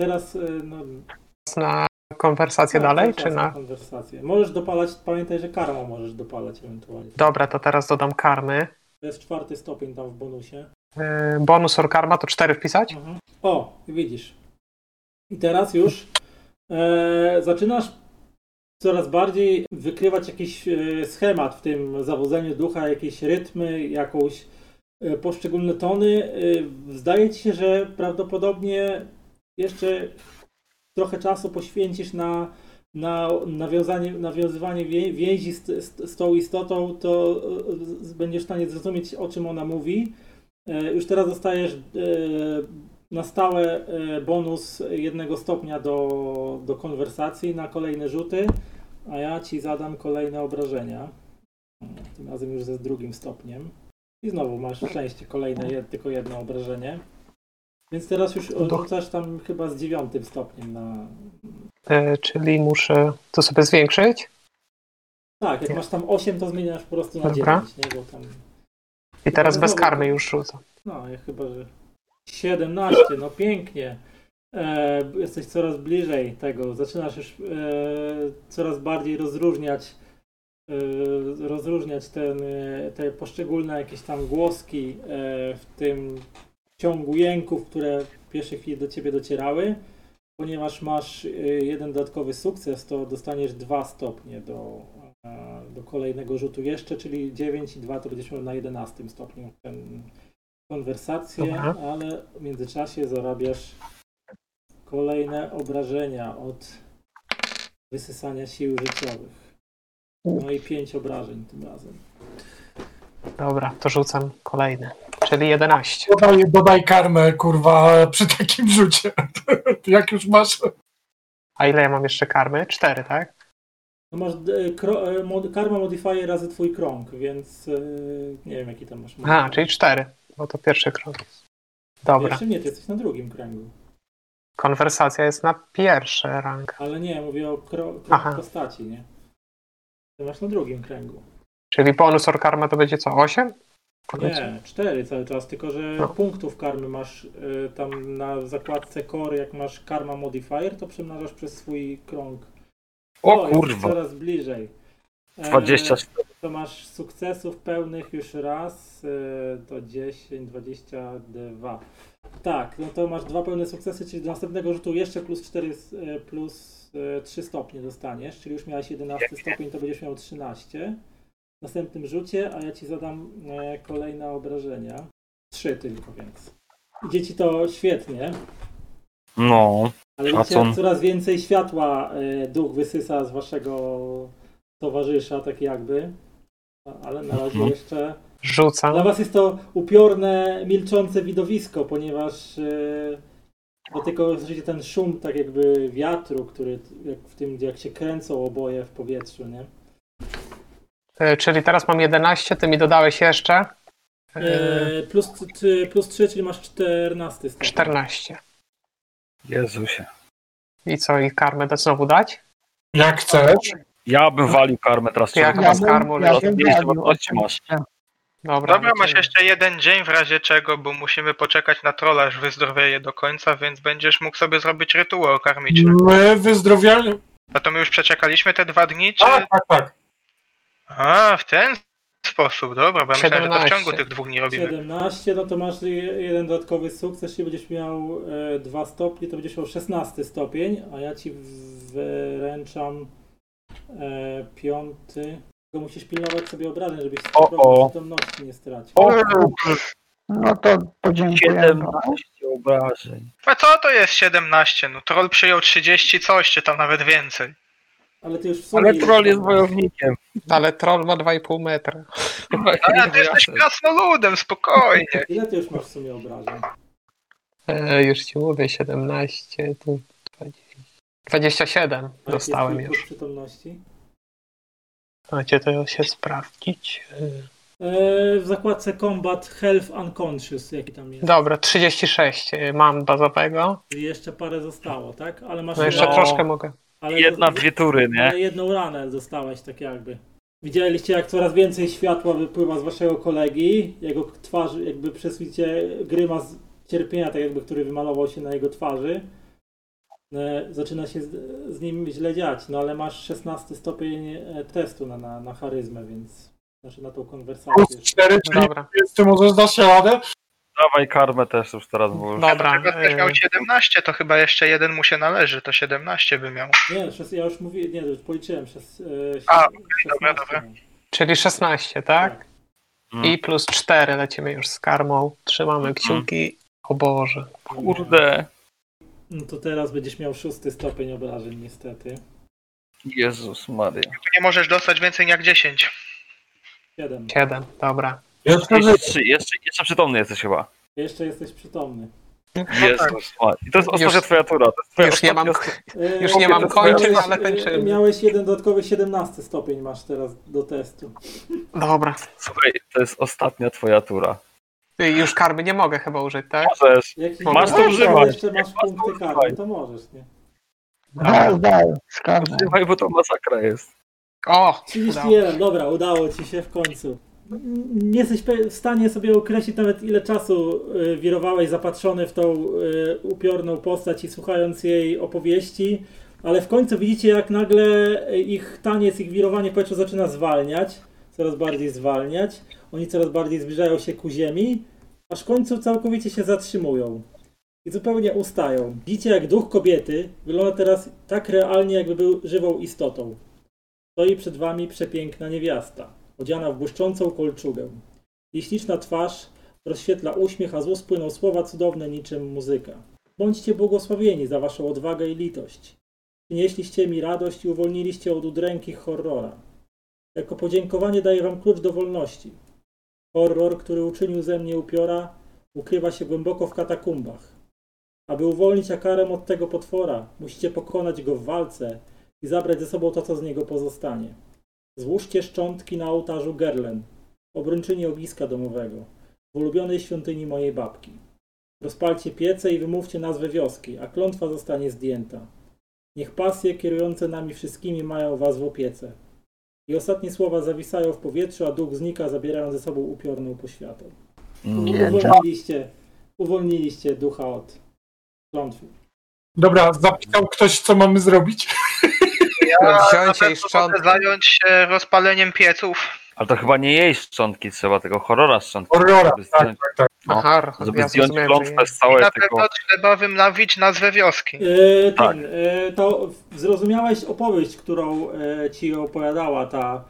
Teraz e, no, Na konwersację tak, dalej, czy na... konwersację. Możesz dopalać, pamiętaj, że karmą możesz dopalać ewentualnie. Dobra, to teraz dodam karmy. To jest czwarty stopień tam w bonusie. Yy, Bonus or karma to 4 wpisać? Mhm. O, widzisz. I teraz już e, zaczynasz coraz bardziej wykrywać jakiś e, schemat w tym zawodzeniu ducha, jakieś rytmy, jakąś poszczególne tony. E, zdaje ci się, że prawdopodobnie jeszcze trochę czasu poświęcisz na, na nawiązanie, nawiązywanie więzi z, z, z tą istotą, to e, będziesz w stanie zrozumieć, o czym ona mówi. E, Już teraz dostajesz e, na stałe e, bonus jednego stopnia do, do konwersacji na kolejne rzuty, a ja ci zadam kolejne obrażenia. Tym razem już ze drugim stopniem. I znowu masz szczęście, kolejne jed, tylko jedno obrażenie. Więc teraz już rzucasz tam chyba z dziewiątym stopniem na. Yy, czyli muszę to sobie zwiększyć. Tak, jak masz tam 8, to zmieniasz po prostu na Dobra. 9, nie? Bo tam. I teraz bez Znowu- karmy już rzucam. No, ja chyba, że 17, no pięknie. E, jesteś coraz bliżej tego. Zaczynasz już e, coraz bardziej rozróżniać e, rozróżniać ten, e, te poszczególne jakieś tam głoski e, w tym ciągu jęków, które w pierwszej chwili do ciebie docierały. Ponieważ masz jeden dodatkowy sukces, to dostaniesz dwa stopnie do, do kolejnego rzutu jeszcze, czyli 9 i 2 to będziesz miał na 11 stopniu ten konwersację, Dobra. ale w międzyczasie zarabiasz kolejne obrażenia od wysysania sił życiowych. No i 5 obrażeń tym razem. Dobra, to rzucam kolejny. Czyli 11. Dodaj, dodaj karmę, kurwa, przy takim rzucie. Jak już masz. A ile ja mam jeszcze karmy? 4, tak? No masz e, kro, e, mod, karma modifier razy twój krąg, więc e, nie wiem jaki tam masz. A, czyli 4. Bo to pierwszy krok. Dobra. Pierwszy nie, ty jesteś na drugim kręgu. Konwersacja jest na pierwszy rank. Ale nie, mówię o kro, krąg postaci, nie? Ty masz na drugim kręgu. Czyli bonus or karma to będzie co? 8? Nie, cztery cały czas, tylko że No. punktów karmy masz y, tam na zakładce core, jak masz karma modifier, to przemnażasz przez swój krąg. O jest kurwa, Coraz bliżej. E, 24. To masz sukcesów pełnych już raz, e, to 10, 22. Tak, no to masz dwa pełne sukcesy, czyli do następnego rzutu jeszcze plus 4, e, plus e, 3 stopnie dostaniesz, czyli już miałeś 11 stopień, to będziesz miał 13. W następnym rzucie, a ja ci zadam e, kolejne obrażenia. 3 tylko, więc. Idzie ci to świetnie, No, ale widzicie, jak coraz więcej światła e, duch wysysa z waszego towarzysza, tak jakby. Ale na razie Mhm. jeszcze Rzucam. dla was jest to upiorne, milczące widowisko, ponieważ tylko słyszycie ten szum tak jakby wiatru, który jak w tym, jak się kręcą oboje w powietrzu, nie? E, Czyli teraz mam 11, ty mi dodałeś jeszcze e, E, plus, ty, plus 3, czyli masz 14 stopień. 14. Jezusie. I co, i karmę to znowu dać? Jak chcesz. Ja bym walił karmę teraz. Ja człowieku. chyba z karmą ja lecę. bym walił, masz. Dobra, Dobra, no masz jeszcze jeden dzień w razie czego, bo musimy poczekać na trolla, aż wyzdrowieje do końca, więc będziesz mógł sobie zrobić rytuał karmiczny. My wyzdrowiali. A to my już przeczekaliśmy te dwa dni, czy... Tak, tak, tak. A, w ten sposób, dobra, bo ja myślałem, że to w 17. ciągu tych dwóch dni robimy. 17, no to masz je- jeden dodatkowy sukces, jeśli będziesz miał e, 2 stopnie, to będziesz miał 16 stopień, a ja ci wręczam e, piąty. Tylko musisz pilnować sobie obrażeń, żebyś O, o. przytomności nie stracił. O, No to podziękujemy. 17 obrażeń. A co to jest 17? No troll przyjął 30 coś, czy tam nawet więcej. Ale ty już w sobie Ale troll jest wojownikiem. Ale troll ma 2,5 metra. Ale ty jesteś krasnoludem, spokojnie. Ile ty już masz w sumie obrażeń? E, już ci mówię, 17, tu 20, 27 A jaki dostałem już. próg przytomności? Macie to się sprawdzić. E, w zakładce Combat Health Unconscious, jaki tam jest. Dobra, 36 e, mam bazowego. I jeszcze parę zostało, tak? Ale masz No jeszcze No. troszkę mogę. ale Jedna, dwie tury, nie? Ale jedną ranę dostałeś, tak jakby. Widzieliście, jak coraz więcej światła wypływa z waszego kolegi. Jego twarz, jakby przez widzicie grymas cierpienia, tak jakby, który wymalował się na jego twarzy. E, Zaczyna się z, z nim źle dziać, no ale masz 16 stopień e, testu na, na, na charyzmę, więc znaczy na tą konwersację. Plus 4, czyli Dobra, ty możesz dać radę. Dawaj karmę też już teraz, bo dobra. Też miał e, 17, to chyba jeszcze jeden mu się należy, to 17 by miał. Nie, szes- ja już mówiłem, nie, już policzyłem. Szes, e, A, szes- dobra, 16 dobra. Czyli 16, tak? Mm. I plus 4 lecimy już z karmą. Trzymamy kciuki. O Boże. Kurde. No to teraz będziesz miał szósty stopień obrażeń, niestety. Jezus Maria. Nie możesz dostać więcej jak 10. 7. 7, dobra. Jeszcze Jeszcze, jeszcze, jeszcze przytomny jesteś chyba. Jeszcze jesteś przytomny. Jezus Maria. I to jest ostatnia Już- twoja tura. Twoja Już nie mam, ostatnia- już nie mam kończyć, ale tańczymy. Miałeś jeden dodatkowy 17 stopień masz teraz do testu. Dobra. Słuchaj, to jest ostatnia twoja tura. Już karmy nie mogę chyba użyć, tak? Możesz. Jak Masz to używać. jeszcze masz punkty używaj. karty, to możesz, nie? Daj, daj. Słuchaj, bo to masakra jest. O! 31, dobra, udało ci się w końcu. Nie jesteś w stanie sobie określić nawet ile czasu y, wirowałeś zapatrzony w tą y, upiorną postać i słuchając jej opowieści, ale w końcu widzicie jak nagle ich taniec, ich wirowanie w powietrzu zaczyna zwalniać, coraz bardziej zwalniać. Oni coraz bardziej zbliżają się ku ziemi, aż w końcu całkowicie się zatrzymują. I zupełnie ustają. Widzicie jak duch kobiety wygląda teraz tak realnie jakby był żywą istotą. Stoi przed wami przepiękna niewiasta, odziana w błyszczącą kolczugę. Jej śliczna twarz rozświetla uśmiech, a z ust płyną słowa cudowne niczym muzyka. Bądźcie błogosławieni za waszą odwagę i litość. Przynieśliście mi radość i uwolniliście od udręki horrora. Jako podziękowanie daję wam klucz do wolności. Horror, który uczynił ze mnie upiora, ukrywa się głęboko w katakumbach. Aby uwolnić Akarem od tego potwora, musicie pokonać go w walce i zabrać ze sobą to, co z niego pozostanie. Złóżcie szczątki na ołtarzu Gerlen, obrończyni ogniska domowego, w ulubionej świątyni mojej babki. Rozpalcie piece i wymówcie nazwę wioski, a klątwa zostanie zdjęta. Niech pasje kierujące nami wszystkimi mają was w opiece. I ostatnie słowa zawisają w powietrzu, a duch znika, zabierając ze sobą upiorną poświatę. Nie, Uwolniliście, uwolniliście ducha od klątwy. Dobra, zapytał ktoś, co mamy zrobić. Ja Wziąć na pewno zająć się rozpaleniem pieców. Ale to chyba nie jej szczątki trzeba, tego horrora szczątki. Horrora, żeby tak, zdjąć, tak, tak. No, Aha, żeby ja zdjąć klątwę z I całej na tego... pewno trzeba wymlawić nazwę wioski. E, Tak. ten, e, to zrozumiałeś opowieść, którą e, ci opowiadała ta,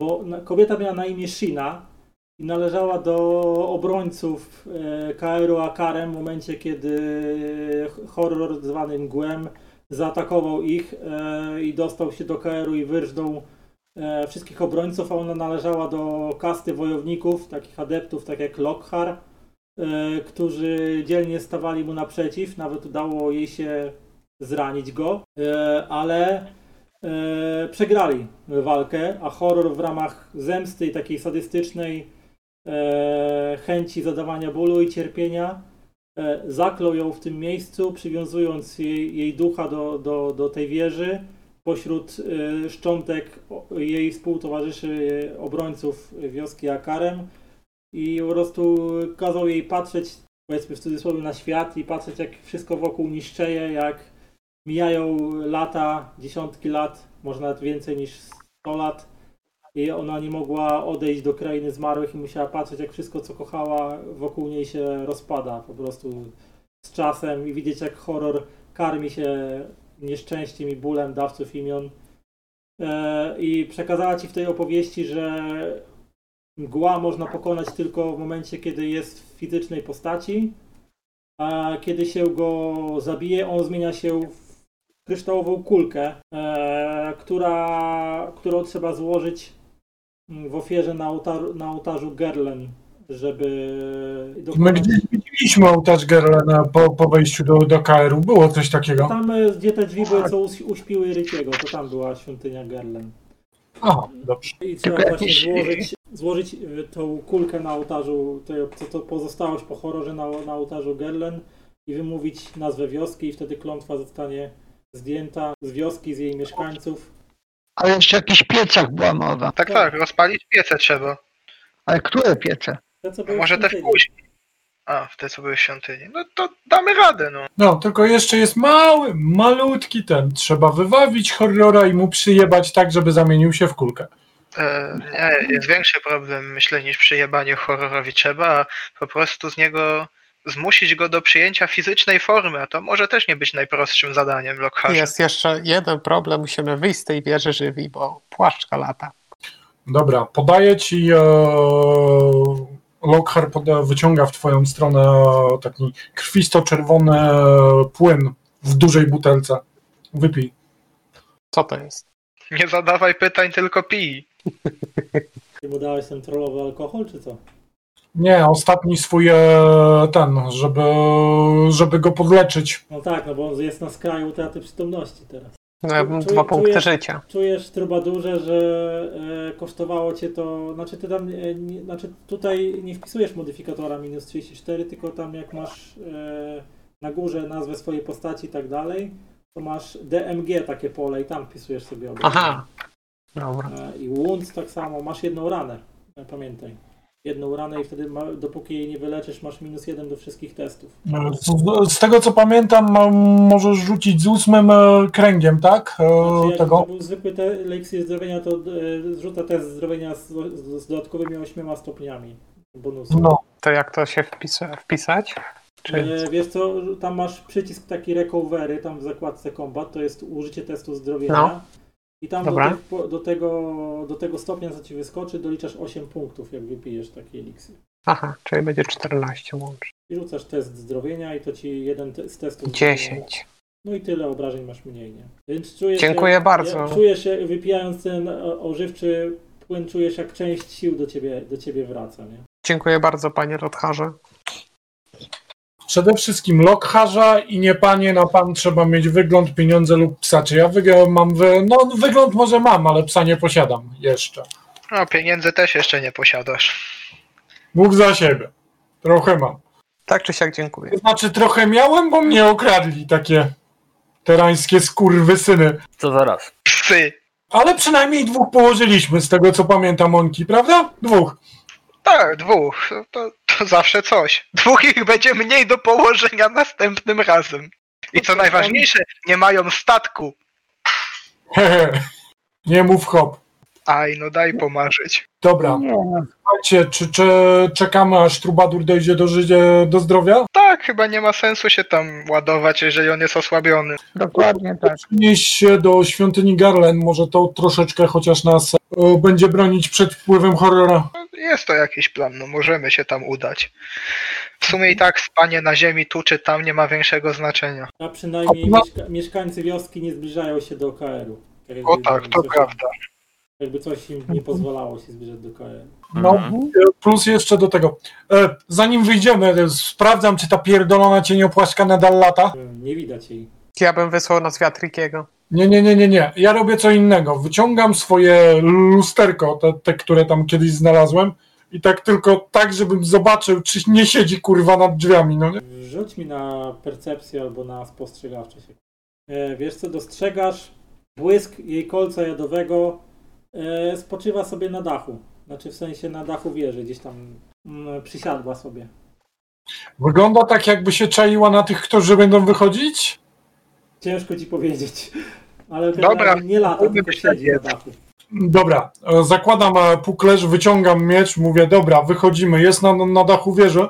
bo na- kobieta miała na imię Shina i należała do obrońców e, KR-u Akarem w momencie, kiedy horror zwany Mgłem zaatakował ich e, i dostał się do KR-u i wyrżnął e, wszystkich obrońców, a ona należała do kasty wojowników, takich adeptów, tak jak Lockhart, e, którzy dzielnie stawali mu naprzeciw, nawet udało jej się zranić go, e, ale przegrali walkę, a horror w ramach zemsty i takiej sadystycznej chęci zadawania bólu i cierpienia zaklął ją w tym miejscu, przywiązując jej, jej ducha do, do, do tej wieży pośród e, szczątek jej współtowarzyszy e, obrońców wioski Akarem i po prostu kazał jej patrzeć, powiedzmy w cudzysłowie, na świat i patrzeć jak wszystko wokół niszczeje, jak mijają lata, dziesiątki lat, może nawet więcej niż 100 lat. I ona nie mogła odejść do krainy zmarłych i musiała patrzeć jak wszystko co kochała wokół niej się rozpada po prostu z czasem i widzieć jak horror karmi się nieszczęściem i bólem dawców imion. E, I przekazała ci w tej opowieści, że mgła można pokonać tylko w momencie, kiedy jest w fizycznej postaci, a kiedy się go zabije, on zmienia się w kryształową kulkę, e, która, którą trzeba złożyć w ofierze na, ołtar, na ołtarzu Gerlen, żeby My gdzieś widzieliśmy ołtarz Gerlena po, po wejściu do, do KR-u. Było coś takiego. Tam, e, gdzie te drzwi były, co us- uśpiły Rykiego, to tam była świątynia Gerlen. Aha, dobrze. I trzeba Tylko właśnie złożyć, złożyć y, tą kulkę na ołtarzu, to, to, to pozostałość po horrorze na, na ołtarzu Gerlen i wymówić nazwę wioski i wtedy klątwa zostanie zdjęta z wioski, z jej mieszkańców. Ale jeszcze o jakichś piecach była mowa. Tak, tak, rozpalić piece trzeba. Ale które piece? Te, co A były może w te świątyni. wcześniej. A, w te co były w świątyni. No to damy radę, no. No, tylko jeszcze jest mały, malutki ten. Trzeba wywawić horrora i mu przyjebać tak, żeby zamienił się w kulkę. E, nie, jest większy problem, myślę, niż przyjebanie horrorowi. Trzeba po prostu z niego zmusić go do przyjęcia fizycznej formy, a to może też nie być najprostszym zadaniem Lockharta. Jest jeszcze jeden problem, musimy wyjść z tej wieży żywi, bo płaszczka lata. Dobra, podaję ci. E, Lockhart wyciąga w twoją stronę taki krwisto-czerwony płyn w dużej butelce. Wypij. Co to jest? Nie zadawaj pytań, tylko pij. Ty mu dałeś ten trollowy alkohol, czy co? Nie, ostatni swój e, ten, żeby, żeby go podleczyć. No tak, no bo on jest na skraju utraty przytomności teraz. No, ja bym dwa punkty czuję- życia. Czujesz trubadurze, że e, kosztowało cię to, znaczy ty tam, e, nie, znaczy tutaj nie wpisujesz modyfikatora minus 34, tylko tam jak masz e, na górze nazwę swojej postaci i tak dalej, to masz DMG takie pole i tam wpisujesz sobie obrażenia. Aha. Dobra. E, I wounds tak samo, masz jedną ranę, pamiętaj. Jedną ranę i wtedy ma, dopóki jej nie wyleczysz, masz minus jeden do wszystkich testów. E, Z, z tego co pamiętam, możesz rzucić z ósmym e, kręgiem, tak? E, Znaczy, tego. to był zwykły te, eliksir zdrowienia, to e, zrzuca test zdrowienia z, z, z dodatkowymi 8 stopniami bonusu. No, To jak to się wpisa- wpisać? Czy... E, wiesz co, tam masz przycisk taki recovery, tam w zakładce combat, to jest użycie testu zdrowienia. No. I tam do, te, do, tego, do tego stopnia, co ci wyskoczy, doliczasz 8 punktów, jak wypijesz taki eliksir. Aha, czyli będzie 14 łącznie. I rzucasz test zdrowienia i to ci jeden te, z testów. 10. No i tyle obrażeń masz mniej, nie? Więc czujesz Dziękuję się, bardzo. Ja, czujesz się, wypijając ten ożywczy płyn, czujesz jak część sił do ciebie, do ciebie wraca, nie? Dziękuję bardzo, panie Rotharze. Przede wszystkim lokharza i nie panie na pan trzeba mieć wygląd, pieniądze lub psa. Czy ja wyg- mam, wy... no wygląd może mam, ale psa nie posiadam jeszcze. No, pieniędzy też jeszcze nie posiadasz. Mów za siebie. Trochę mam. Tak czy siak dziękuję. To znaczy trochę miałem, bo mnie okradli takie terańskie skurwysyny. Co zaraz? Psy! Ale przynajmniej dwóch położyliśmy, z tego co pamiętam, Monki, prawda? Dwóch. Tak, dwóch. To, to zawsze coś. Dwóch ich będzie mniej do położenia następnym razem. I co najważniejsze, nie mają statku. Hehe. Nie mów hop. Aj, no daj pomarzyć. Dobra, no, słuchajcie, czy, czy czekamy aż Trubadur dojdzie do, życia, do zdrowia? Tak, chyba nie ma sensu się tam ładować, jeżeli on jest osłabiony. dokładnie tak. Przenieść się do świątyni Garlen, może to troszeczkę chociaż nas e, będzie bronić przed wpływem horrora. Jest to jakiś plan, no możemy się tam udać. W sumie i tak spanie na ziemi tu czy tam nie ma większego znaczenia. A przynajmniej A, no- mieszka mieszkańcy wioski nie zbliżają się do KR-u. Tak O tak, to prawda. Jakby coś im nie pozwalało się zbliżać do KR. No, Mhm. e, plus jeszcze do tego. E, zanim wyjdziemy, e, sprawdzam, czy ta pierdolona cieniopłaszka nadal lata. Nie widać jej. Ja bym wysłał na świat Rickiego. Nie, nie, nie, nie, nie. Ja robię co innego. Wyciągam swoje lusterko, te, te które tam kiedyś znalazłem i tak tylko tak, żebym zobaczył, czy nie siedzi kurwa nad drzwiami, no nie? Rzuć mi na percepcję albo na spostrzegawcze się. E, wiesz co, dostrzegasz błysk jej kolca jadowego e, spoczywa sobie na dachu. Znaczy w sensie na dachu wieży, gdzieś tam mm, przysiadła sobie. Wygląda tak, jakby się czaiła na tych, którzy będą wychodzić. Ciężko ci powiedzieć. Ale Dobra, nie lata, tylko siedzi na dachu. Dobra, e, zakładam e, puklerz, wyciągam miecz, mówię, dobra, wychodzimy, jest na, na dachu wieży.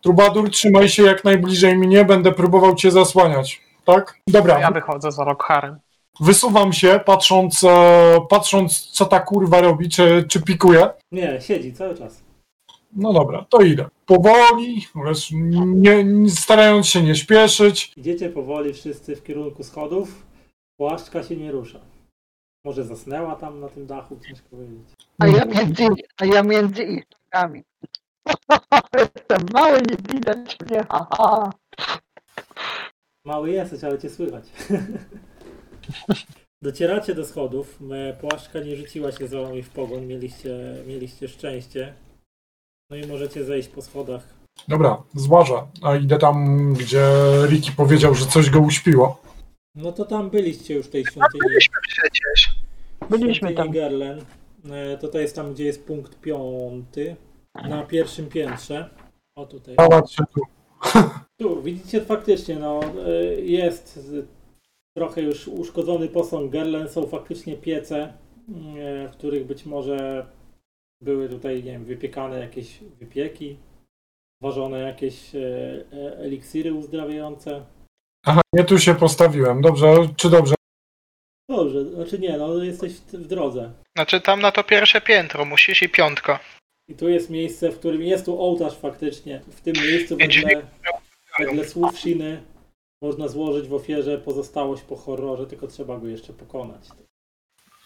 Trubadur, trzymaj się jak najbliżej mnie, będę próbował cię zasłaniać. Tak? Dobra, Ja wychodzę za Rockharem. Wysuwam się, patrząc, e, patrząc co ta kurwa robi, czy, czy pikuje. Nie, siedzi cały czas. No dobra, to idę. Powoli, wiesz, nie, nie, starając się nie śpieszyć. Idziecie powoli wszyscy w kierunku schodów. Płaszczka się nie rusza. Może zasnęła tam na tym dachu, ciężko powiedzieć. A ja między, a ja między ich nogami. Jestem mały, nie widać mnie. Haha. Mały jesteś, ale cię słychać. Docieracie do schodów. E, Płaszczka nie rzuciła się za wami w pogoń. Mieliście, mieliście szczęście. No i możecie zejść po schodach. Dobra, złażę, a idę tam, gdzie Ricky powiedział, że coś go uśpiło. No to tam byliście już w tej świątyni. Byliśmy przecież. Byliśmy tam. Gerlen. E, To to jest tam, gdzie jest punkt piąty. Na pierwszym piętrze. O tutaj. Pałac się tu. Tu widzicie faktycznie, no y, jest trochę już uszkodzony posąg Gerlen, są faktycznie piece, y, w których być może były tutaj, nie wiem, wypiekane jakieś wypieki, ważone jakieś y, e, eliksiry uzdrawiające. Aha, nie tu się postawiłem. Dobrze, czy dobrze? Dobrze, znaczy nie, no jesteś w, w drodze. Znaczy tam na to pierwsze piętro musisz i piątka. I tu jest miejsce, w którym jest tu ołtarz faktycznie. W tym miejscu wedle, wedle słów Shiny można złożyć w ofierze pozostałość po horrorze, tylko trzeba go jeszcze pokonać.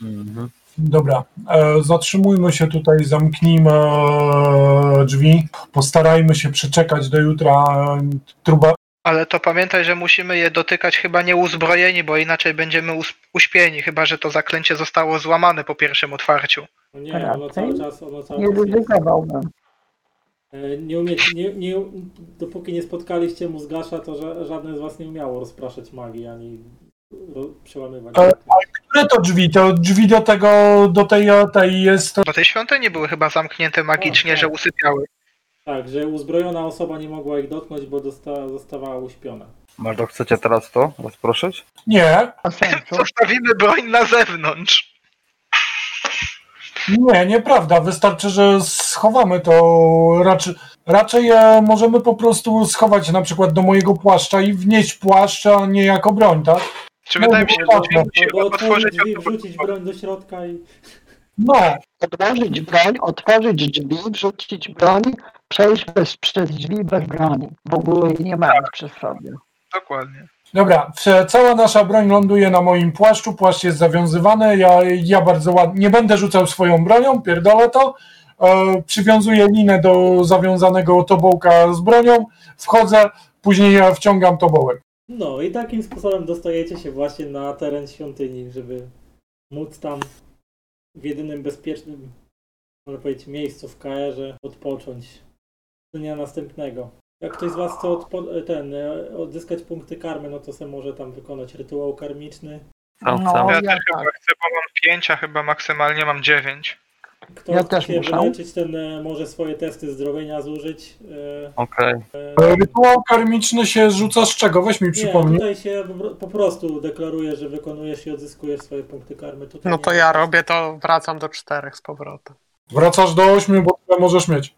Mhm. Dobra, e, zatrzymujmy się tutaj, zamknijmy e, drzwi, postarajmy się przeczekać do jutra. e, Truba, Ale to pamiętaj, że musimy je dotykać chyba nieuzbrojeni, bo inaczej będziemy uśpieni, chyba że to zaklęcie zostało złamane po pierwszym otwarciu. No nie, ono cały czas, ono cały Nie czas jest. E, Nie umiecie, nie, nie, dopóki nie spotkaliście mózgasza, to ża- żadne z was nie umiało rozpraszać magii, ani ro, przełamywać. E, które to drzwi? To drzwi do tego, do tej, tej jest... Bo te świątynie były chyba zamknięte magicznie, tak. że usypiały. Tak, że uzbrojona osoba nie mogła ich dotknąć, bo dosta, zostawała uśpiona. Może chcecie teraz to rozproszyć? Nie. Zostawimy broń na zewnątrz. Nie, nieprawda. Wystarczy, że schowamy to. Raczej, raczej e, możemy po prostu schować na przykład do mojego płaszcza i wnieść płaszcz, a nie jako broń, tak? Czy No, wydaje mi się, że drzwi musimy otworzyć drzwi, wrzucić broń do środka i... No, Odłożyć broń, otworzyć drzwi, wrzucić broń, przejść bez, przez drzwi bez broni. W ogóle jej nie mając przy sobie. Dokładnie. Dobra, cała nasza broń ląduje na moim płaszczu, płaszcz jest zawiązywany, ja, ja bardzo ładnie, nie będę rzucał swoją bronią, pierdolę to, e, przywiązuję linę do zawiązanego tobołka z bronią, wchodzę, później ja wciągam tobołek. No i takim sposobem dostajecie się właśnie na teren świątyni, żeby móc tam w jedynym bezpiecznym, można powiedzieć, miejscu w KR-ze odpocząć dnia następnego. Jak ktoś z Was chce odpo- ten, e, odzyskać punkty karmy, no to se może tam wykonać rytuał karmiczny. Sam, No. sam. Ja ja też chyba tak. chcę, bo mam pięć, a chyba maksymalnie mam dziewięć. Kto Ja chce się muszę. wyleczyć, ten e, może swoje testy zdrowienia zużyć. e, Okej. e, Rytuał karmiczny się rzuca z czego? Weź mi Nie, przypomnij. tutaj się po- po prostu deklaruje, że wykonujesz i odzyskujesz swoje punkty karmy. Tutaj No nie to ja robię to, wracam do czterech z powrotem. Wracasz do 8, bo tyle możesz mieć.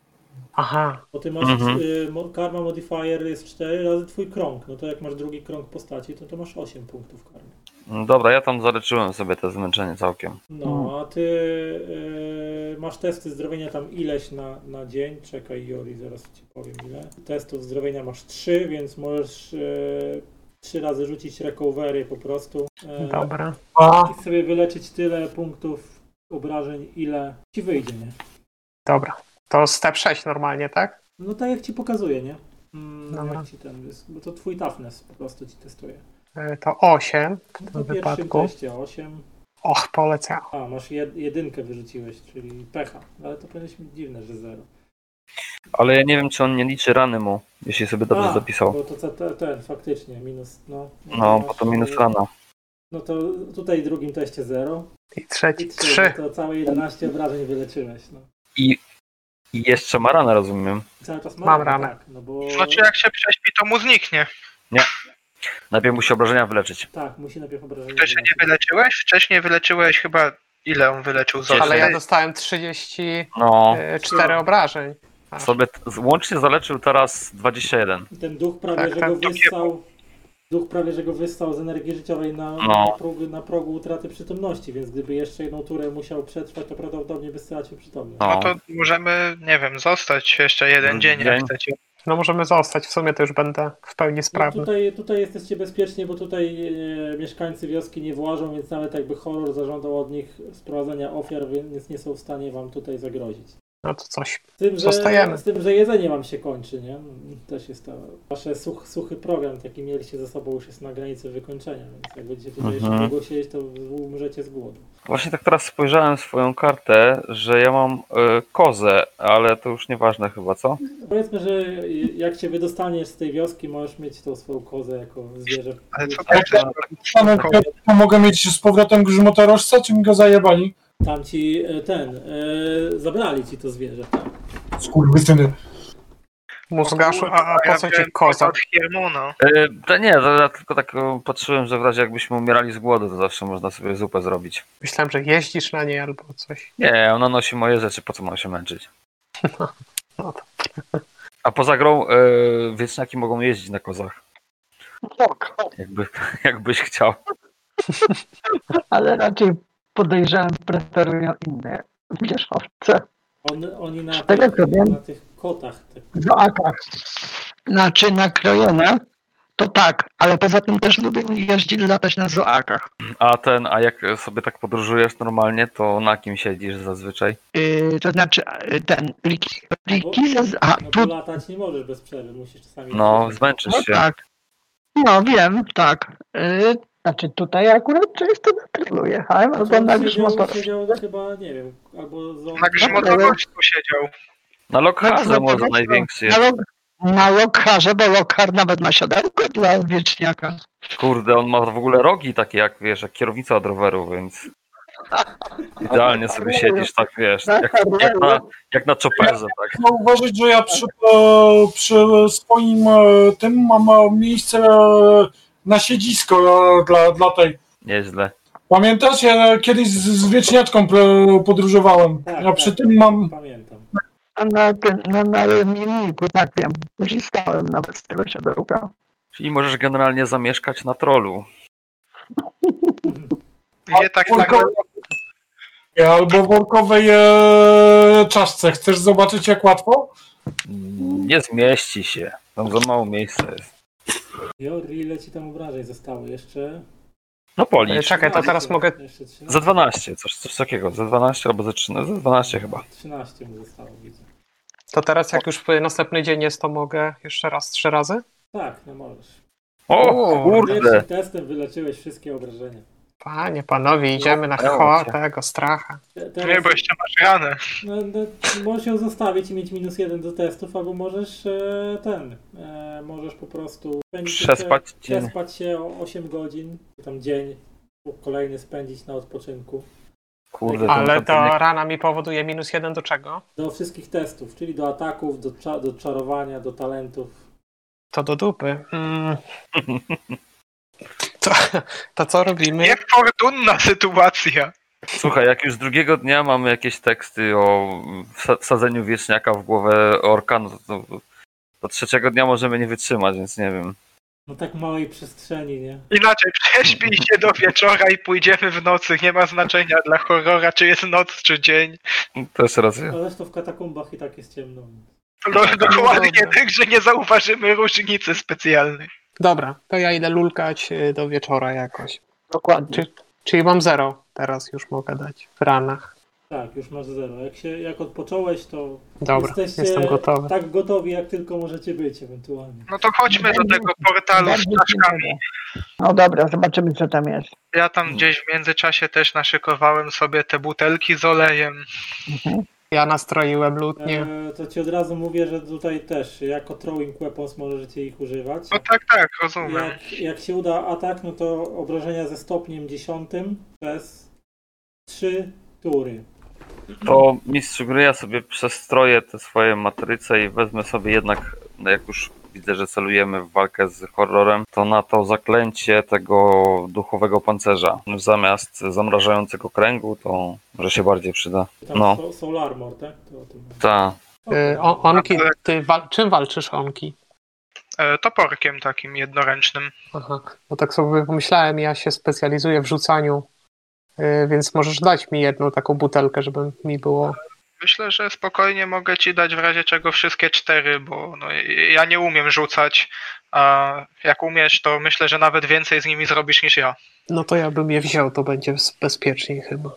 Aha, Bo ty masz Mhm. y, karma modifier jest 4 razy twój krąg. No to jak masz drugi krąg postaci, to to masz 8 punktów karmy. Mm, Dobra, ja tam zaleczyłem sobie te zmęczenie całkiem. No, a ty y, masz testy zdrowienia tam ileś na, na dzień. Czekaj, Jori, zaraz ci powiem ile. Testów zdrowienia masz 3, więc możesz y, 3 razy rzucić recovery po prostu. Y, dobra. I sobie wyleczyć tyle punktów obrażeń, ile ci wyjdzie, nie? Dobra. To step 6 normalnie, tak? No tak jak ci pokazuje, nie? Mm, Dobra. jak ci ten jest, bo to twój toughness po prostu ci testuje. Y, To 8 w No tym to pierwszym wypadku. teście 8. Och, poleciało. A, masz jed, jedynkę wyrzuciłeś, czyli pecha. Ale to powinieneś mieć dziwne, że zero. Ale ja nie wiem, czy on nie liczy rany mu, jeśli sobie dobrze A, zapisał. Bo to co- te, ten, faktycznie, minus, no. No, bo to minus rana. No to tutaj w drugim teście 0 I trzeci 3, 3. no to całe 11 obrażeń wyleczyłeś, no. I, I jeszcze ma ranę, rozumiem. Cały czas ma Mam ranę. Tak, no bo... Znaczy jak się prześpi, to mu zniknie. Najpierw musi obrażenia wyleczyć. Tak, musi najpierw obrażenia Wcześniej nie wyleczyć. wyleczyłeś? Wcześniej wyleczyłeś chyba... Ile on wyleczył? Dziesięć. Ale ja dostałem 34 No, obrażeń. Aż. sobie t- łącznie zaleczył teraz 21. I Ten duch prawie, Tak, że tak, go to wyssał. Duch prawie, że go wyssał z energii życiowej na, No. na, progu, na progu utraty przytomności, więc gdyby jeszcze jedną turę musiał przetrwać, to prawdopodobnie by stracił przytomność. No. No to możemy, nie wiem, zostać jeszcze jeden dzień, jak chcecie. No możemy zostać, w sumie to już będę w pełni No, sprawny. tutaj, tutaj jesteście bezpieczni, bo tutaj e, mieszkańcy wioski nie włażą, więc nawet jakby horror zażądał od nich sprowadzenia ofiar, więc nie są w stanie wam tutaj zagrozić. No to coś. Z tym, że, Zostajemy. z tym, że jedzenie wam się kończy, nie? Też jest to. Wasze such, suchy program, jaki mieliście ze sobą, już jest na granicy wykończenia, więc jak będziecie tutaj jeszcze Mhm. długo siedzieć, to umrzecie z głodu. Właśnie tak teraz spojrzałem swoją kartę, że ja mam y, kozę, ale to już nieważne chyba, co? Powiedzmy, że jak się wydostaniesz z tej wioski, możesz mieć tą swoją kozę jako zwierzę. Ale co Ale to mogę mieć z powrotem grzmotorożca, czy mi go zajebali? Tam ci e, ten, e, zabrali ci to zwierzę, tak. Skurwysyny. Mózgaszu, a, a po co ci koza? Od Hiermona. Y, to nie, to ja tylko tak y, patrzyłem, że w razie jakbyśmy umierali z głodu, to zawsze można sobie zupę zrobić. Myślałem, że jeździsz na niej albo coś. Nie, ona nosi moje rzeczy, po co mam się męczyć? No to A poza grą y, wieczniaki mogą jeździć na kozach, Tak, jakby, jakbyś chciał. ale raczej podejrzewam, preferują inne wierzchowce On, oni na tego tych, wiem- na tych kotach, tak, zoakach. Znaczy nakrojone, to tak, ale poza tym też lubię jeździć, latać na zoakach. A ten, a jak sobie tak podróżujesz normalnie, to na kim siedzisz zazwyczaj? Yy, to znaczy yy, ten, liki, liki ze, a no tu, bo latać nie możesz bez przerwy, musisz czasami... No, zmęczysz no się. tak. No wiem, tak. Yy, znaczy tutaj akurat często na tylu jechałem, Znaczy albo on na siedział, grzmotorze. siedział chyba, nie wiem, albo z Na grzmotorożcu siedział. Na Lokharze No, może no, największy Na, jest. na Lokharze, bo Lokhar nawet ma siodełko dla wieczniaka. Kurde, on ma w ogóle rogi takie jak, wiesz, jak kierownica od roweru, więc idealnie sobie siedzisz tak, wiesz, jak, jak, na, jak na chopperze, tak. Trzeba uważać, że ja przy, e, przy swoim e, tym mam e, miejsce na siedzisko dla, dla tej. Nieźle. Pamiętasz, ja kiedyś z, z wieczniaczką podróżowałem. Tak, Ja przy tak. tym mam. Pamiętam. A na, na, na ramienniku, tak wiem, korzystałem nawet z tego siodełka. Czyli możesz generalnie zamieszkać na trolu. Nie tak samo. Albo w workowej e, czaszce. Chcesz zobaczyć, jak łatwo? Nie zmieści się. Tam za mało miejsca jest. Jori, ile ci tam obrażeń zostało jeszcze? No E, policz. Czekaj, to teraz mogę. Jeszcze 13, Za 12, coś, coś takiego. Za 12 albo za 13, za 12 chyba. 13 mu zostało, widzę. To teraz, jak już następny dzień jest, to mogę jeszcze raz trzy razy? Tak, no możesz. O O, kurde! Pierwszym testem wyleczyłeś wszystkie obrażenia. Panie, panowie, idziemy na cho się. tego stracha. Te- Nie, Teraz, bo jeszcze masz ranę. no, no, możesz ją zostawić i mieć minus jeden do testów, albo możesz e, ten, e, możesz po prostu Przespać dzień. przespać się o 8 godzin, tam dzień, kolejny spędzić na odpoczynku. Kurde, Ale to kontynuum- rana mi powoduje minus jeden do czego? Do wszystkich testów, czyli do ataków, do, cza- do czarowania, do talentów. To do dupy. Mm. To, to co robimy? Niefortunna sytuacja. Słuchaj, jak już drugiego dnia mamy jakieś teksty o wsa- wsadzeniu wieczniaka w głowę orka, no to, to, to trzeciego dnia możemy nie wytrzymać, więc nie wiem. No tak małej przestrzeni, nie? Inaczej, prześpij się do wieczora i pójdziemy w nocy. Nie ma znaczenia dla horrora, czy jest noc, czy dzień. Też racja. Ale to w katakumbach i tak jest ciemno. No, dokładnie dobra. tak, że nie zauważymy różnicy specjalnej. Dobra, to ja idę lulkać y, do wieczora jakoś. Dokładnie. Czy, czyli mam zero teraz już mogę dać w ranach. Tak, już masz zero. Jak, się, jak odpocząłeś, to Dobra, jesteście jestem gotowy. tak gotowi, jak tylko możecie być ewentualnie. No to chodźmy do tego portalu z czaszkami. No dobra, zobaczymy co tam jest. Ja tam gdzieś w międzyczasie też naszykowałem sobie te butelki z olejem. Mhm. Ja nastroiłem lutnie. E, to ci od razu mówię, że tutaj też jako throwing weapons możecie ich używać. No tak, tak, rozumiem. Jak, jak się uda atak, no to obrażenia ze stopniem dziesiątym przez trzy tury. To mistrz gry, ja sobie przestroję te swoje matryce i wezmę sobie jednak, jak już widzę, że celujemy w walkę z horrorem, to na to zaklęcie tego duchowego pancerza zamiast zamrażającego kręgu, to może się bardziej przyda. Tam No. so, soul armor, tak? To o tym mówię. Ta. Y, onki, ty wal, czym walczysz onki? E, toporkiem takim jednoręcznym. Aha, bo tak sobie pomyślałem, ja się specjalizuję w rzucaniu, y, więc możesz dać mi jedną taką butelkę, żeby mi było. Myślę, że spokojnie mogę ci dać w razie czego wszystkie cztery, bo no, ja nie umiem rzucać, a jak umiesz, to myślę, że nawet więcej z nimi zrobisz niż ja. No to ja bym je wziął, to będzie bezpieczniej chyba.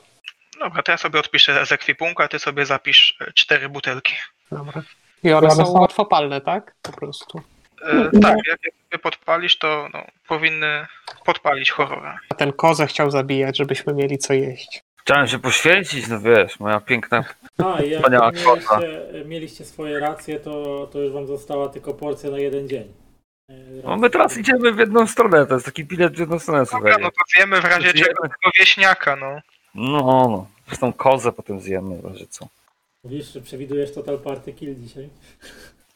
Dobra, to ja sobie odpiszę z ekwipunku, a ty sobie zapisz e, cztery butelki. Dobra. I one Ale są łatwopalne, tak? Po prostu. E, tak, jak je sobie podpalisz, to no, powinny podpalić horrora. A ten kozę chciał zabijać, żebyśmy mieli co jeść. Chciałem się poświęcić, no wiesz, moja piękna. A, i jak Wspaniała mieliście, mieliście swoje racje, to, to już wam została tylko porcja na jeden dzień. E, No my teraz idziemy w jedną stronę, to jest taki bilet w jedną stronę, słuchaj. Dobra, no to zjemy w razie czego tego wieśniaka, no. No, no. Zresztą kozę potem zjemy, w razie co. Mówisz, że przewidujesz total party kill dzisiaj?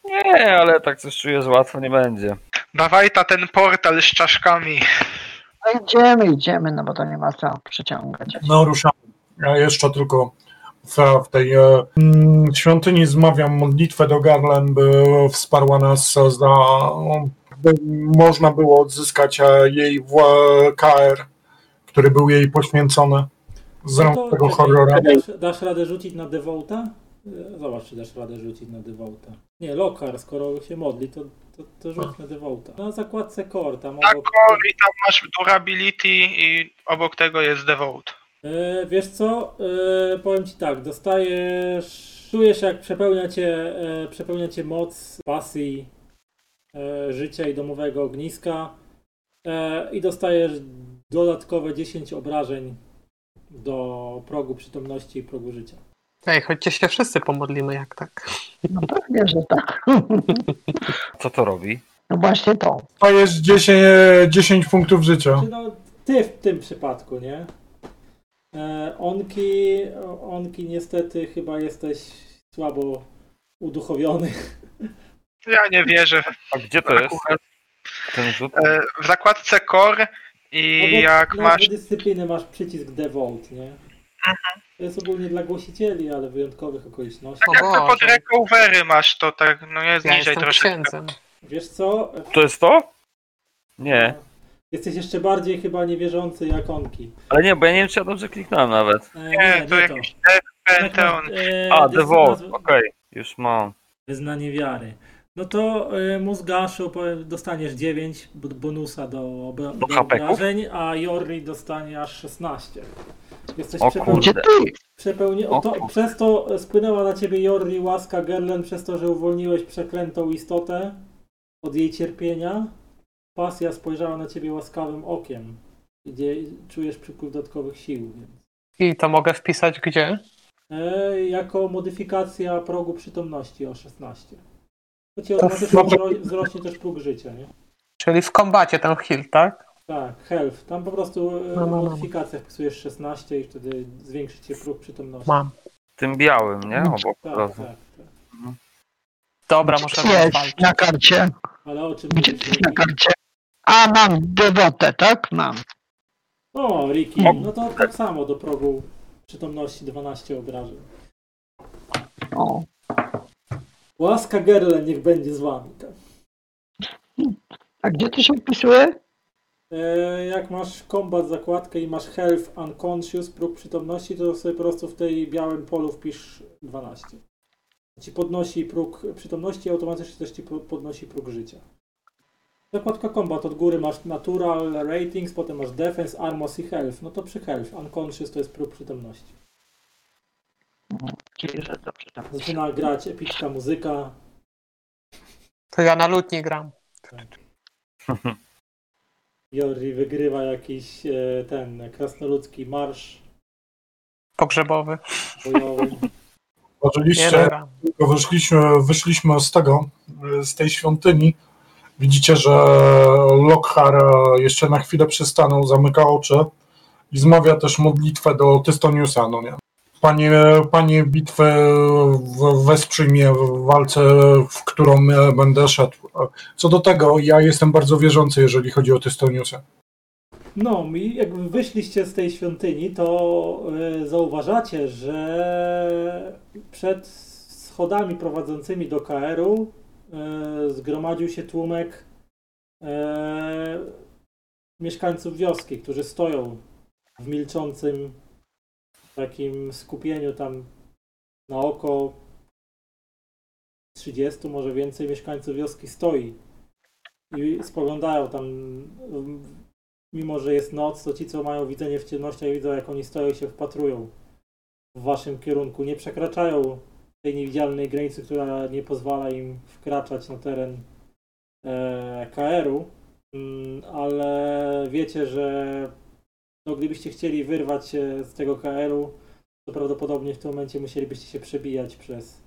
Nie, ale tak coś czuję, że łatwo nie będzie. Dawaj ta ten portal z czaszkami. No idziemy, idziemy, no bo to nie ma co przyciągać. No ruszamy. Ja jeszcze tylko w, tej e, mm, świątyni zmawiam modlitwę do Garland, by wsparła nas za by można było odzyskać e, jej w, KR, który był jej poświęcony z rąk No to tego horrora. Dasz, dasz radę rzucić na Devota? E, Zobacz, czy dasz radę rzucić na Devota. Nie, Lokar, skoro się modli, to, to, to rzuć na Devota. Na zakładce core, tam Tak, obok... i tam masz durability i obok tego jest devote. E, wiesz co, e, powiem ci tak, dostajesz... Czujesz jak przepełnia cię, e, przepełnia cię moc pasji e, życia i domowego ogniska e, i dostajesz dodatkowe 10 obrażeń do progu przytomności i progu życia. Ej, chodźcie się wszyscy pomodlimy, jak tak. No pewnie, że tak. Co to robi? No właśnie to. To jest 10, 10 punktów życia. Czy no, ty w tym przypadku, nie? E, onki, onki niestety chyba jesteś słabo uduchowiony. Ja nie wierzę. A gdzie to jest? Ten rzut? E, W zakładce core i jak na masz dyscypliny masz przycisk devote, nie? To jest ogólnie dla głosicieli, ale wyjątkowych okoliczności. O jak to pod recovery masz, to tak no jest Ja niżej troszeczkę. księdzem. Wiesz co? To jest to? Nie. Jesteś jeszcze bardziej chyba niewierzący jak onki. Ale nie, bo ja nie wiem, czy ja dobrze kliknąłem nawet. E, Nie, to jakiś Pantheon. E, A, dyscyplina- Devote, okej, już mam. Wyznanie wiary. No to y, Mózgaszu powiem, dostaniesz 9 b- bonusa do, obra- Do do obrażeń, a Jorri dostanie aż 16. Jesteś O przepełni- Gdzie ty? przepełni- O to. Przez to e, spłynęła na ciebie Jorri łaska Gerlen, przez to, że uwolniłeś przeklętą istotę od jej cierpienia. Pasja spojrzała na ciebie łaskawym okiem, gdzie czujesz przypływ dodatkowych sił. Więc. I to mogę wpisać gdzie? E, jako modyfikacja progu przytomności o 16. To ci automatycznie w- wzrośnie też próg życia, nie? Czyli w kombacie ten heal, tak? Tak, health. Tam po prostu e, No, no, no. w modyfikacjach wpisujesz 16 i wtedy zwiększy cię próg przytomności. Mam. Tym białym, nie? No, Obok Tak, tak, tak. Dobra, muszę na karcie. Ale o czym Gdzie na karcie? A, mam dewotę, tak? Mam. O, Ricky, no to tak samo do progu przytomności 12 obrażeń. O, Łaska Gerle niech będzie z wami. Tak. a gdzie to się wpisuje? E, jak masz combat zakładkę i masz health unconscious próg przytomności, to sobie po prostu w tej białym polu wpisz 12. Ci podnosi próg przytomności i automatycznie też ci po- podnosi próg życia. Zakładka combat od góry masz natural ratings, potem masz defense, armors i health. No to przy health. Unconscious to jest próg przytomności. Czyli, że dobrze tam. Zaczyna grać epicka muzyka. To ja na lutni gram. Jori wygrywa jakiś e, ten krasnoludzki marsz Pogrzebowy. bojowy. Oczywiście, tylko wyszliśmy, wyszliśmy z tego, z tej świątyni. Widzicie, że Lockhart jeszcze na chwilę przystanął, zamyka oczy i zmawia też modlitwę do Tystoniusa, no nie? Panie, panie bitwy, wesprzyj mnie w walce, w którą e, będę szedł. Co do tego, ja jestem bardzo wierzący, jeżeli chodzi o Tystoniusa. No, i jak wyszliście z tej świątyni, to e, zauważacie, że przed schodami prowadzącymi do KR-u e, zgromadził się tłumek e, mieszkańców wioski, którzy stoją w milczącym takim skupieniu tam na oko 30, może więcej mieszkańców wioski stoi i spoglądają tam mimo że jest noc, to ci, co mają widzenie w ciemnościach, widzą, jak oni stoją i się wpatrują w waszym kierunku. Nie przekraczają tej niewidzialnej granicy, która nie pozwala im wkraczać na teren e, KR-u, mm, ale wiecie, że no, gdybyście chcieli wyrwać się z tego KR-u, to prawdopodobnie w tym momencie musielibyście się przebijać przez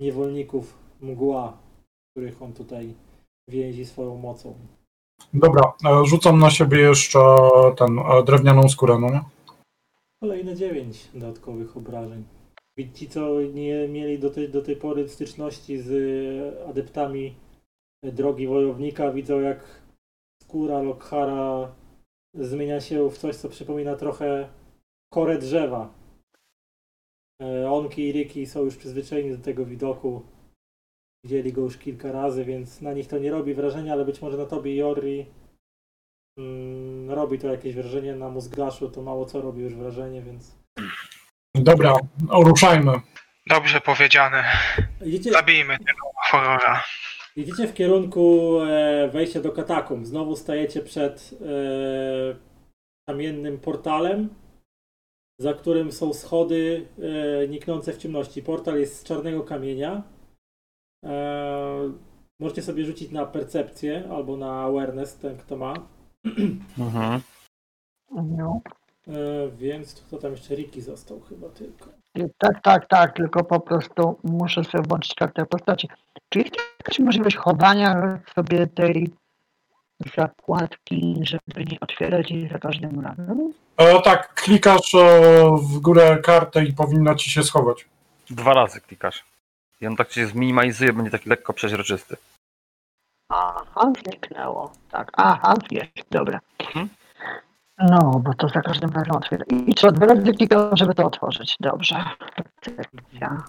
niewolników mgła, których on tutaj więzi swoją mocą. Dobra, e, rzucam na siebie jeszcze ten e, drewnianą skórę, no nie? Kolejne 9 dodatkowych obrażeń. I Ci, co nie mieli do tej, do tej pory styczności z adeptami drogi wojownika, widzą jak skóra Lokhara zmienia się w coś, co przypomina trochę korę drzewa. E, Onki i Riki są już przyzwyczajeni do tego widoku. Widzieli go już kilka razy, więc na nich to nie robi wrażenia, ale być może na tobie, Jorri, mm, robi to jakieś wrażenie. Na mózgaszu to mało co robi już wrażenie, więc... Dobra, ruszajmy. Dobrze powiedziane. Idziecie, Zabijmy tego horrora. idziecie w kierunku e, wejścia do katakumb. Znowu stajecie przed e, kamiennym portalem, za którym są schody e, niknące w ciemności. Portal jest z czarnego kamienia. E, możecie sobie rzucić na percepcję albo na awareness, ten kto ma. Mhm. No. E, więc kto tam jeszcze Riki został chyba tylko. Tak, tak, tak, tylko po prostu muszę sobie włączyć kartę postaci. Czy jest jakaś możliwość chowania sobie tej zakładki, żeby nie otwierać jej za każdym razem? E, tak, klikasz e, w górę kartę i powinna ci się schować. Dwa razy klikasz. I on tak się zminimalizuje, będzie taki lekko przeźroczysty. Aha, zniknęło. Tak, aha, jest, dobra. Mhm. No, bo to za każdym razem otwiera. I co, dwa razy klikam, żeby to otworzyć. Dobrze. Percepcja.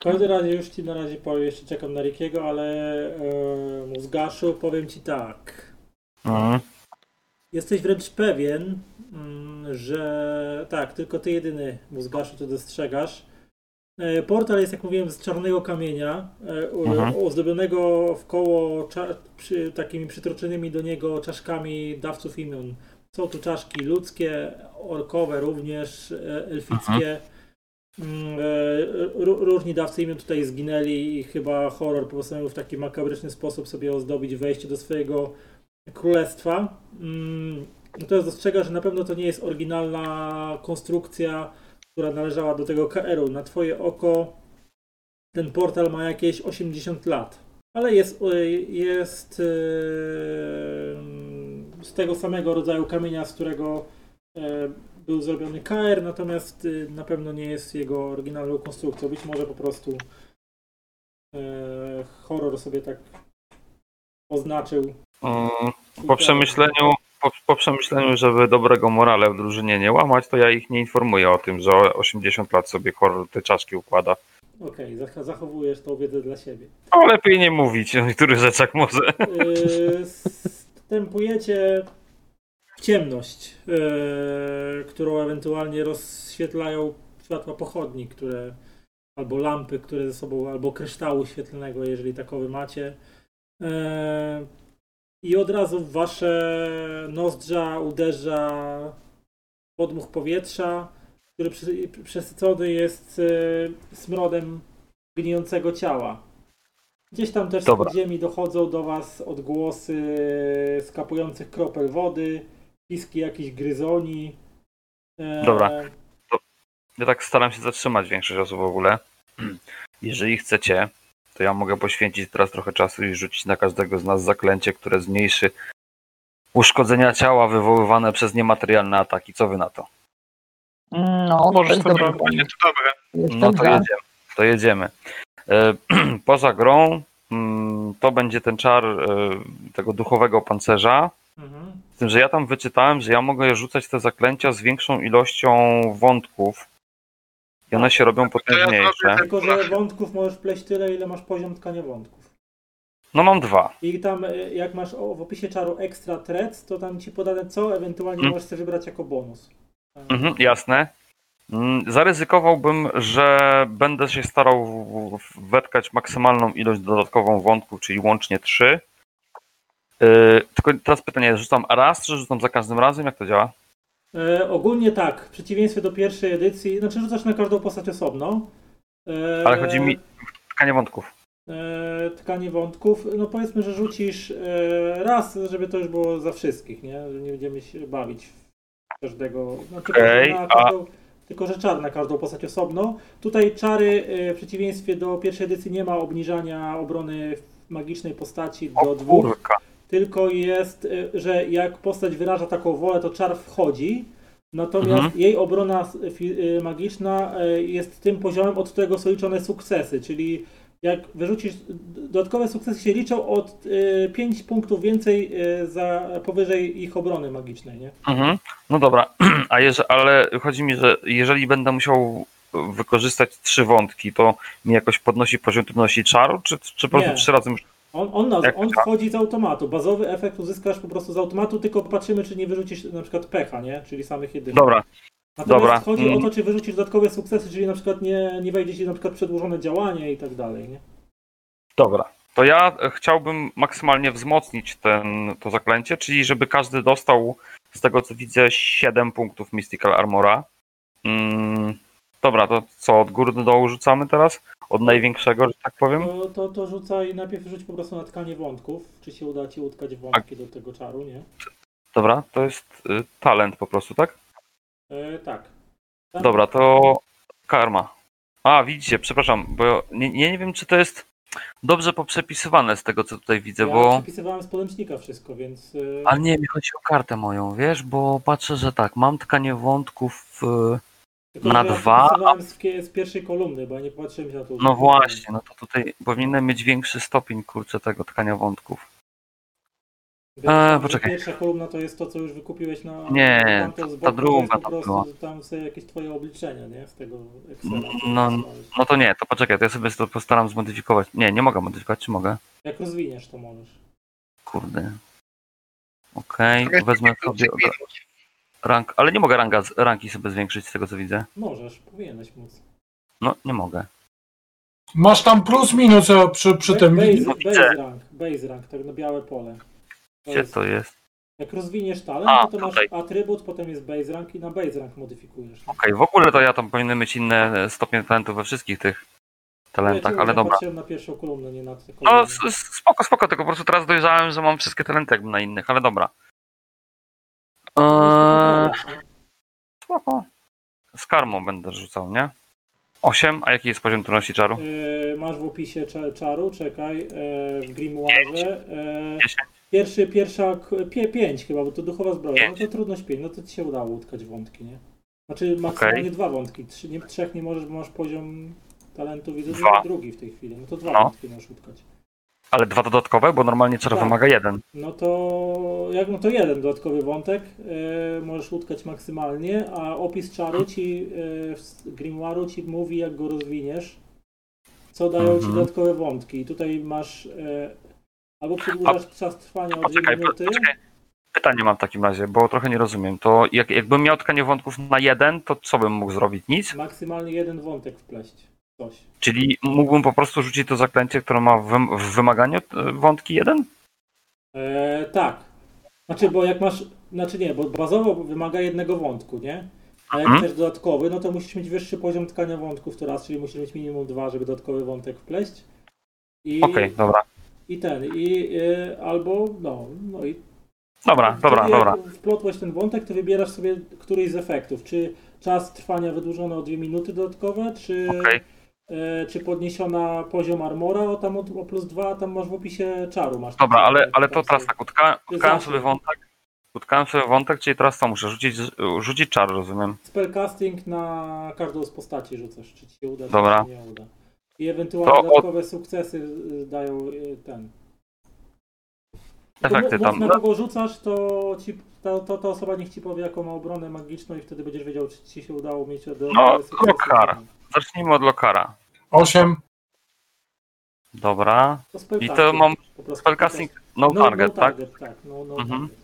W każdym razie już ci na razie powiem, jeszcze czekam na Rikiego, ale e, Mózgaszu powiem ci tak. Mhm. Jesteś wręcz pewien, mm, że tak, tylko ty jedyny Mózgaszu to dostrzegasz. E, Portal jest, jak mówiłem, z czarnego kamienia, e, u- Mhm. ozdobionego w koło przy, takimi przytroczonymi do niego czaszkami dawców imion. Są tu czaszki ludzkie, orkowe również, e, elfickie. Mm, e, ró- Różni dawcy imion tutaj zginęli i chyba horror postanowił w taki makabryczny sposób sobie ozdobić wejście do swojego królestwa. Mm, Natomiast dostrzega, że na pewno to nie jest oryginalna konstrukcja, która należała do tego KR-u. Na twoje oko ten portal ma jakieś 80 lat. ale jest, y, jest y, z tego samego rodzaju kamienia, z którego y, był zrobiony KR, natomiast na pewno nie jest jego oryginalną konstrukcją. Być może po prostu horror sobie tak oznaczył. Mm, Po przemyśleniu, po, po przemyśleniu, żeby dobrego morale w drużynie nie łamać, to ja ich nie informuję o tym, że o 80 lat sobie horror te czaszki układa. Okej, zach- zachowujesz tą wiedzę dla siebie. No lepiej nie mówić o niektórych rzeczach może. Yy, wstępujecie w ciemność, yy, którą ewentualnie rozświetlają światła pochodni, które albo lampy, które ze sobą, albo kryształu świetlnego, jeżeli takowy macie. Yy, I od razu w wasze nozdrza uderza podmuch powietrza, który przesycony jest yy, smrodem gnijącego ciała. Gdzieś tam też z Dobra. podziemi dochodzą do Was odgłosy skapujących kropel wody, piski jakichś gryzoni. E, Dobra. Ja tak staram się zatrzymać większość osób w ogóle. Jeżeli chcecie, to ja mogę poświęcić teraz trochę czasu i rzucić na każdego z nas zaklęcie, które zmniejszy uszkodzenia ciała wywoływane przez niematerialne ataki. Co wy na to? No, Możesz to pomysł. Będzie to dobre. Jestem No to za. jedziemy. To jedziemy. E, Poza grą mm, to będzie ten czar e, tego duchowego pancerza. Mhm. Z tym, że ja tam wyczytałem, że ja mogę rzucać te zaklęcia z większą ilością wątków. I one się robią potężniejsze. Tylko, że wątków możesz pleść tyle, ile masz poziom tkania wątków. No mam dwa. I tam, e, jak masz o, w opisie czaru extra threads, to tam ci podane co, ewentualnie Mhm. możesz sobie wybrać jako bonus. Mhm, jasne. Mm, Zaryzykowałbym, że będę się starał wetkać maksymalną ilość dodatkową wątków, czyli łącznie trzy. Yy, tylko teraz pytanie, rzucam raz, czy rzucam za każdym razem? Jak to działa? E, ogólnie tak, w przeciwieństwie do pierwszej edycji, znaczy rzucasz na każdą postać osobno. E, Ale chodzi mi tkanie wątków. e, tkanie wątków, no powiedzmy, że rzucisz e, raz, żeby to już było za wszystkich, nie? Że nie będziemy się bawić w każdego. No, tylko, Okej, na a- każdą, tylko, że czar na każdą postać osobno. Tutaj czary e, w przeciwieństwie do pierwszej edycji nie ma obniżania obrony magicznej postaci do O dwóch, kurka. Tylko jest, e, że jak postać wyraża taką wolę, to czar wchodzi. Natomiast Mhm. jej obrona y, magiczna e, jest tym poziomem, od którego są liczone sukcesy, czyli jak wyrzucisz, dodatkowe sukcesy się liczą od 5 punktów więcej za powyżej ich obrony magicznej, nie? Mhm. No dobra, a jeże, ale chodzi mi, że jeżeli będę musiał wykorzystać trzy wątki, to mi jakoś podnosi poziom trudności czaru, czy, czy po prostu trzy razy muszę... On, on, nas, on wchodzi z automatu. Bazowy efekt uzyskasz po prostu z automatu, tylko patrzymy, czy nie wyrzucisz na przykład pecha, nie? Czyli samych jedynek. Dobra, Natomiast dobra. chodzi o Mm. to, czy wyrzucisz dodatkowe sukcesy, czyli na przykład nie, nie wejdzie ci na przykład przedłużone działanie i tak dalej, nie? Dobra. To ja e, chciałbym maksymalnie wzmocnić ten, to zaklęcie, czyli żeby każdy dostał, z tego co widzę, 7 punktów Mystical Armora. Mm, dobra, to co, od góry do dołu rzucamy teraz? Od największego, że tak powiem? To, to, to rzucaj, najpierw rzuć po prostu na tkanie wątków, czy się uda ci utkać wątki do tego czaru, nie? Dobra, to jest y, talent po prostu, tak? E, tak. Tam- Dobra, to karma. A, widzicie, przepraszam, bo nie, nie, nie wiem, czy to jest dobrze poprzepisywane z tego, co tutaj widzę, Ja bo... przepisywałem z podręcznika wszystko, więc... e, Ale nie, mi chodzi o kartę moją, wiesz, bo patrzę, że tak, mam tkanie wątków, y, tylko, na ja dwa. przepisywałem z, z pierwszej kolumny, bo ja nie patrzyłem się na to. no właśnie, no to tutaj powinienem mieć większy stopień, kurczę, tego tkania wątków. Wiesz, E, poczekaj. Pierwsza kolumna to jest to, co już wykupiłeś na... Nie, ta to druga jest po tam prostu, była. Tam są jakieś twoje obliczenia, nie? Z tego Excela. No, no to nie, to poczekaj, to ja sobie to postaram zmodyfikować. Nie, nie mogę modyfikować, czy mogę? Jak rozwiniesz, to możesz. Kurde. Okej, Zamiast wezmę sobie minut. Rank, ale nie mogę ranga, ranki sobie zwiększyć z tego, co widzę. Możesz, powinieneś móc. No, nie mogę. Masz tam plus minus e, przy, przy tym. Base, No base rank, base rank, tak na białe pole. To Gdzie jest, to jest? jak rozwiniesz talent, A, to, to masz tutaj. atrybut, potem jest base rank i na base rank modyfikujesz. Okej, w ogóle to ja tam powinienem mieć inne stopnie talentu we wszystkich tych talentach, Ja ale dobra. na pierwszą kolumnę, nie na te No, spoko, spoko, tylko po prostu teraz dojrzałem, że mam wszystkie talenty jakby na innych, ale dobra. Eee, spoko. Z karmą będę rzucał, nie? 8, a jaki jest poziom trudności czaru? E, masz w opisie cza- czaru, czekaj, e, w Grimoire. E, 10. pierwszy, pierwsza, pie, 5 chyba, bo to duchowa zbroja. No to trudność 5, no to ci się udało utkać wątki, nie? Znaczy maksymalnie Okej. dwa wątki. Trzy, nie, trzech nie możesz, bo masz poziom talentu, widzę, Dwa. drugi w tej chwili. No to dwa No. wątki możesz utkać. Ale dwa dodatkowe, bo normalnie czar Tak. wymaga jeden. No to jak no to jeden dodatkowy wątek e, możesz utkać maksymalnie, a opis czaru ci Grimoire'u ci mówi jak go rozwiniesz, co dają ci Mhm. dodatkowe wątki. I tutaj masz e, albo przedłużasz czas trwania o dwie minuty. poczekaj. Pytanie mam w takim razie, bo trochę nie rozumiem. To jak, jakbym miał tkanie wątków na jeden, to co bym mógł zrobić? Nic? Maksymalnie jeden wątek wpleść. Coś. Czyli mógłbym po prostu rzucić to zaklęcie, które ma w, wym- w wymaganiu e, wątki jeden? E, tak. Znaczy, bo jak masz. Znaczy nie, bo bazowo wymaga jednego wątku, nie? A jak Mhm. chcesz dodatkowy, no to musisz mieć wyższy poziom tkania wątków to raz, czyli musisz mieć minimum dwa, żeby dodatkowy wątek wpleść. I, Okej, dobra. i ten, i y, albo no, no i Dobra, dobra, wtedy dobra. jak wplotłeś ten wątek, to wybierasz sobie któryś z efektów. Czy czas trwania wydłużony o dwie minuty dodatkowe, czy, Okej. E, czy podniesiona poziom armora o tam o, plus dwa, tam masz w opisie czaru. Masz Dobra, ale, ale to teraz tak, utka, utkałem sobie wątek, utkałem sobie wątek, czyli teraz co muszę rzucić, rzucić czar, rozumiem. Spellcasting na każdą z postaci rzucasz, czy ci się uda, Dobra. czy nie uda. I ewentualnie To od- dodatkowe sukcesy y, dają y, ten. Efekty mów- tam. na kogo rzucasz, to, ci, to, to ta osoba niech ci powie, jaką ma obronę magiczną i wtedy będziesz wiedział, czy ci się udało mieć dodatkowe No, sukcesy. Lockhart. Zacznijmy od Lokara. 8. Dobra. To I spellcasting, to mam po prostu spellcasting no target, no tak? target, tak? No, no Mhm. target.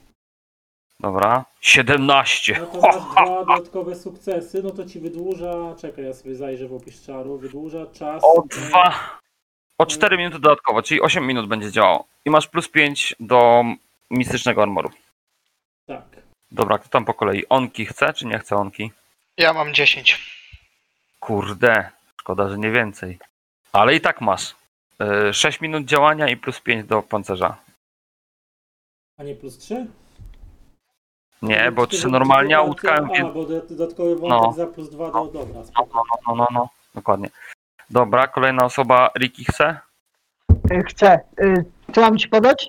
Dobra. 17. No to masz dwa dodatkowe sukcesy, no to ci wydłuża, czekaj, ja sobie zajrzę w opis czaru, wydłuża czas... O e, dwa. O 4 minuty dodatkowo, czyli 8 minut będzie działało. I masz plus 5 do mistycznego armoru. Tak. Dobra, kto tam po kolei? Onki chce, czy nie chce onki? Ja mam 10. Kurde, szkoda, że nie więcej. Ale i tak masz. 6 minut działania i plus 5 do pancerza. A nie plus 3? Nie, bo Czy 3 normalnie, a utkałem A, bo do- dodatkowy wątek No. za plus 2 do... Dobra, No, no, no, no, no, dokładnie. Dobra, kolejna osoba, Ricky chce. Y, Chcę. Y, Co mam ci podać?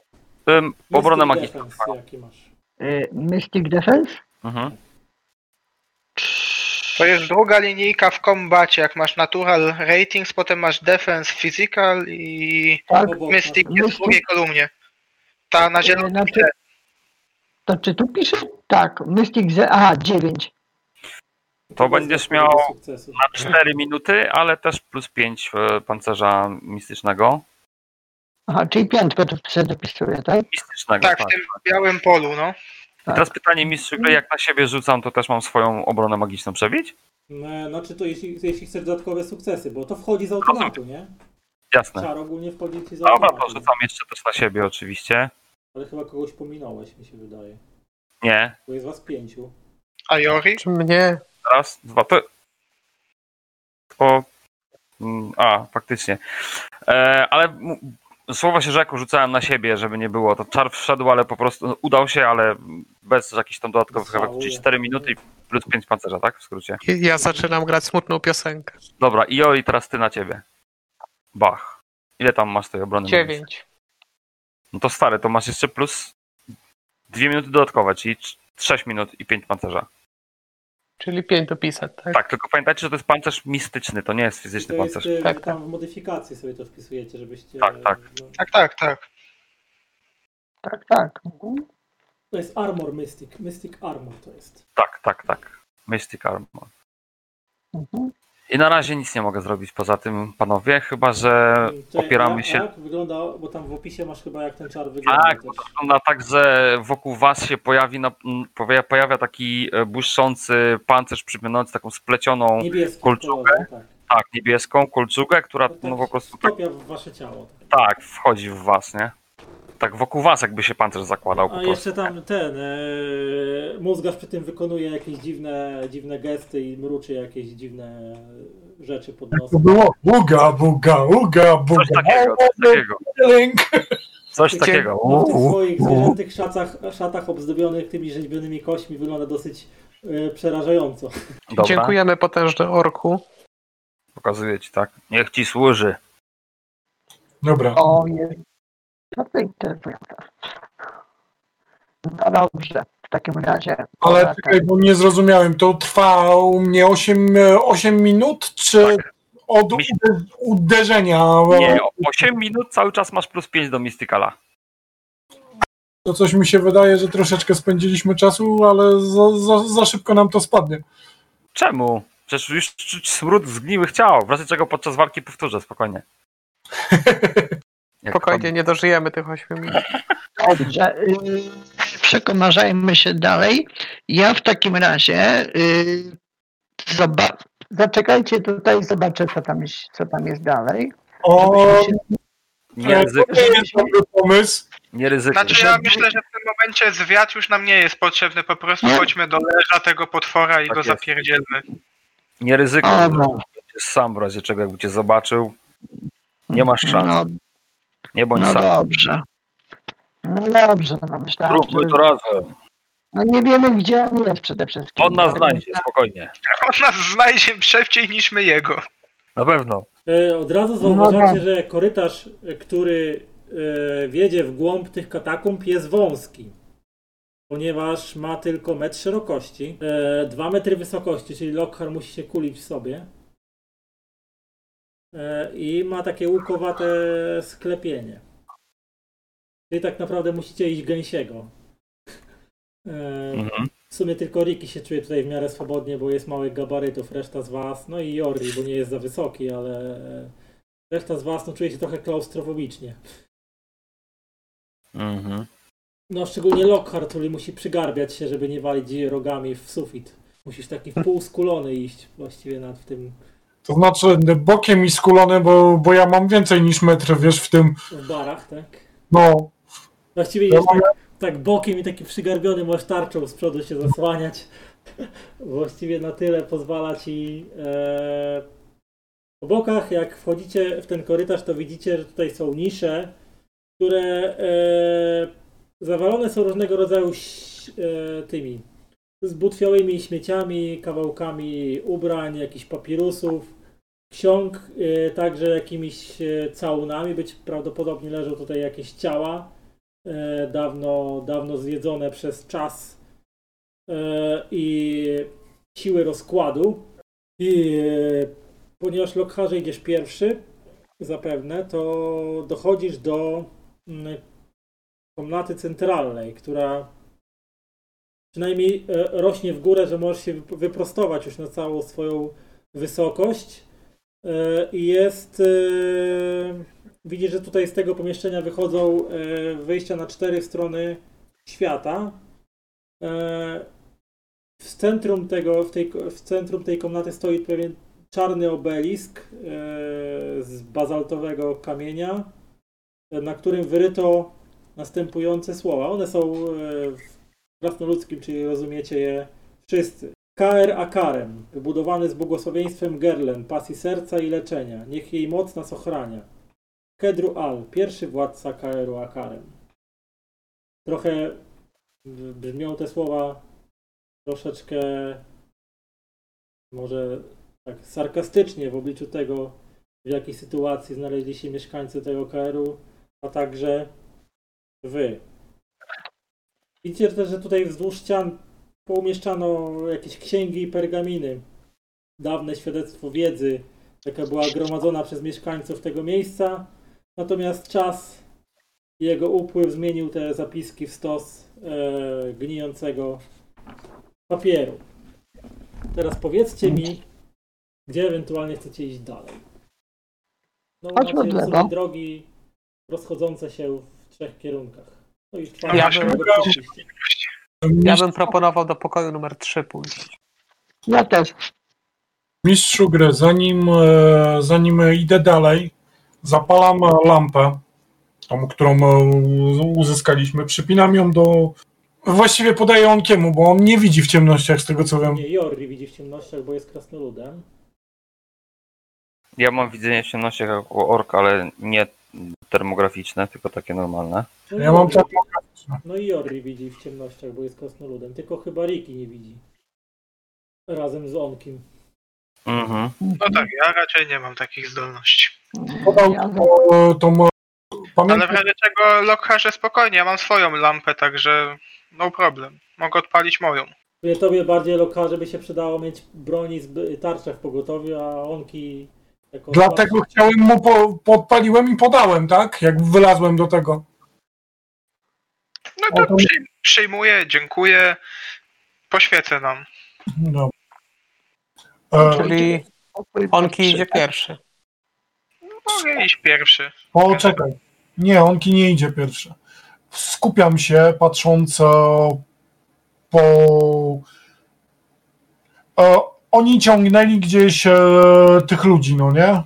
Ym, obronę Mystic magiczną. Defense, jaki masz? Y, Mystic Defense? Mhm. To jest druga linijka w kombacie, jak masz natural ratings, potem masz defense physical i Tak. Mystic jest w drugiej kolumnie. Ta na zielonym Znaczy, to czy tu pisze? Tak, Mystic ze... Aha, 9. To będziesz miał na 4 minuty, ale też plus 5 pancerza mistycznego. Aha, czyli piątkę tu sobie dopisuję, tak? Mistycznego, Tak, tak. w tym białym polu, no. I teraz pytanie mistrzu gry, jak na siebie rzucam, to też mam swoją obronę magiczną przebić? No, Znaczy to jeśli, jeśli chcesz dodatkowe sukcesy, bo to wchodzi z automatu, nie? Jasne. Czar ogólnie wchodzi ci z Dobra, automatu. to rzucam jeszcze też na siebie oczywiście. Ale chyba kogoś pominąłeś, mi się wydaje. Nie. Bo jest was pięciu. A Jori? Czy mnie? Raz, dwa, to... To... Mm, A, faktycznie. E, ale słowo się rzekło, rzucałem na siebie, żeby nie było. To czar wszedł, ale po prostu no, udał się, ale bez jakichś tam dodatkowych efektów. Czyli 4 minuty i plus 5 pancerza, tak? W skrócie. Ja zaczynam grać smutną piosenkę. Dobra, i Oli, teraz ty na ciebie. Bach. Ile tam masz tej obrony? magicznej? Dziewięć. No to stary, to masz jeszcze plus 2 minuty dodatkowe, czyli 6 minut i 5 pancerza. Czyli pięć dopisać, tak? Tak, tylko pamiętajcie, że to jest pancerz mistyczny, to nie jest fizyczny to jest, pancerz. y, Tak, tam w modyfikacji sobie to wpisujecie, żebyście... Tak, tak. No, Tak, tak, tak. Tak, tak. Mhm. to jest Armor Mystic. Mystic Armor to jest. Tak, tak, tak. Mystic Armor. Mhm. I na razie nic nie mogę zrobić poza tym, panowie, chyba że Czekaj, opieramy jak, się. Jak wygląda, bo tam w opisie masz chyba jak ten czar wygląda Tak, też. wygląda tak, że wokół was się pojawi na, pojawia, taki e, błyszczący pancerz przypominający taką splecioną, Niebieski kolczugę. tak. tak, niebieską kolczugę, która To tak no po prostu tak, w wasze ciało. tak wchodzi w was, nie? Tak wokół was jakby się pancerz zakładał A jeszcze tam ten, e, mózgarz przy tym wykonuje jakieś dziwne, dziwne gesty i mruczy jakieś dziwne rzeczy pod To nosem. było uga, buga, uga, buga. Coś takiego, coś takiego. Link. Coś takiego. No, w tych swoich zwierzętych szatach, szatach obzdobionych tymi rzeźbionymi kośćmi wygląda dosyć e, przerażająco. Dobra, Dziękujemy potężny orku. pokazuje ci, tak? Niech ci służy. Dobra. O, jest. Co to? No dobrze, w takim razie. Ale czekaj, bo nie zrozumiałem. To trwa u mnie 8, 8 minut, czy Tak. od uderzenia? Nie, 8 minut cały czas masz plus 5 do Mystykala. To coś mi się wydaje, że troszeczkę spędziliśmy czasu, ale za, za, za szybko nam to spadnie. Czemu? Przecież już czuć smród zgniłych ciał. W razie czego podczas walki powtórzę, spokojnie. Jak Spokojnie, nie dożyjemy tych 8 minut. Dobrze. y, Przekomarzajmy się dalej. Ja w takim razie y, zoba- zaczekajcie tutaj, zobaczę co tam jest, co tam jest dalej. O, się- Nie ryzykuj. to jest dobry pomysł. Nie ryzykuj. Znaczy ja myślę, że w tym momencie zwiat już nam nie jest potrzebny, po prostu chodźmy do leża tego potwora i Tak go jest. zapierdzielmy. Nie ryzykuj. No, sam w razie czego, jakby cię zobaczył. Nie masz szans. no, Nie bądź no sam. dobrze. No dobrze, no myślałem, Zróbmy że, to razem. no nie wiemy gdzie on jest przede wszystkim. On nas znajdzie, spokojnie. On nas znajdzie szybciej niż my jego. Na pewno. E, Od razu No zauważacie, tak. że korytarz, e, który e, wiedzie w głąb tych katakumb jest wąski. Ponieważ ma tylko metr szerokości, e, 2 metry wysokości, czyli Lockhart musi się kulić w sobie. E, I ma takie łukowate sklepienie. Czyli tak naprawdę musicie iść gęsiego. E, Mhm. w sumie tylko Ricky się czuje tutaj w miarę swobodnie, bo jest małych gabarytów, reszta z was, no i Jorri, bo nie jest za wysoki, ale reszta z was no, czuje się trochę klaustrofobicznie. Mhm. No szczególnie Lockhart, który musi przygarbiać się, żeby nie walić rogami w sufit. Musisz taki w pół skulony iść właściwie nad w tym To znaczy bokiem i skulone, bo, bo ja mam więcej niż metr, wiesz, w tym, w barach, tak? no, Właściwie jest tak, tak bokiem i taki przygarbiony masz tarczą z przodu się zasłaniać. Właściwie na tyle pozwala ci. E... Po bokach, jak wchodzicie w ten korytarz, to widzicie, że tutaj są nisze, które e... zawalone są różnego rodzaju e... tymi zbutwiałymi śmieciami, kawałkami ubrań, jakichś papirusów, ksiąg, e... także jakimiś e, całunami. Być prawdopodobnie leżą tutaj jakieś ciała e, dawno, dawno zjedzone przez czas i siły rozkładu. I ponieważ Lockharze idziesz pierwszy, zapewne, to dochodzisz do mm, komnaty centralnej, która przynajmniej rośnie w górę, że możesz się wyp- wyprostować już na całą swoją wysokość. E, jest. e, Widzisz, że tutaj z tego pomieszczenia wychodzą e, wyjścia na cztery strony świata. W centrum tego, w, tej, w centrum tej komnaty stoi pewien czarny obelisk z bazaltowego kamienia, na którym wyryto następujące słowa. One są w krasnoludzkim, czyli rozumiecie je wszyscy. KR Akarem, wybudowany z błogosławieństwem Gerlen, pasji serca i leczenia. Niech jej moc nas ochrania. Kedru Al, pierwszy władca KR-u Akarem. Trochę brzmią te słowa troszeczkę może tak sarkastycznie w obliczu tego, w jakiej sytuacji znaleźli się mieszkańcy tego KR-u, a także wy. Widzicie też, że tutaj wzdłuż ścian poumieszczano jakieś księgi i pergaminy. Dawne świadectwo wiedzy, jaka była gromadzona przez mieszkańców tego miejsca. Natomiast czas i jego upływ zmienił te zapiski w stos e, gnijącego papieru. Teraz powiedzcie mi, gdzie ewentualnie chcecie iść dalej. No, Chodźmy macie w lewo. sumie drogi rozchodzące się w trzech kierunkach. No i w Ja przyjść. Ja bym proponował do pokoju numer 3 pójść. Ja też. mistrzu gry, zanim, e, zanim idę dalej, zapalam e, lampę, tą, którą e, uzyskaliśmy, przypinam ją do... Właściwie podaję Onkiemu, bo on nie widzi w ciemnościach, z tego co wiem. Nie, Jorri widzi w ciemnościach, bo jest krasnoludem. Ja mam widzenie w ciemnościach jako ork, ale nie termograficzne, tylko takie normalne. No i Ja mam tak... No i Jorri widzi w ciemnościach, bo jest krasnoludem. Tylko chyba Riki nie widzi. Razem z Onkim. Mhm. No tak, ja raczej nie mam takich zdolności. Podał Ja to, tą... Ale w razie czego Lockharze spokojnie, ja mam swoją lampę, także no problem. Mogę odpalić moją. Tobie bardziej lokarze by się przydało mieć broni, zby- tarczę w pogotowiu, a onki jako dlatego chciałem mu, po, podpaliłem i podałem, tak? Jak wylazłem do tego. No O, to to- przyjm- przyjmuję, dziękuję. Poświecę nam. No. E, Czyli Spokój, Onki idzie pierwszy. Mogę iść pierwszy. Poczekaj. Nie, onki nie idzie pierwszy. Skupiam się, patrząc e, po. E, oni ciągnęli gdzieś e, tych ludzi, no nie?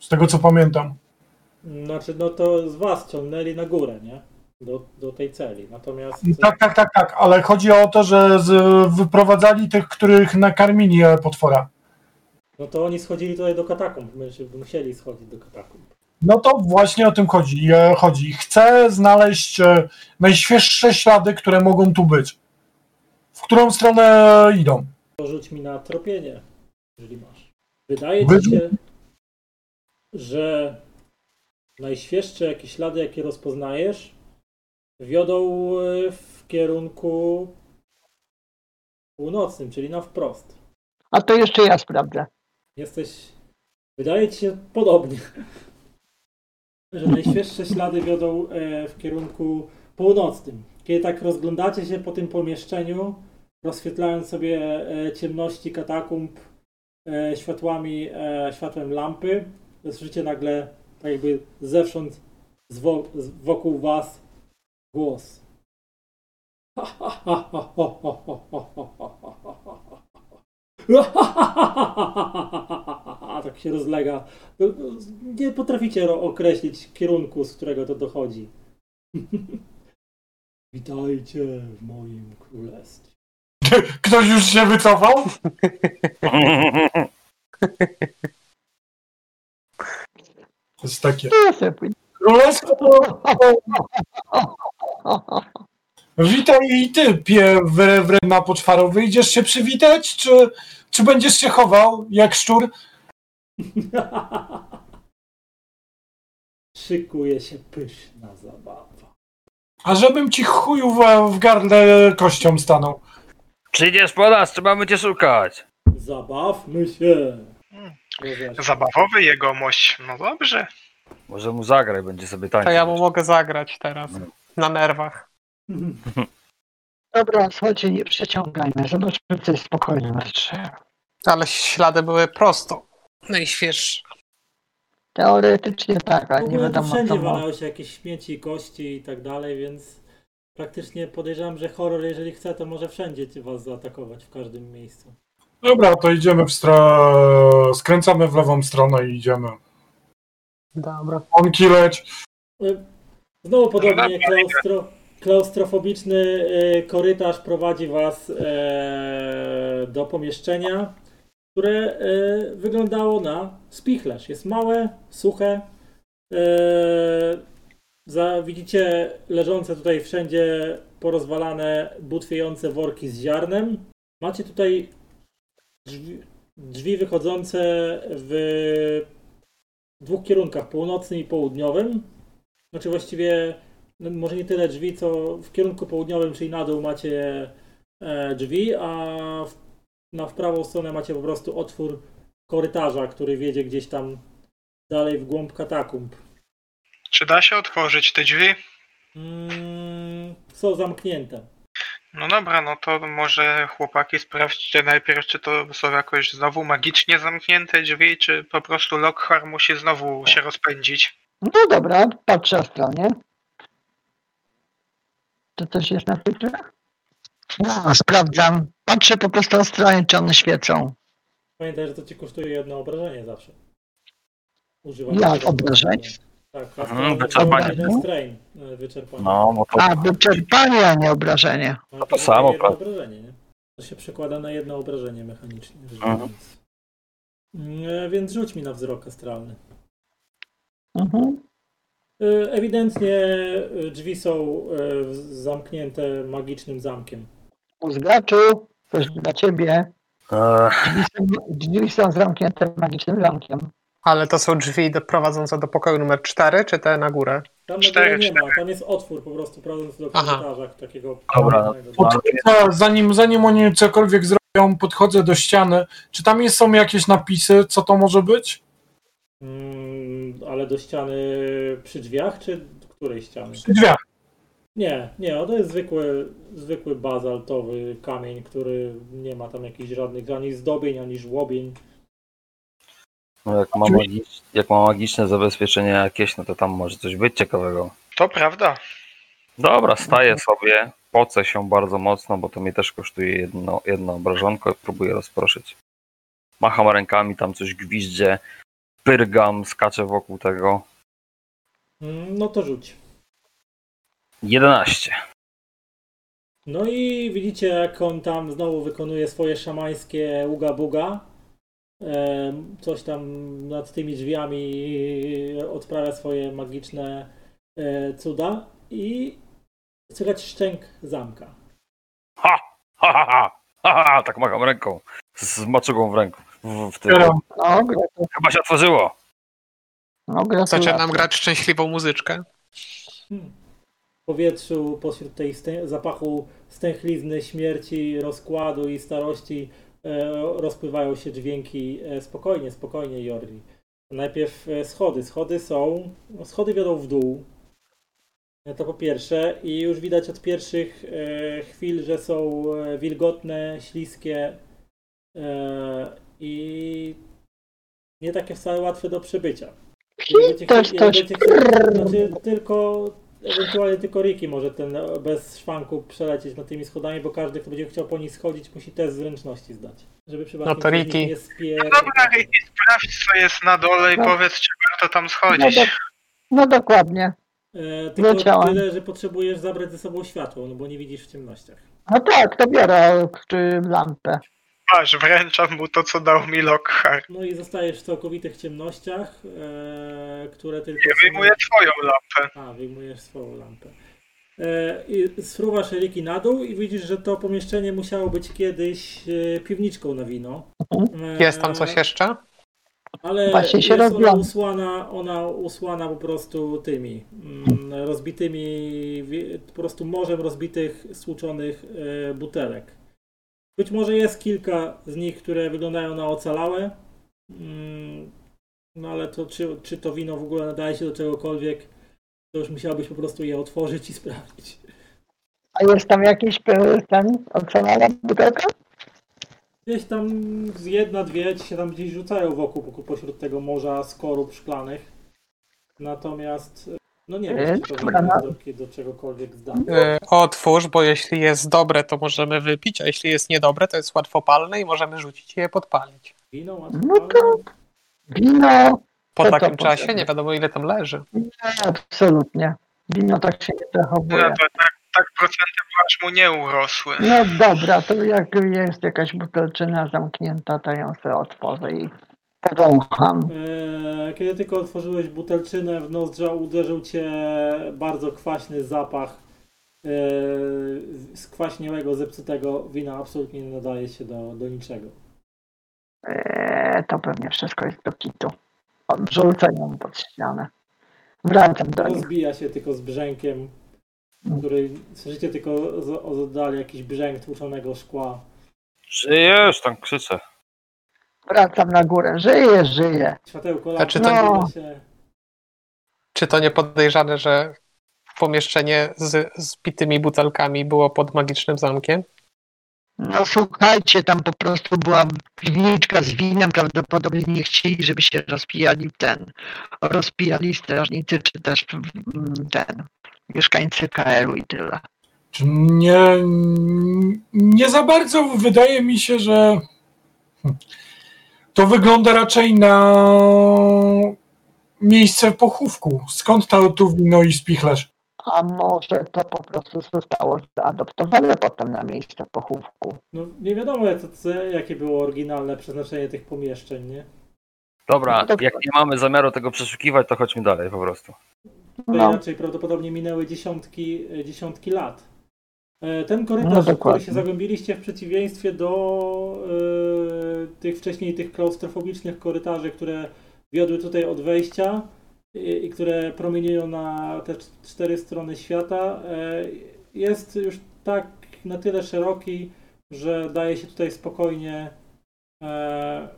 Z tego co pamiętam. Znaczy, no to z was ciągnęli na górę, nie? Do, do tej celi. Natomiast. Tak, tak, tak, tak, ale chodzi o to, że z, wyprowadzali tych, których nakarmili e, potwora. No to oni schodzili tutaj do katakumb. Musieli schodzić do katakumb. No to właśnie o tym chodzi. e, chodzi. Chcę znaleźć e, najświeższe ślady, które mogą tu być. W którą stronę idą? To rzuć mi na tropienie, jeżeli masz. Wydaje ci się, że najświeższe jakieś ślady, jakie rozpoznajesz, wiodą e, w kierunku północnym, czyli na wprost. A to jeszcze ja sprawdzę. Jesteś. Wydaje ci się podobnie. Że najświeższe ślady wiodą e, w kierunku północnym. Kiedy tak rozglądacie się po tym pomieszczeniu, rozświetlając sobie e, ciemności katakumb e, światłami, e, światłem lampy, słyszycie nagle, tak jakby zewsząd wokół was głos. tak się rozlega. Nie potraficie określić kierunku, z którego to dochodzi. Witajcie w moim królestwie. Ktoś już się wycofał? To jest takie. Królestwo. Witaj i ty, pie wre- wredna poczwaro. Wyjdziesz się przywitać, czy, czy będziesz się chował jak szczur? Szykuje się pyszna zabawa. A żebym ci chuju w, w gardle kością stanął. Przyjdziesz po nas, trzeba cię szukać. Zabawmy się. Hmm. Rozeszli. Zabawowy jegomość. No dobrze. Może mu zagraj, będzie sobie tańczyć. To ja mu mogę zagrać teraz. Na nerwach. Dobra, słuchajcie, nie przeciągajmy. Zobaczmy, co jest spokojne na drzewie. Ale ślady były prosto. Najświeższe. Teoretycznie tak, ale nie wiadomo wszędzie co ma. walały się jakieś śmieci, kości i tak dalej, więc praktycznie podejrzewam, że horror, jeżeli chce, to może wszędzie was zaatakować, w każdym miejscu. Dobra, to idziemy w stronę. Skręcamy w lewą stronę i idziemy. Dobra. Onki leć. Y, Znowu podobnie Dobra, klaustro, klaustrofobiczny y, korytarz prowadzi was e, do pomieszczenia, które e, wyglądało na spichlerz. Jest małe, suche. Za, widzicie leżące tutaj wszędzie porozwalane, butwiejące worki z ziarnem. Macie tutaj drzwi, drzwi wychodzące w dwóch kierunkach, północnym i południowym. Znaczy właściwie, no może nie tyle drzwi, co w kierunku południowym, czyli na dół macie e, drzwi, a w, na w prawą stronę macie po prostu otwór korytarza, który wiedzie gdzieś tam dalej w głąb katakumb. Czy da się otworzyć te drzwi? Mm, są zamknięte. No dobra, no to może chłopaki sprawdźcie najpierw, czy to są jakoś znowu magicznie zamknięte drzwi, czy po prostu Lockhart musi znowu się rozpędzić. No dobra, patrzę ostrożnie. To coś jest na tych drzwiach? No, sprawdzam. Patrzę po prostu ostrożnie, czy one świecą. Pamiętaj, że to ci kosztuje jedno obrażenie zawsze. Używam Jak tego obrażeń? Tak, Mhm, wyczerpanie. strain e, wyczerpanie. No, no to A, wyczerpanie, a nie obrażenie. Ale to samo, jedno prawda. obrażenie, nie? To się przekłada na jedno obrażenie mechanicznie. rzecz Mhm. biorąc. E, Więc rzuć mi na wzrok astralny. Mhm. E, Ewidentnie drzwi są zamknięte magicznym zamkiem. Mózgaczu, coś dla ciebie. Drzwi są, drzwi są zamknięte magicznym zamkiem. Ale to są drzwi do, prowadzące do pokoju numer 4, czy te na górę? Tam na Cztery, górę nie ma, tam jest otwór po prostu prowadzący do korytarza takiego. Dobra. Podchodzę, zanim, zanim oni cokolwiek zrobią, podchodzę do ściany. Czy tam jest, są jakieś napisy, co to może być? Mm, ale do ściany przy drzwiach, czy której ściany? Dwie. Nie, nie, to jest zwykły, zwykły bazaltowy kamień, który nie ma tam jakichś żadnych ani zdobień, ani żłobień. No jak, ma magicz, jak ma magiczne zabezpieczenie jakieś, no to tam może coś być ciekawego. To prawda. Dobra, staję sobie, pocę się bardzo mocno, bo to mi też kosztuje jedno, jedno obrażonko i próbuję rozproszyć. Macham rękami, tam coś gwiździe, pyrgam, skaczę wokół tego. No to rzuć. 11. No i widzicie, jak on tam znowu wykonuje swoje szamańskie uga-buga. Coś tam nad tymi drzwiami odprawia swoje magiczne e, cuda i słychać szczęk zamka. Ha! Ha, ha, ha! ha, ha tak macham ręką, z maczugą w ręku. W, w tym. No, Chyba się otworzyło. no. Zaczynam grać szczęśliwą muzyczkę. Hmm. W powietrzu, pośród tej zapachu stęchlizny, śmierci, rozkładu i starości e, rozpływają się dźwięki. E, spokojnie, spokojnie, Jorli. Najpierw e, schody. Schody są. No, schody wiodą w dół. E, To po pierwsze. I już widać od pierwszych e, chwil, że są e, wilgotne, śliskie e, i nie takie wcale łatwe do przebycia. Też coś. jeżeli będziecie chcieli- Znaczy, tylko, ewentualnie tylko Ricky może ten e, bez szwanku przelecieć nad tymi schodami, bo każdy, kto będzie chciał po nich schodzić, musi test zręczności zdać. Żeby przypadkiem No to nich nie spier... No dobra, Ricky, sprawdź co jest na dole i No. powiedz, czy warto tam No, schodzić. do, no dokładnie. E, tylko Leciałem. tyle, że potrzebujesz zabrać ze sobą światło, no bo nie widzisz w ciemnościach. No tak, to biorę czy lampę. Masz, wręczam mu to, co dał mi Lockhart. No i zostajesz w całkowitych ciemnościach, e, które tylko... Ja są- wyjmuję twoją lampę. A, wyjmujesz swoją lampę. E, I sfruwasz Riki na dół i widzisz, że to pomieszczenie musiało być kiedyś e, piwniczką na wino. E, Jest tam coś jeszcze? Ale Właśnie się jest ona usłana, ona usłana po prostu tymi mm, rozbitymi, po prostu morzem rozbitych, stłuczonych e, butelek. Być może jest kilka z nich, które wyglądają na ocalałe, mm, no ale to czy, czy to wino w ogóle nadaje się do czegokolwiek, to już musiałbyś po prostu je otworzyć i sprawdzić. A jest tam jakiś e, ten ocalała butelka? Gdzieś tam z jedna, dwie ci się tam gdzieś rzucają wokół po- pośród tego morza skorup szklanych. Natomiast no nie wiem, czy to Dobra, no. do, czegokolwiek zdatne. E, Otwórz, bo jeśli jest dobre, to możemy wypić, a jeśli jest niedobre, to jest łatwopalne i możemy rzucić je podpalić. Wino łatwo. No to- Wino? Po To takim czasie potrzebne? nie wiadomo ile tam leży. Nie, absolutnie. Wino tak się nie No zachowuje. to tak, tak procenty aż mu nie urosły. No dobra, to jak jest jakaś butelczyna zamknięta, to ją sobie otworzę i powącham. Eee, Kiedy tylko otworzyłeś butelczynę, w nozdrza uderzył cię bardzo kwaśny zapach skwaśniałego, zepsutego wina. Absolutnie nie nadaje się do, do niczego. Eee, to pewnie wszystko jest do kitu. Odrzucę ją pod ścianę. Wracam do nich. Rozbija się tylko z brzękiem, który słyszycie tylko z, z oddali jakiś brzęk tłuczonego szkła. Żyjesz, tam krzyczę. Wracam na górę. Żyję, żyję. Światełko A czy to- rozbija się. Czy to nie podejrzane, że pomieszczenie z zbitymi butelkami było pod magicznym zamkiem? No słuchajcie, tam po prostu była piwniczka z winem, prawdopodobnie nie chcieli, żeby się rozpijali ten, rozpijali strażnicy, czy też mm, ten, mieszkańcy KL-u i tyle. Czy nie, nie za bardzo wydaje mi się, że to wygląda raczej na miejsce pochówku. Skąd to tu wino i spichlerz? A może to po prostu zostało zaadoptowane potem na miejsce pochówku. No nie wiadomo co, co, jakie było oryginalne przeznaczenie tych pomieszczeń, nie? Dobra, No jak nie mamy zamiaru tego przeszukiwać, to chodźmy dalej po prostu. To No, inaczej prawdopodobnie minęły dziesiątki, dziesiątki lat. E, Ten korytarz, No, w który się zagłębiliście w przeciwieństwie do e, tych wcześniej tych klaustrofobicznych korytarzy, które wiodły tutaj od wejścia i, i które promieniują na te cz- cztery strony świata, e, jest już tak na tyle szeroki, że daje się tutaj spokojnie e,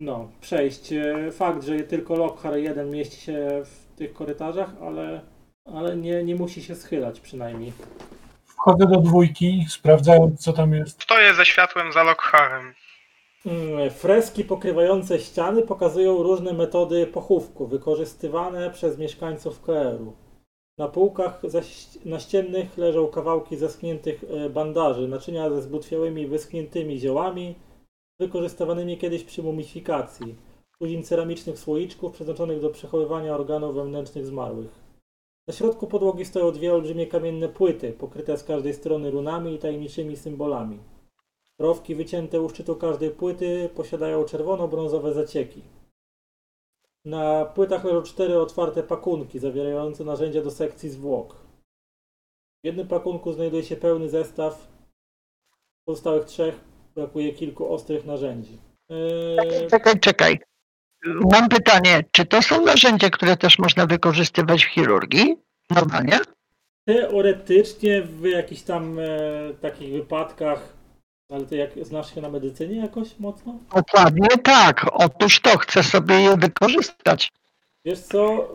no, przejść. Fakt, że tylko Lockhart jeden mieści się w tych korytarzach, ale, ale nie, nie musi się schylać przynajmniej. Wchodzę do dwójki, sprawdzając co tam jest. Stoję ze światłem za Lockharem. Mm, Freski pokrywające ściany pokazują różne metody pochówku wykorzystywane przez mieszkańców KR-u. Na półkach naściennych leżą kawałki zaschniętych e, bandaży, naczynia ze zbutwiałymi, wyschniętymi ziołami, wykorzystywanymi kiedyś przy mumifikacji, tuzin ceramicznych słoiczków przeznaczonych do przechowywania organów wewnętrznych zmarłych. Na środku podłogi stoją dwie olbrzymie kamienne płyty, pokryte z każdej strony runami i tajemniczymi symbolami. Rowki wycięte u szczytu każdej płyty posiadają czerwono-brązowe zacieki. Na płytach leżą cztery otwarte pakunki zawierające narzędzia do sekcji zwłok. W jednym pakunku znajduje się pełny zestaw. W pozostałych trzech brakuje kilku ostrych narzędzi. Eee, Czekaj, czekaj. Mam pytanie, czy to są narzędzia, które też można wykorzystywać w chirurgii? Normalnie? teoretycznie w jakichś tam e, takich wypadkach, ale to jak znasz się na medycynie jakoś mocno? Dokładnie tak. Otóż to, chcę sobie je wykorzystać. Wiesz co,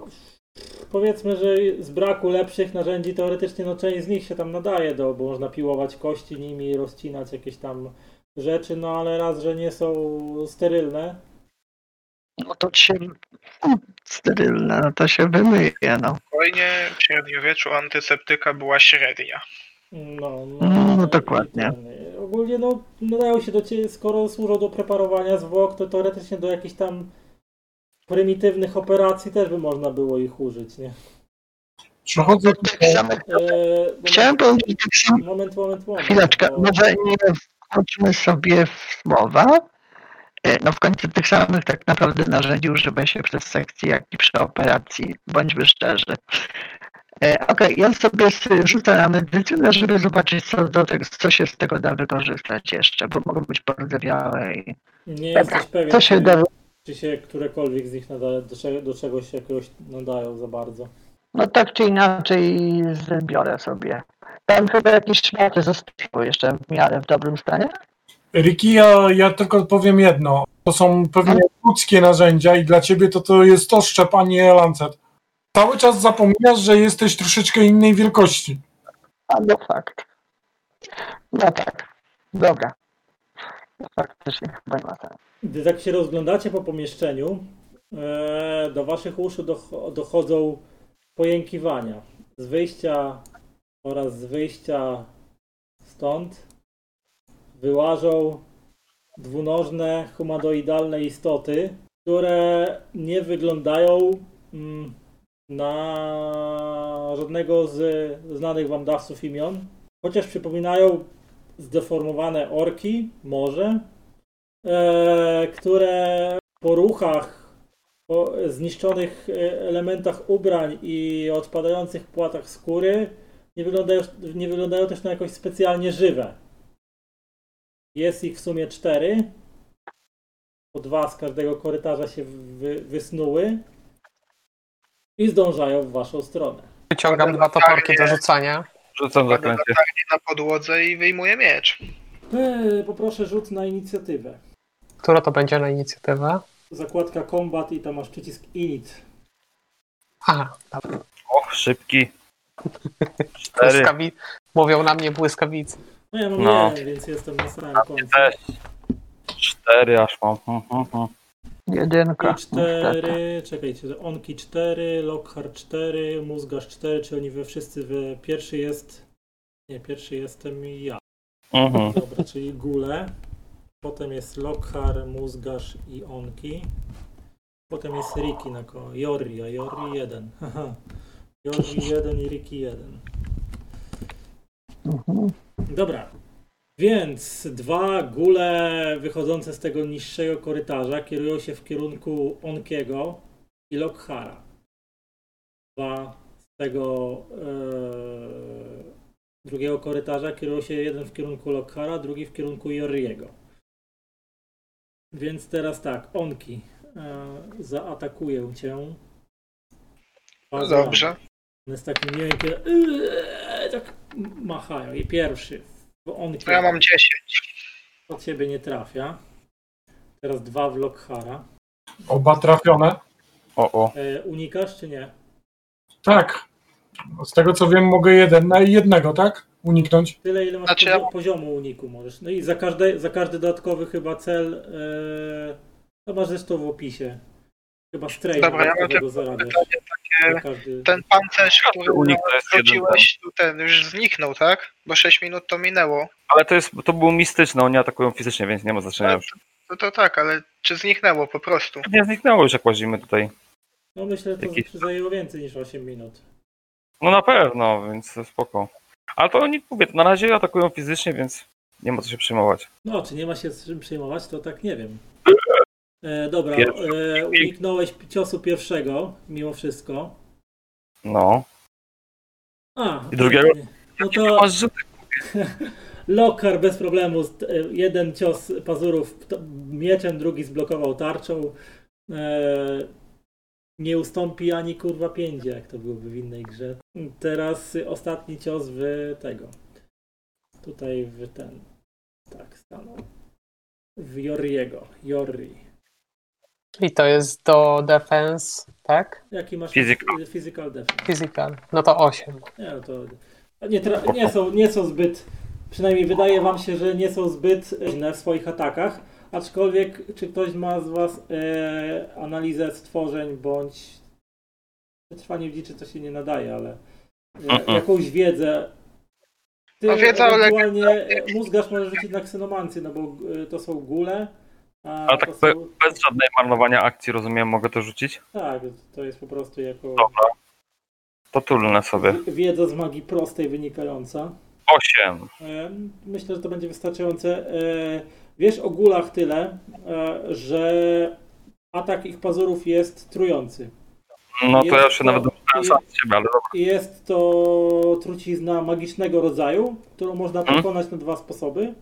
powiedzmy, że z braku lepszych narzędzi teoretycznie no część z nich się tam nadaje, do, bo można piłować kości nimi, rozcinać jakieś tam rzeczy, no ale raz, że nie są sterylne, No to się hmm, sterylne, no to się wymyje, no. Spokojnie, w średniowieczu antyseptyka była średnia. no, No, dokładnie. i ten, y, ogólnie no nadają się do ciebie, skoro służą do preparowania zwłok, to teoretycznie do jakichś tam prymitywnych operacji też by można było ich użyć, nie? Przechodzę Tych tutaj. samych, Eee, chciałem powiedzieć tak samo. Moment, moment, moment. Chwileczkę, bo- może nie wchodźmy sobie w słowa. E, No w końcu tych samych tak naprawdę narzędzi używa się przez sekcję, jak i przy operacji, bądźmy szczerzy. E, Okej, ja sobie rzucę na medycynę, żeby zobaczyć, co, do tego, co się z tego da wykorzystać jeszcze, bo mogą być porzewiałe i Nie Dobra, jesteś pewien, to się czy, da. czy się którekolwiek z nich nada, do, do czegoś jakiegoś nadają za bardzo. No tak czy inaczej zbiorę sobie. Tam chyba jakieś szmaty zostały jeszcze w miarę w dobrym stanie. Ricky, ja, ja tylko powiem jedno. To są pewnie ludzkie narzędzia i dla ciebie to, to jest oszczep, a nie lancet. Cały czas zapominasz, że jesteś troszeczkę innej wielkości. A no fakt. No tak. Dobra. No faktycznie chyba ma sens. Gdy tak się rozglądacie po pomieszczeniu, e, do waszych uszu doch- dochodzą pojękiwania z wyjścia oraz z wyjścia stąd wyłażą dwunożne, humanoidalne istoty, które nie wyglądają mm, na żadnego z znanych wam dawców imion, chociaż przypominają zdeformowane orki, może, e, które po ruchach, po zniszczonych e, elementach ubrań i odpadających płatach skóry nie wyglądają, nie wyglądają też na jakoś specjalnie żywe. Jest ich w sumie cztery. Po dwa z każdego korytarza się wy, wysnuły i zdążają w waszą stronę. Wyciągam dwa toporki do rzucania. Rzucam zaklęcie. na podłodze i wyjmuję miecz. E, poproszę rzut na inicjatywę. Która to będzie na inicjatywę? Zakładka combat i tam masz przycisk init. Aha, dobra. Och, szybki. Cztery. Błyskawi... Mówią na mnie błyskawicy. No ja mam No. jeden, więc jestem na samym końcu. Też. Cztery aż mam. Hmm, hmm, hmm. Jedynka. I niestety. cztery, czekajcie, Onki 4, Lockhart 4, Mózgarz 4, czy oni we wszyscy, we, pierwszy jest, nie, pierwszy jestem ja. Mhm. Dobra, czyli Gule, potem jest Lockhart, Mózgarz i Onki, potem jest Riki na koło, Jorri, a Jorri 1, haha, Jorri 1 i Riki 1. Mhm. Dobra. Więc dwa gule wychodzące z tego niższego korytarza kierują się w kierunku Onkiego i Lockhara. Dwa z tego. E, drugiego korytarza kierował się jeden w kierunku Lockhara, drugi w kierunku Jorriego. Więc teraz tak, Onki, e, zaatakuję cię. Pazurami. Dobrze. One z takim tak machają. I pierwszy, bo To ja mam 10. od ciebie nie trafia. Teraz dwa w Lockhara. Oba trafione. O, o. E, unikasz czy nie? Tak. Z tego co wiem, mogę jeden na jednego, tak? Uniknąć. Tyle, ile masz Znaczy, pozio- ja- poziomu uniku możesz. No i za każdy, za każdy dodatkowy chyba cel, e, to masz zresztą w opisie. Chyba strain Dobra, ja mam tylko pytanie. Ten pancerz, który wróciłeś, tu ten już zniknął, tak? Bo 6 minut to minęło. Ale to jest, to było mistyczne, oni atakują fizycznie, więc nie ma znaczenia już. No to tak, ale czy zniknęło po prostu? Nie zniknęło już jak łazimy tutaj. No myślę, że to Jakiś- zajęło więcej niż 8 minut. No na pewno, więc spoko. Ale to oni, mówię, na razie atakują fizycznie, więc nie ma co się przejmować. No, czy nie ma się z czym przejmować, to tak nie wiem. E, dobra, e, uniknąłeś ciosu pierwszego, mimo wszystko. No. A, I drugiego? No to. Lokar bez problemu, e, jeden cios pazurów mieczem, drugi zblokował tarczą. E, nie ustąpi ani kurwa piędzie, jak to byłoby w innej grze. Teraz ostatni cios w tego. Tutaj w ten. Tak, stanął. W Jorriego. Jorri. I to jest do defense, tak? Jaki masz Physical. physical defense? Physical. No to 8. Nie, no to nie, nie, są, nie są zbyt, przynajmniej wydaje wam się, że nie są zbyt inne w swoich atakach, aczkolwiek czy ktoś ma z was e, analizę stworzeń bądź przetrwanie w dziczy to się nie nadaje, ale e, jakąś wiedzę ty No wiedza ewentualnie e, mózgarz może rzucić na ksenomancję, no bo e, to są góle, a Ale tak są, bez żadnej marnowania akcji, rozumiem, mogę to rzucić? tak, to jest po prostu jako Dobra. To tulnę sobie. wiedza z magii prostej wynikająca. Osiem. E, Myślę, że to będzie wystarczające. E, Wiesz o gulach tyle, e, że atak ich pazurów jest trujący. No to ja Jest się nawet to- domyślałem sam z siebie, ale dobra. Jest to trucizna magicznego rodzaju, którą można Mhm. pokonać na dwa sposoby.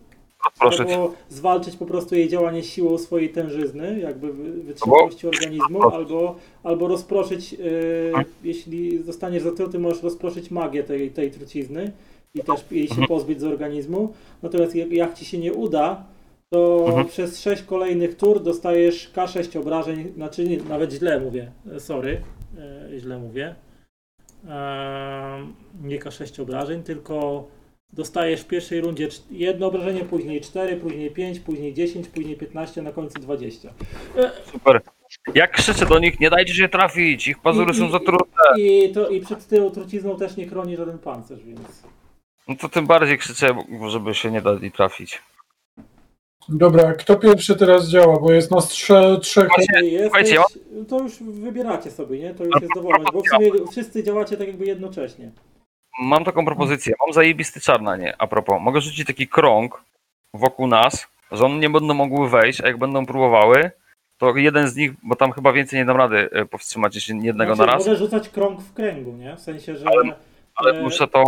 Albo zwalczyć po prostu jej działanie siłą swojej tężyzny, jakby wy- wytrzymałości organizmu, albo, albo rozproszyć, e, jeśli zostaniesz zatruty, możesz rozproszyć magię tej, tej trucizny i też jej się Mhm. pozbyć z organizmu. Natomiast jak, jak ci się nie uda, to Mhm. przez 6 kolejnych tur dostajesz K6 obrażeń, znaczy nie, nawet źle mówię, e, sorry, e, źle mówię. Nie K6 obrażeń, tylko dostajesz w pierwszej rundzie jedno obrażenie, później 4, później 5, później 10, później 15, na końcu 20. Super. Jak krzyczę do nich, nie dajcie się trafić, ich pazury I- są i- zatrute. I, to, I przed tyłu trucizną też nie chroni żaden pancerz, więc... No to tym bardziej krzyczę, żeby się nie dali trafić. Dobra, kto pierwszy teraz działa, bo jest nas trze, trzech. Słuchajcie, jesteś, to już wybieracie sobie, nie? To już jest dowolność, bo w sumie wszyscy działacie tak jakby jednocześnie. Mam taką propozycję, mam zajebisty czar na nie. A propos, mogę rzucić taki krąg wokół nas, że one nie będą mogły wejść, a jak będą próbowały, to jeden z nich, bo tam chyba więcej nie dam rady e, powstrzymać jeszcze jednego Znaczy, na raz, Możesz rzucać krąg w kręgu, nie? W sensie, że... Ale- ale e, muszę to...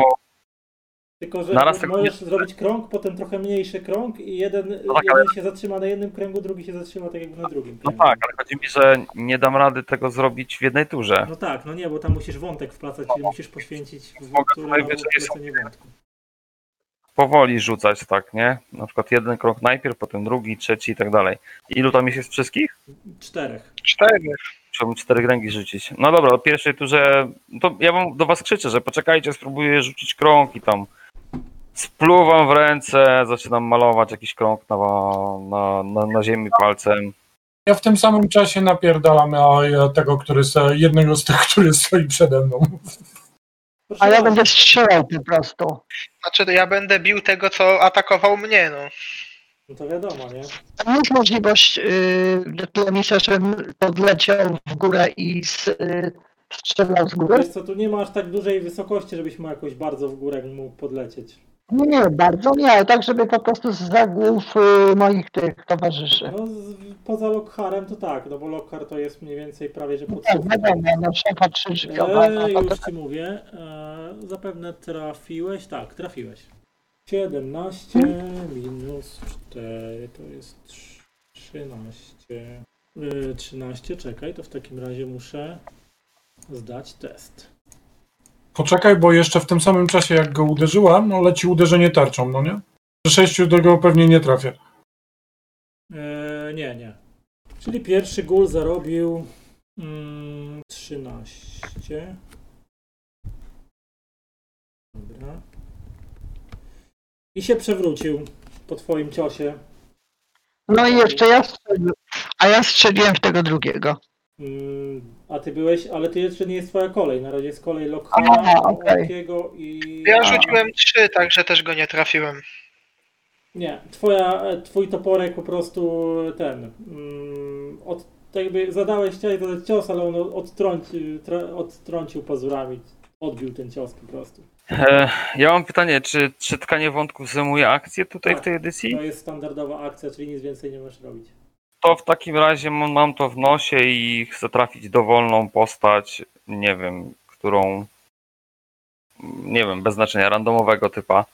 Tylko, że naraz tak możesz nie- zrobić krąg, potem trochę mniejszy krąg i jeden, No tak, jeden ale- się zatrzyma na jednym kręgu, drugi się zatrzyma tak jakby na drugim No kręgu. tak, ale chodzi mi, że nie dam rady tego zrobić w jednej turze. No tak, no nie, bo tam musisz wątek wplacać, czyli musisz poświęcić w tutaj na wątku. Powoli rzucać, tak, nie? Na przykład jeden krok najpierw, potem drugi, trzeci i tak dalej. Ilu tam jest wszystkich? Czterech. 4. Chciałbym cztery kręgi rzucić. No dobra, od pierwszej turze, to ja wam do was krzyczę, że poczekajcie, spróbuję rzucić krąg i tam spluwam w ręce, zaczynam malować jakiś krąg na, na, na, na ziemi palcem. Ja w tym samym czasie napierdalam a ja tego, który se, jednego z tych, który stoi przede mną. A ja będę strzelał po prostu. Znaczy ja będę bił tego, co atakował mnie, no. No to wiadomo, nie? Tam jest możliwość, yy, Tlemisa, żebym podleciał w górę i s, yy, strzelał z góry? Wiesz co, tu nie ma aż tak dużej wysokości, żebyś mu jakoś bardzo w górę mógł podlecieć. Nie, nie, bardzo nie, ale tak, żeby po prostu z zagłów y, moich tych towarzyszy. No, z, poza Lockharem to tak, no bo Lockhart to jest mniej więcej prawie, że Tak, podsówka. wiadomo, no szefa trzy drzwiowa, no Eee, to już tak. ci mówię. E, zapewne trafiłeś. Tak, trafiłeś. 17 minus 4 to jest 13. E, 13, czekaj, to w takim razie muszę zdać test. Poczekaj, bo jeszcze w tym samym czasie jak go uderzyłem, no leci uderzenie tarczą, no nie? Przy sześciu do go pewnie nie trafię. E, nie, nie. Czyli pierwszy gól zarobił mm, 13. Dobra. I się przewrócił po twoim ciosie. No i jeszcze ja strzeliłem, a ja strzeliłem w tego drugiego. Mm, A ty byłeś, ale ty jeszcze nie jest twoja kolej. Na razie jest kolej okej. Olkiego i... Ja rzuciłem trzy, także też go nie trafiłem. Nie, twoja, e, twój toporek po prostu ten. Mm, od, tak jakby zadałeś, chciałeś zadać cios, ale on odtrącił, tra, odtrącił pazurami. Odbił ten cios po prostu. E, ja mam pytanie, czy, czy tkanie wątków zajmuje akcję tutaj w Tak. tej edycji? To jest standardowa akcja, czyli nic więcej nie możesz robić. To w takim razie mam, to w nosie i chcę trafić dowolną postać, nie wiem, którą, nie wiem, bez znaczenia, randomowego typa,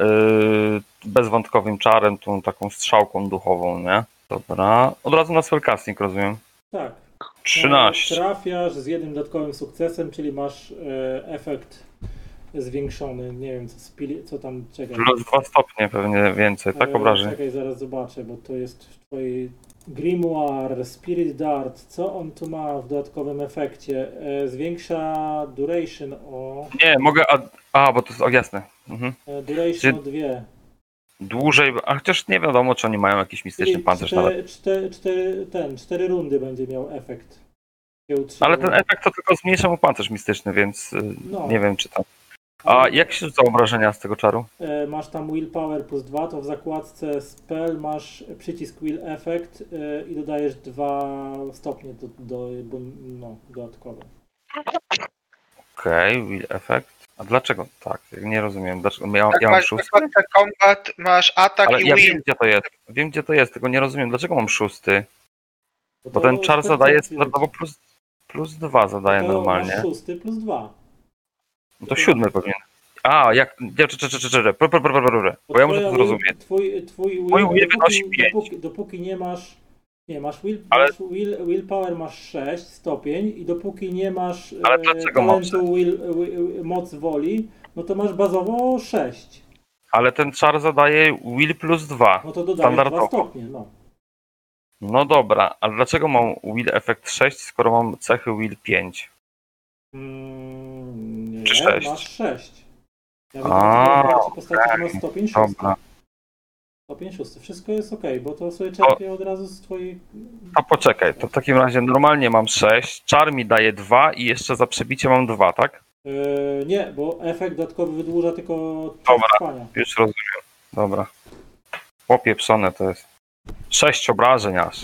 yy, bezwątkowym czarem, tą taką strzałką duchową, nie? Dobra, od razu na spellcasting, rozumiem. Tak. 13. Trafiasz z jednym dodatkowym sukcesem, czyli masz e, efekt zwiększony. Nie wiem, co, spili, co tam czekaj. Plus 2 stopnie pewnie więcej, tak E, obrażeń. Czekaj, zaraz zobaczę, bo to jest w twojej Grimoire, Spirit Dart. Co on tu ma w dodatkowym efekcie? E, zwiększa duration o. Nie, mogę, a, a bo to jest, o jasne. Mhm. E, duration Czy- o dwie. Dłużej, a chociaż nie wiadomo, czy oni mają jakiś mistyczny Czyli pancerz nawet. cztery, cztery, cztery, ten, cztery rundy będzie miał efekt. Ale ten efekt to tylko zmniejsza mu pancerz mistyczny, więc y, No. nie wiem, czy to. A jak się rzuca obrażenia z tego czaru? E, Masz tam Willpower plus 2, to w zakładce Spell masz przycisk Will Effect e, i dodajesz dwa stopnie do, do, bo, no, dodatkowe. Okej, will effect. A dlaczego tak? Nie rozumiem. Dlaczego? Ja, Jak ja mam masz szósty, combat, masz atak ale i ja win. wiem, gdzie to jest. Wiem, gdzie to jest, tylko nie rozumiem, dlaczego mam szósty. Bo to ten czar zadaje standardowo plus, plus dwa zadaje to normalnie. Masz szósty plus 2. No to siódmy powinien. A, jak. Bo ja muszę to zrozumieć. Twój, twój will, Mój will dopóki, wynosi dopóki, dopóki nie masz. Nie, masz, will, Ale- masz will, willpower masz 6 stopień i dopóki nie masz Ale e, dlaczego talentu will, will, moc woli, no to masz bazowo 6. Ale ten czar zadaje will plus dwa. No to dodajesz 2 Standardowo. stopnie, no. No dobra, ale dlaczego mam will effect 6, skoro mam cechy will 5? Mm, nie, Czy sześć? masz 6. Ja A, że masz stopień 6. Dobra. Stopień 6. Wszystko jest ok, bo to sobie czerpię od razu z twojej... A poczekaj, to w takim razie normalnie mam 6, czar mi daje 2 i jeszcze za przebicie mam 2, tak? Yy, nie, bo efekt dodatkowy wydłuża tylko Dobra. trwania. Już rozumiem. Dobra. Popieprzone to jest. 6 obrażeń aż.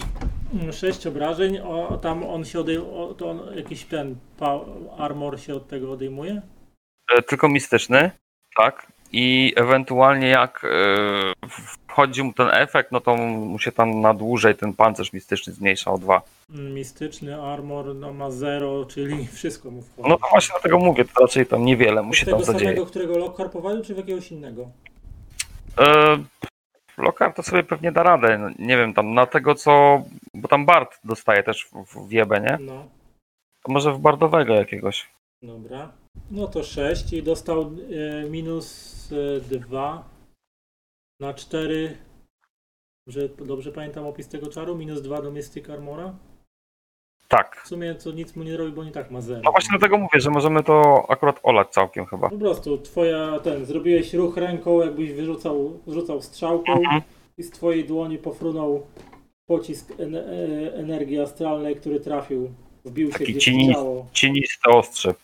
6 obrażeń, o, tam on się odejmuje, to on, jakiś ten armor się od tego odejmuje? E, Tylko mistyczny, tak? I ewentualnie jak e, wchodzi mu ten efekt, no to mu się tam na dłużej ten pancerz mistyczny zmniejsza o 2. Mm, Mistyczny armor no, ma 0, czyli wszystko mu wchodzi. No to właśnie dlatego mówię, to raczej tam niewiele mu się tego tam zadzieje. samego, którego Lockhart powalił, czy w jakiegoś innego? E, Lokar to sobie pewnie da radę. No, Nie wiem, tam na tego co. Bo tam Bart dostaje też w, wiebę, nie? No, To może w Bardowego jakiegoś. dobra. No to 6 i dostał e, minus 2 na 4. Że dobrze pamiętam opis tego czaru? Minus 2 do Mystic Armora? Tak. W sumie to nic mu nie robi, bo i tak ma 0. No właśnie dlatego mówię, że możemy to akurat olać całkiem chyba. Po prostu twoja ten, zrobiłeś ruch ręką, jakbyś wyrzucał, rzucał strzałką Mhm. i z twojej dłoni pofrunął pocisk en e, energii astralnej, który trafił, wbił się Taki gdzieś cieni- w ciało. Cieniste ostrze.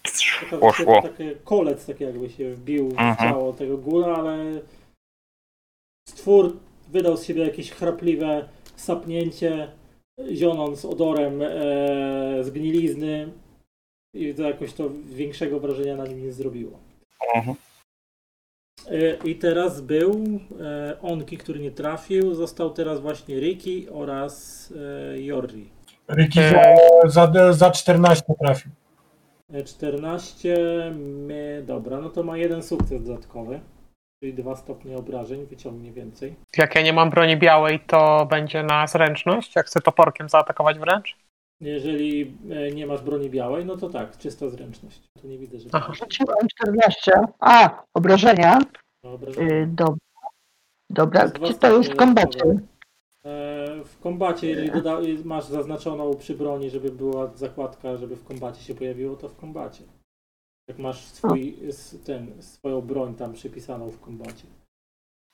Taka, Poszło. Takie kolec taki jakby się wbił w Mhm. ciało tego góra, ale stwór wydał z siebie jakieś chrapliwe sapnięcie, zionąc odorem e, zgnilizny i to jakoś to większego wrażenia na nim nie zrobiło. Mhm. E, I teraz był e, Onki, który nie trafił. Został teraz właśnie Ricky oraz e, Jorri. Ricky Eee. za, za, za 14 trafił. E, 14. My, dobra, no to ma jeden sukces dodatkowy. Czyli dwa stopnie obrażeń, wyciągnie więcej. Jak ja nie mam broni białej, to będzie na zręczność? Jak chcę toporkiem zaatakować wręcz? Jeżeli e, nie masz broni białej, no to tak, czysta zręczność. Tu nie widzę, że Aha. Rzuciłem 14. A, obrażenia. obrażenia. Y, dobra. Dobra, To jest gdzie dwa to jest w kombacie? E, W kombacie, jeżeli doda- masz zaznaczoną przy broni, żeby była zakładka, żeby w kombacie się pojawiło, to w kombacie. Jak masz swój, ten, swoją broń tam przypisaną w kombacie.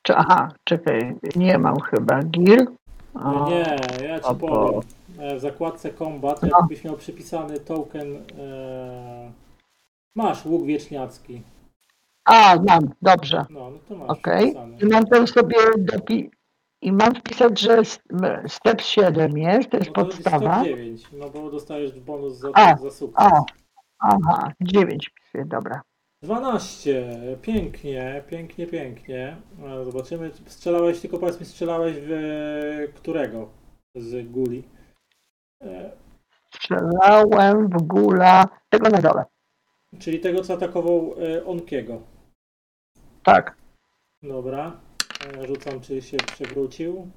Czy, aha, czekaj, nie mam chyba. Gir? No nie, ja ci powiem. E, W zakładce combat, No. jakbyś miał przypisany token, e, masz łuk wieczniacki. A, mam, dobrze. No, no to masz Okej. przypisany. I mam tam sobie dopi... I mam wpisać, że step 7 jest, to jest No to podstawa. 109, no bo dostajesz bonus za, A, za sukces. A, aha, 9 wpisuję, dobra. 12. Pięknie, pięknie, pięknie. E, Zobaczymy. Strzelałeś, tylko powiedz mi, strzelałeś w e, którego z guli? E, Strzelałem w gula tego na dole. Czyli tego, co atakował e, Onkiego. Tak. Dobra. E, Rzucam, czy się przewrócił.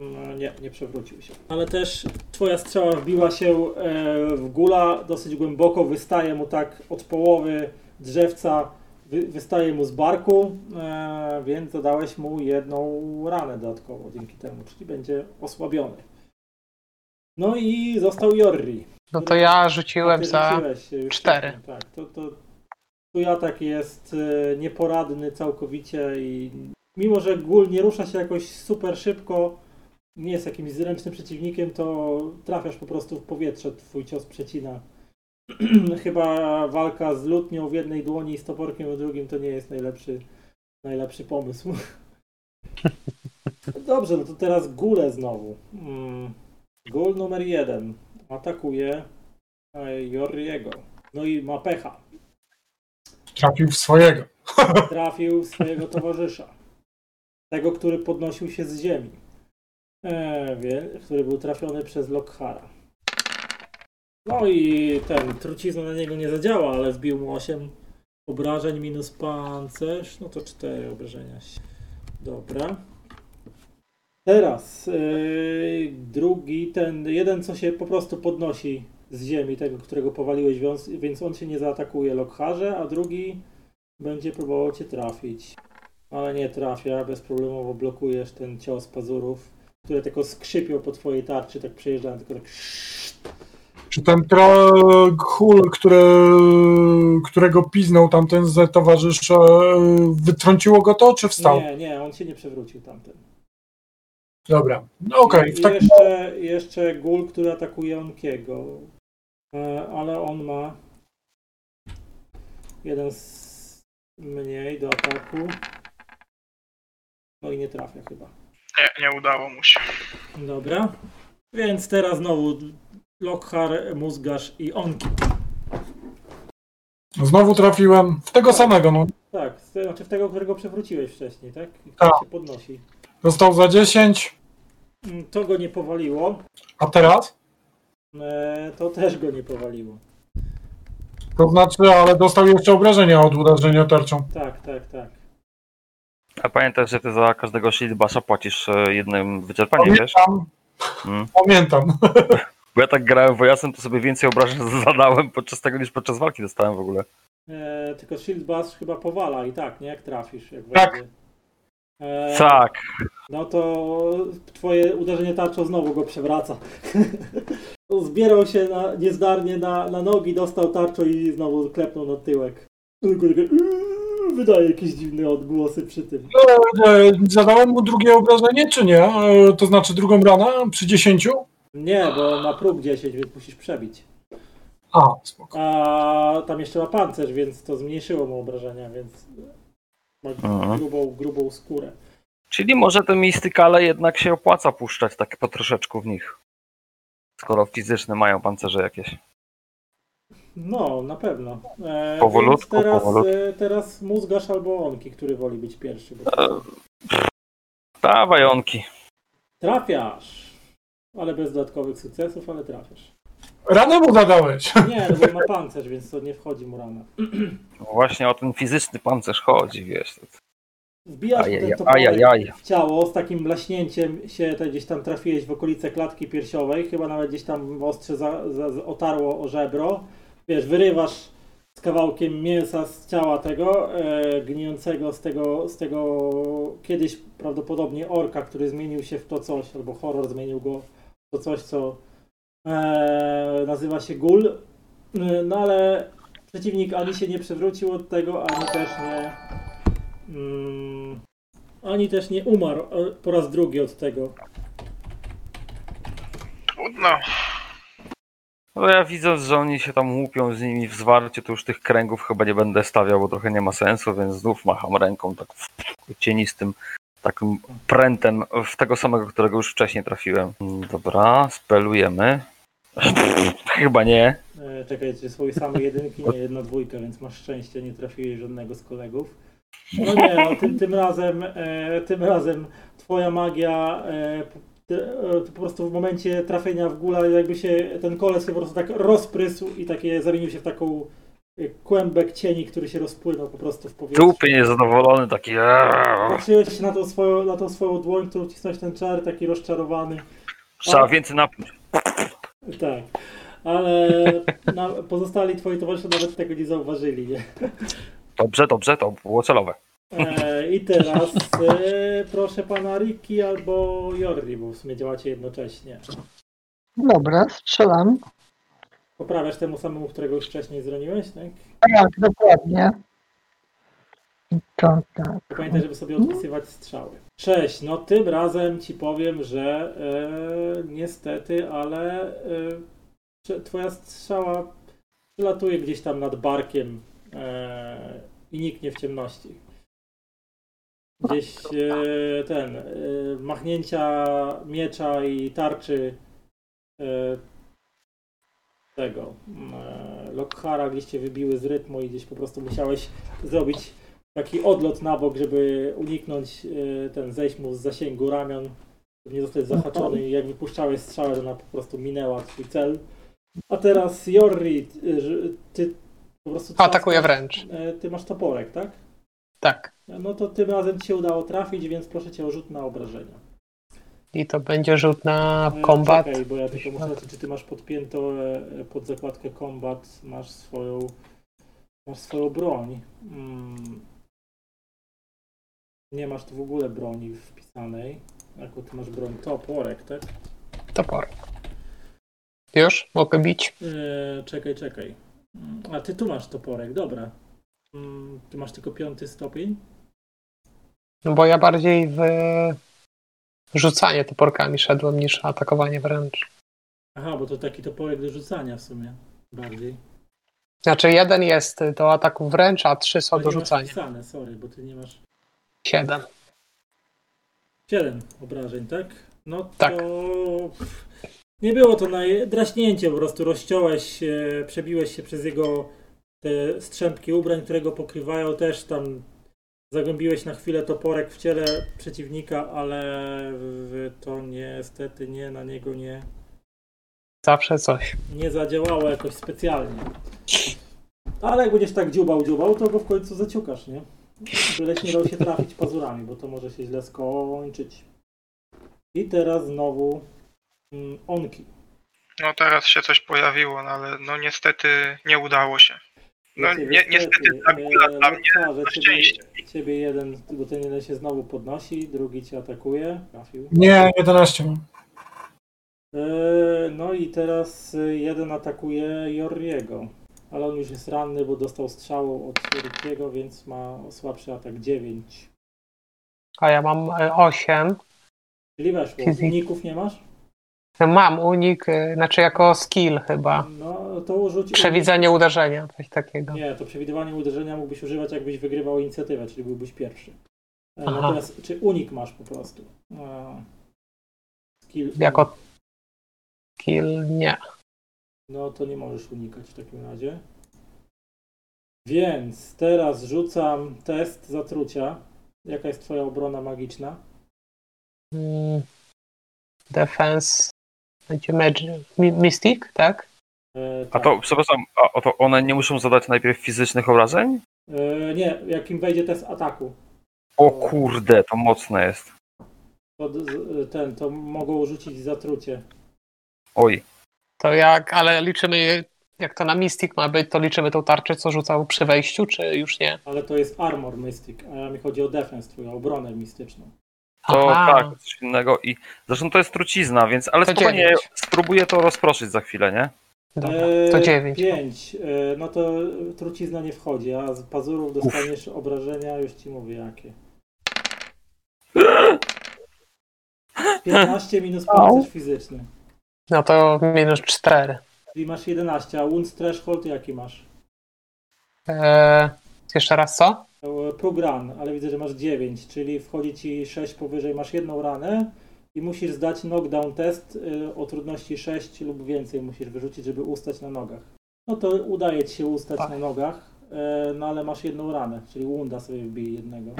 No, nie, nie przewrócił się. Ale też twoja strzała wbiła się e, w gula dosyć głęboko, wystaje mu tak od połowy drzewca, wy, wystaje mu z barku, e, więc zadałeś mu jedną ranę dodatkowo dzięki temu, czyli będzie osłabiony. No i został Jorri. No to ja rzuciłem za już cztery. wcześniej, Tak, to, to twój atak jest e, nieporadny całkowicie i mimo, że gul nie rusza się jakoś super szybko, nie jest jakimś zręcznym przeciwnikiem, to trafiasz po prostu w powietrze, twój cios przecina. Chyba walka z lutnią w jednej dłoni i z toporkiem w drugim to nie jest najlepszy, najlepszy pomysł. Dobrze, no to teraz gule znowu. Mm. Gul numer jeden atakuje Jorriego. No i ma pecha. Trafił w swojego. Trafił swojego towarzysza. Tego, który podnosił się z ziemi. E, który był trafiony przez Lockhara. No i ten trucizna na niego nie zadziała, ale wbił mu 8 obrażeń minus pancerz. No to 4 obrażenia. Dobra. Teraz yy, drugi, ten jeden, co się po prostu podnosi z ziemi, tego, którego powaliłeś, więc, on się nie zaatakuje Lockharze, a drugi będzie próbował cię trafić. Ale nie trafia, bezproblemowo blokujesz ten cios pazurów, które tylko skrzypią po twojej tarczy, tak przejeżdżają, tylko tak Czy ten tra- hul, który, którego piznął tamten z towarzysze, wytrąciło go to, czy wstał? Nie, nie, on się nie przewrócił tamten. Dobra, no okej. W takim jeszcze, jeszcze gul, który atakuje Onkiego. E, Ale on ma jeden z mniej do ataku. No i nie trafia chyba. Nie, nie udało mu się. Dobra. Więc teraz znowu Lockhar, Mózgarz i Onki. Znowu trafiłem w tego samego, no. Tak, znaczy w tego, którego przewróciłeś wcześniej, tak? I który Tak. się podnosi. Dostał za 10, Mm, To go nie powaliło. a teraz? E, To też go nie powaliło. To znaczy, ale dostał jeszcze obrażenia od uderzenia tarczą. Tak, tak, tak. A pamiętaj, że ty za każdego shield basha płacisz e, jednym wyczerpaniem, wiesz? Pamiętam, Mm. pamiętam. Bo ja tak grałem wojasem, to sobie więcej obrażeń zadałem podczas tego niż podczas walki dostałem w ogóle. E, tylko Shield Bash chyba powala i tak, nie? Jak trafisz. Jak Tak. E, Tak. No to twoje uderzenie tarczą znowu go przewraca. Zbierał się na, niezdarnie na, na nogi, dostał tarczą i znowu klepnął na tyłek. Tylko takie, "Uuu", Wydaje jakieś dziwne odgłosy przy tym. E, Zadałem mu drugie obrażenie, czy nie? E, To znaczy drugą ranę przy 10? Nie, bo ma próg 10, więc musisz przebić. A, spoko. A tam jeszcze ma pancerz, więc to zmniejszyło mu obrażenia, więc ma grubą, grubą skórę. Czyli może te mistykale jednak się opłaca puszczać tak po troszeczku w nich. Skoro fizyczne mają pancerze jakieś. No, na pewno. E, Powolutku, teraz, powolutku. E, teraz mózgasz albo onki, który woli być pierwszy. Bo... Dawaj onki. Trafiasz! Ale bez dodatkowych sukcesów, ale trafiasz. Ranę mu zadałeś. Nie, no bo ma pancerz, więc to nie wchodzi mu rana. No Właśnie o ten fizyczny pancerz chodzi, wiesz. Wbijasz Ajaj, ten toporek ajajaj. w ciało, z takim blaśnięciem się te gdzieś tam trafiłeś w okolice klatki piersiowej, chyba nawet gdzieś tam ostrze za, za, otarło o żebro. Wiesz, wyrywasz z kawałkiem mięsa z ciała tego, e, gnijącego z tego, z tego kiedyś prawdopodobnie orka, który zmienił się w to coś, albo horror zmienił go w to coś, co e, nazywa się gul. E, No ale przeciwnik ani się nie przewrócił od tego, ani też nie Mm, ani też nie umarł e, po raz drugi od tego. Trudno. No ja widząc, że oni się tam łupią z nimi w zwarciu, to już tych kręgów chyba nie będę stawiał, bo trochę nie ma sensu, więc znów macham ręką tak cienistym takim prętem w tego samego, którego już wcześniej trafiłem. Dobra, spelujemy. Chyba nie. E, czekajcie, swoje same jedynki, nie jedna dwójka, więc masz szczęście, nie trafiłeś żadnego z kolegów. No nie, no tym, tym razem, e, tym razem twoja magia e, e, po prostu w momencie trafienia w gula jakby się ten kolec się po prostu tak rozprysł i takie zamienił się w taką e, kłębek cieni, który się rozpłynął po prostu w powietrzu. Tupie niezadowolony, taki Patrzyłeś na tą swoją, na tą swoją dłoń, którą wcisnąłeś ten czar, taki rozczarowany. trzeba więcej napić. Tak, ale na, pozostali twoi towarzysze nawet tego nie zauważyli, nie? Dobrze, dobrze, to było celowe. E, I teraz e, proszę pana Riki albo Jordi, bo w sumie działacie jednocześnie. Dobra, strzelam. Poprawiasz temu samemu, którego już wcześniej zraniłeś, tak? Tak, dokładnie. To tak. Pamiętaj, żeby sobie odpisywać strzały. Cześć, no tym razem ci powiem, że e, niestety, ale e, twoja strzała przelatuje gdzieś tam nad barkiem e, i niknie w ciemności. Gdzieś e, ten, e, machnięcia miecza i tarczy e, tego e, Lockhara gdzieś cię wybiły z rytmu i gdzieś po prostu musiałeś zrobić taki odlot na bok, żeby uniknąć e, ten zejść mu z zasięgu ramion, żeby nie zostać zahaczony i jak wypuszczałeś strzałę, to ona po prostu minęła twój cel. A teraz Jorri, ty, po prostu trzaskasz- wręcz. Ty masz toporek, tak? Tak. No to tym razem ci się udało trafić, więc proszę cię o rzut na obrażenia. I to będzie rzut na E, kombat. Czekaj, bo ja tylko muszę zobaczyć, czy ty masz podpięto e, pod zakładkę kombat, masz swoją masz swoją broń. Mm. Nie masz tu w ogóle broni wpisanej. Jaką ty masz broń? Toporek, tak? Topor. Już? Mogę bić? E, czekaj, czekaj. A ty tu masz toporek, dobra. Mm, Ty masz tylko piąty stopień? No bo ja bardziej w rzucanie toporkami szedłem niż atakowanie wręcz. Aha, bo to taki toporek do rzucania w sumie. Bardziej. Znaczy jeden jest do ataku wręcz, a trzy są do rzucania. wpisane, sorry, bo ty nie masz... Siedem. 7 obrażeń, tak? No to Tak. nie było to na draśnięcie, po prostu rozciąłeś się, przebiłeś się przez jego te strzępki ubrań, które go pokrywają, też tam zagłębiłeś na chwilę toporek w ciele przeciwnika, ale to niestety nie, na niego nie, Zawsze coś. nie zadziałało jakoś specjalnie. Ale jak będziesz tak dziubał, dziubał, to go w końcu zaciukasz, nie? Byleś nie dał się trafić pazurami, bo to może się źle skończyć. I teraz znowu mm, onki. No teraz się coś pojawiło, no ale no niestety nie udało się. No nie, niestety ta gula e, dla mnie Lekkarze, na ciebie, szczęście. ciebie jeden, bo ten jeden się znowu podnosi, drugi cię atakuje. Trafił. Nie, 11 mam. E, No i teraz e, jeden atakuje Jorriego. Ale on już jest ranny, bo dostał strzałą od Rikiego, więc ma słabszy atak 9. A ja mam e, osiem. Czyli weszło. Fizyk. Uników nie masz? Mam unik, e, znaczy jako skill chyba. No to użyć. Przewidzenie uderzenia, coś takiego. Nie, to przewidywanie uderzenia mógłbyś używać, jakbyś wygrywał inicjatywę, czyli byłbyś pierwszy. E, Aha. Natomiast czy unik masz po prostu? E, Skill. Jako skill nie. No to nie możesz unikać w takim razie. Więc teraz rzucam test zatrucia. Jaka jest twoja obrona magiczna? Mm, Defense. Będzie Magic. Mi- Mystic, tak? A tak. to, przepraszam, a to one nie muszą zadać najpierw fizycznych obrażeń? E, nie, jak im wejdzie test ataku, O kurde, to mocne jest. to ten, to mogą rzucić zatrucie. Oj. To jak, ale liczymy, jak to na Mystic ma być, to liczymy tą tarczę, co rzucał przy wejściu, czy już nie? Ale to jest armor mystic, a mi chodzi o defense, twoją obronę mistyczną. To Aha. tak, coś innego i zresztą to jest trucizna, więc ale To spokojnie dziewięć. spróbuję to rozproszyć za chwilę, nie? Dobra, E, to 9. 5. E, no to trucizna nie wchodzi, a z pazurów dostaniesz obrażenia, już ci mówię jakie. 15 minus pancerz fizyczny. No to minus 4. Czyli masz 11, a wound threshold jaki masz? Eee, jeszcze raz co? E, Próg ran, ale widzę, że masz 9, czyli wchodzi ci 6 powyżej, masz jedną ranę i musisz zdać knockdown test e, o trudności 6 lub więcej musisz wyrzucić, żeby ustać na nogach. No to udaje ci się ustać Tak. na nogach, e, no ale masz jedną ranę, czyli wounda sobie wbij jednego.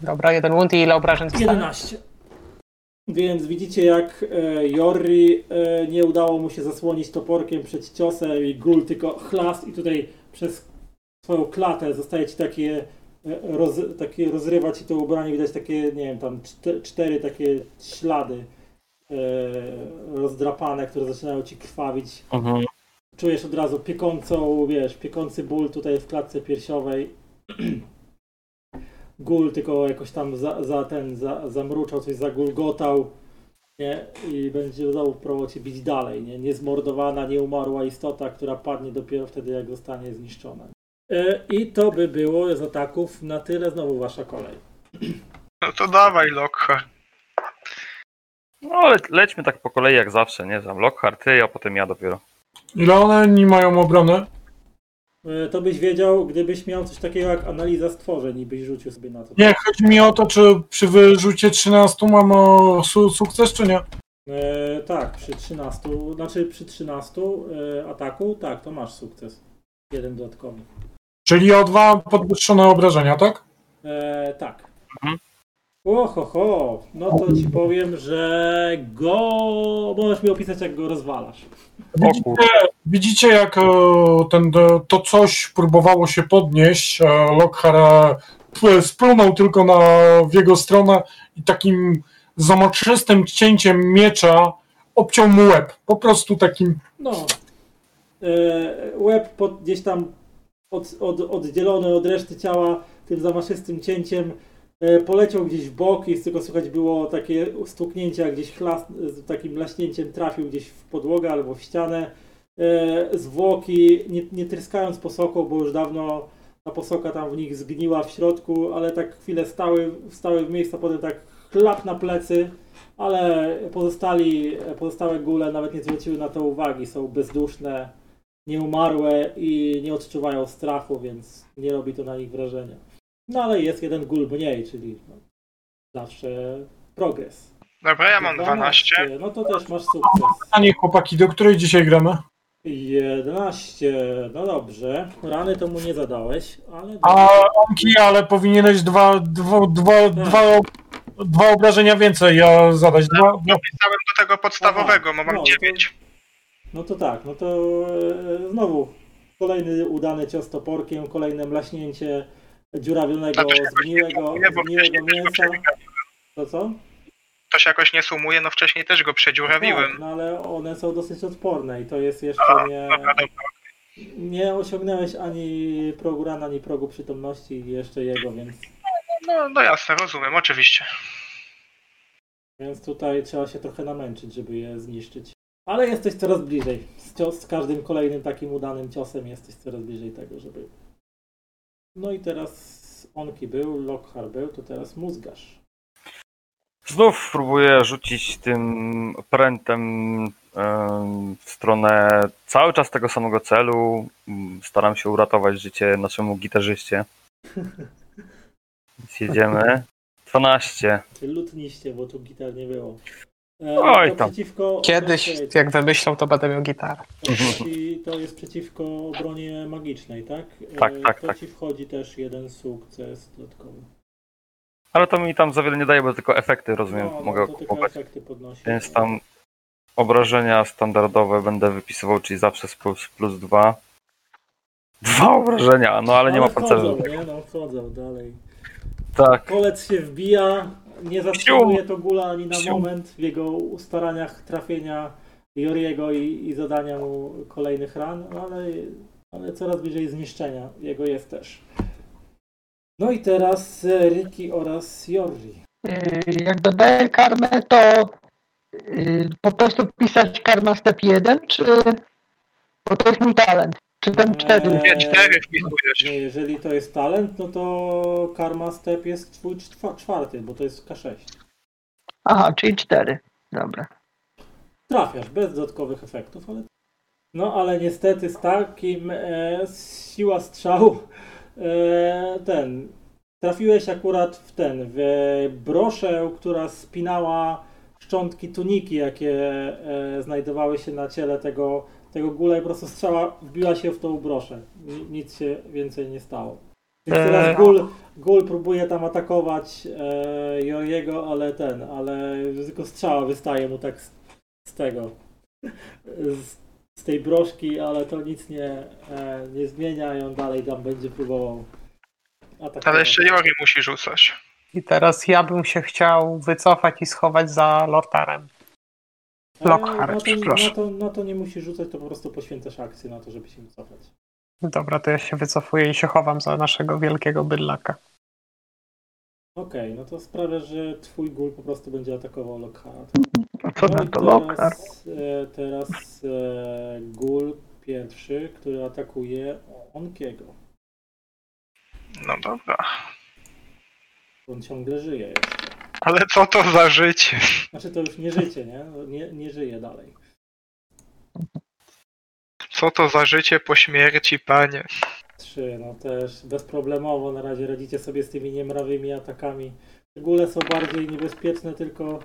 Dobra, jeden wound i ile obrażeń zostało? 11. Więc widzicie jak Jorri nie udało mu się zasłonić toporkiem przed ciosem i gul tylko chlast i tutaj przez swoją klatę zostaje ci takie, e, roz, takie rozrywa ci to ubranie, widać takie, nie wiem, tam czte, cztery takie ślady e, rozdrapane, które zaczynają ci krwawić. Mhm. Czujesz od razu piekącą, wiesz, piekący ból tutaj w klatce piersiowej. Gul tylko jakoś tam za, za ten, za, zamruczał, coś zagulgotał, nie? I będzie znowu próbował cię bić dalej, nie? Niezmordowana, nieumarła istota, która padnie dopiero wtedy, jak zostanie zniszczona. E, I to by było z ataków na tyle, znowu wasza kolej. No to dawaj, Lockhart. No ale lećmy tak po kolei jak zawsze, nie? Tam Lockhart, ty, a potem ja dopiero. Ile one nie mają obrony? E, To byś wiedział, gdybyś miał coś takiego jak analiza stworzeń i byś rzucił sobie na to. Nie, chodzi mi o to, czy przy wyrzucie 13 mam o su sukces, czy nie? E, tak, przy 13, znaczy przy 13 e, ataku, tak, to masz sukces. Jeden dodatkowy. Czyli o dwa podwyższone obrażenia, tak? E, tak. Mhm. Ohoho, no to ci powiem, że go. Możesz mi opisać, jak go rozwalasz. Kurde. Widzicie, jak e, ten, e, to coś próbowało się podnieść. e, Lockhart e, splunął tylko na, w jego stronę i takim zamoczystym cięciem miecza obciął mu łeb. Po prostu takim. No. Łeb pod, gdzieś tam od, od, oddzielony od reszty ciała tym zamaszystym cięciem e, poleciał gdzieś w bok i tylko słychać było takie stuknięcie, jak gdzieś chlas, z takim laśnięciem trafił gdzieś w podłogę albo w ścianę. E, zwłoki, nie, nie tryskając posoką, bo już dawno ta posoka tam w nich zgniła w środku, ale tak chwilę stały, stały w miejscu, potem tak chlap na plecy, ale pozostali, pozostałe góle nawet nie zwróciły na to uwagi, są bezduszne, nieumarłe i nie odczuwają strachu, więc nie robi to na nich wrażenia. No ale jest jeden gól mniej, czyli no, zawsze progres. Dobra, ja mam 12. No to też masz sukces. Pytanie, chłopaki, do której dzisiaj gramy? 11, no dobrze. Rany to mu nie zadałeś, ale... A Onki, ale powinieneś dwa, dwa, dwa, dwa, dwa obrażenia więcej ja zadać. Dwa, dwa. Dopisałem do tego podstawowego, bo Aha, mam no, 9. No to tak, no to e, znowu kolejny udany cios toporkiem, kolejne mlaśnięcie dziurawionego, zgniłego, zgniłego mięsa. To co? To się jakoś nie sumuje, no wcześniej też go przedziurawiłem. Tak, no ale one są dosyć odporne i to jest jeszcze nie... Dobra, dobra. Nie osiągnąłeś ani progu ran, ani progu przytomności jeszcze jego, więc, No, no jasne, rozumiem, oczywiście. więc tutaj trzeba się trochę namęczyć, żeby je zniszczyć. Ale jesteś coraz bliżej. Z, cios, z każdym kolejnym takim udanym ciosem jesteś coraz bliżej tego, żeby... No i teraz Onki był, Lockhart był, to teraz Mózgarz. Znów próbuję rzucić tym prętem em, w stronę cały czas tego samego celu. Staram się uratować życie naszemu gitarzyście. Więc jedziemy. 12. Czy lutniście, bo tu gitar nie było. E, Oj to tam. przeciwko... Kiedyś, jak wymyślą, to będę miał gitarę. to, ci- to jest przeciwko obronie magicznej, tak? E, Tak, tak, to tak. ci wchodzi też jeden sukces dodatkowy. Ale to mi tam za wiele nie daje, bo tylko efekty, rozumiem, No, no, mogę to tylko kupować. efekty podnosi. Więc tam obrażenia standardowe będę wypisywał, czyli zawsze z plus, plus dwa. Dwa obrażenia, no ale nie ma pancerza. wchodzą, nie? No wchodzą dalej. Tak. Kolec się wbija, nie zatrzymuje to gula ani na moment w jego staraniach trafienia Joriego i, i zadania mu kolejnych ran, no ale, ale coraz bliżej zniszczenia jego jest też. No i teraz e, Ricky oraz Jori. Y, Jak dodaję karmę, to y, po prostu pisać karma step 1, czy bo to jest mój talent. Czy ten 4? Eee, Nie, cztery wpisujesz. Nie, jeżeli to jest talent, no to karma step jest twój czwa- czwarty, bo to jest K6. Aha, czyli 4. Dobra. Trafiasz bez dodatkowych efektów, ale. No ale niestety z takim e, siła strzału e, ten. Trafiłeś akurat w ten, w broszę, która spinała szczątki tuniki, jakie e, znajdowały się na ciele tego, tego gula i po prostu strzała wbiła się w tą broszę. Ni- Nic się więcej nie stało. Więc teraz Eee. gul, gul próbuje tam atakować e, Joriego, ale ten, ale tylko strzała wystaje mu tak z, z tego, z, z tej broszki, ale to nic nie, e, nie zmienia i on dalej tam będzie próbował atakować. Ale jeszcze Jori musi rzucać. I teraz ja bym się chciał wycofać i schować za Lortarem. Lockhart, na, to, przepraszam. na, to, na to nie musisz rzucać, to po prostu poświęcasz akcję na to, żeby się wycofać. Dobra, to ja się wycofuję i się chowam za naszego wielkiego bydlaka. Okej, no to sprawia, że twój gul po prostu będzie atakował Lockhara. A co No na i to Lockhart? teraz, e, teraz e, gul pierwszy, który atakuje Onkiego. No dobra. On ciągle żyje jeszcze. Ale co to za życie? Znaczy to już nie życie, nie? No, Nie, nie żyje dalej. Co to za życie po śmierci, panie? Trzy, no też bezproblemowo na razie radzicie sobie z tymi niemrawymi atakami. Góle są bardziej niebezpieczne tylko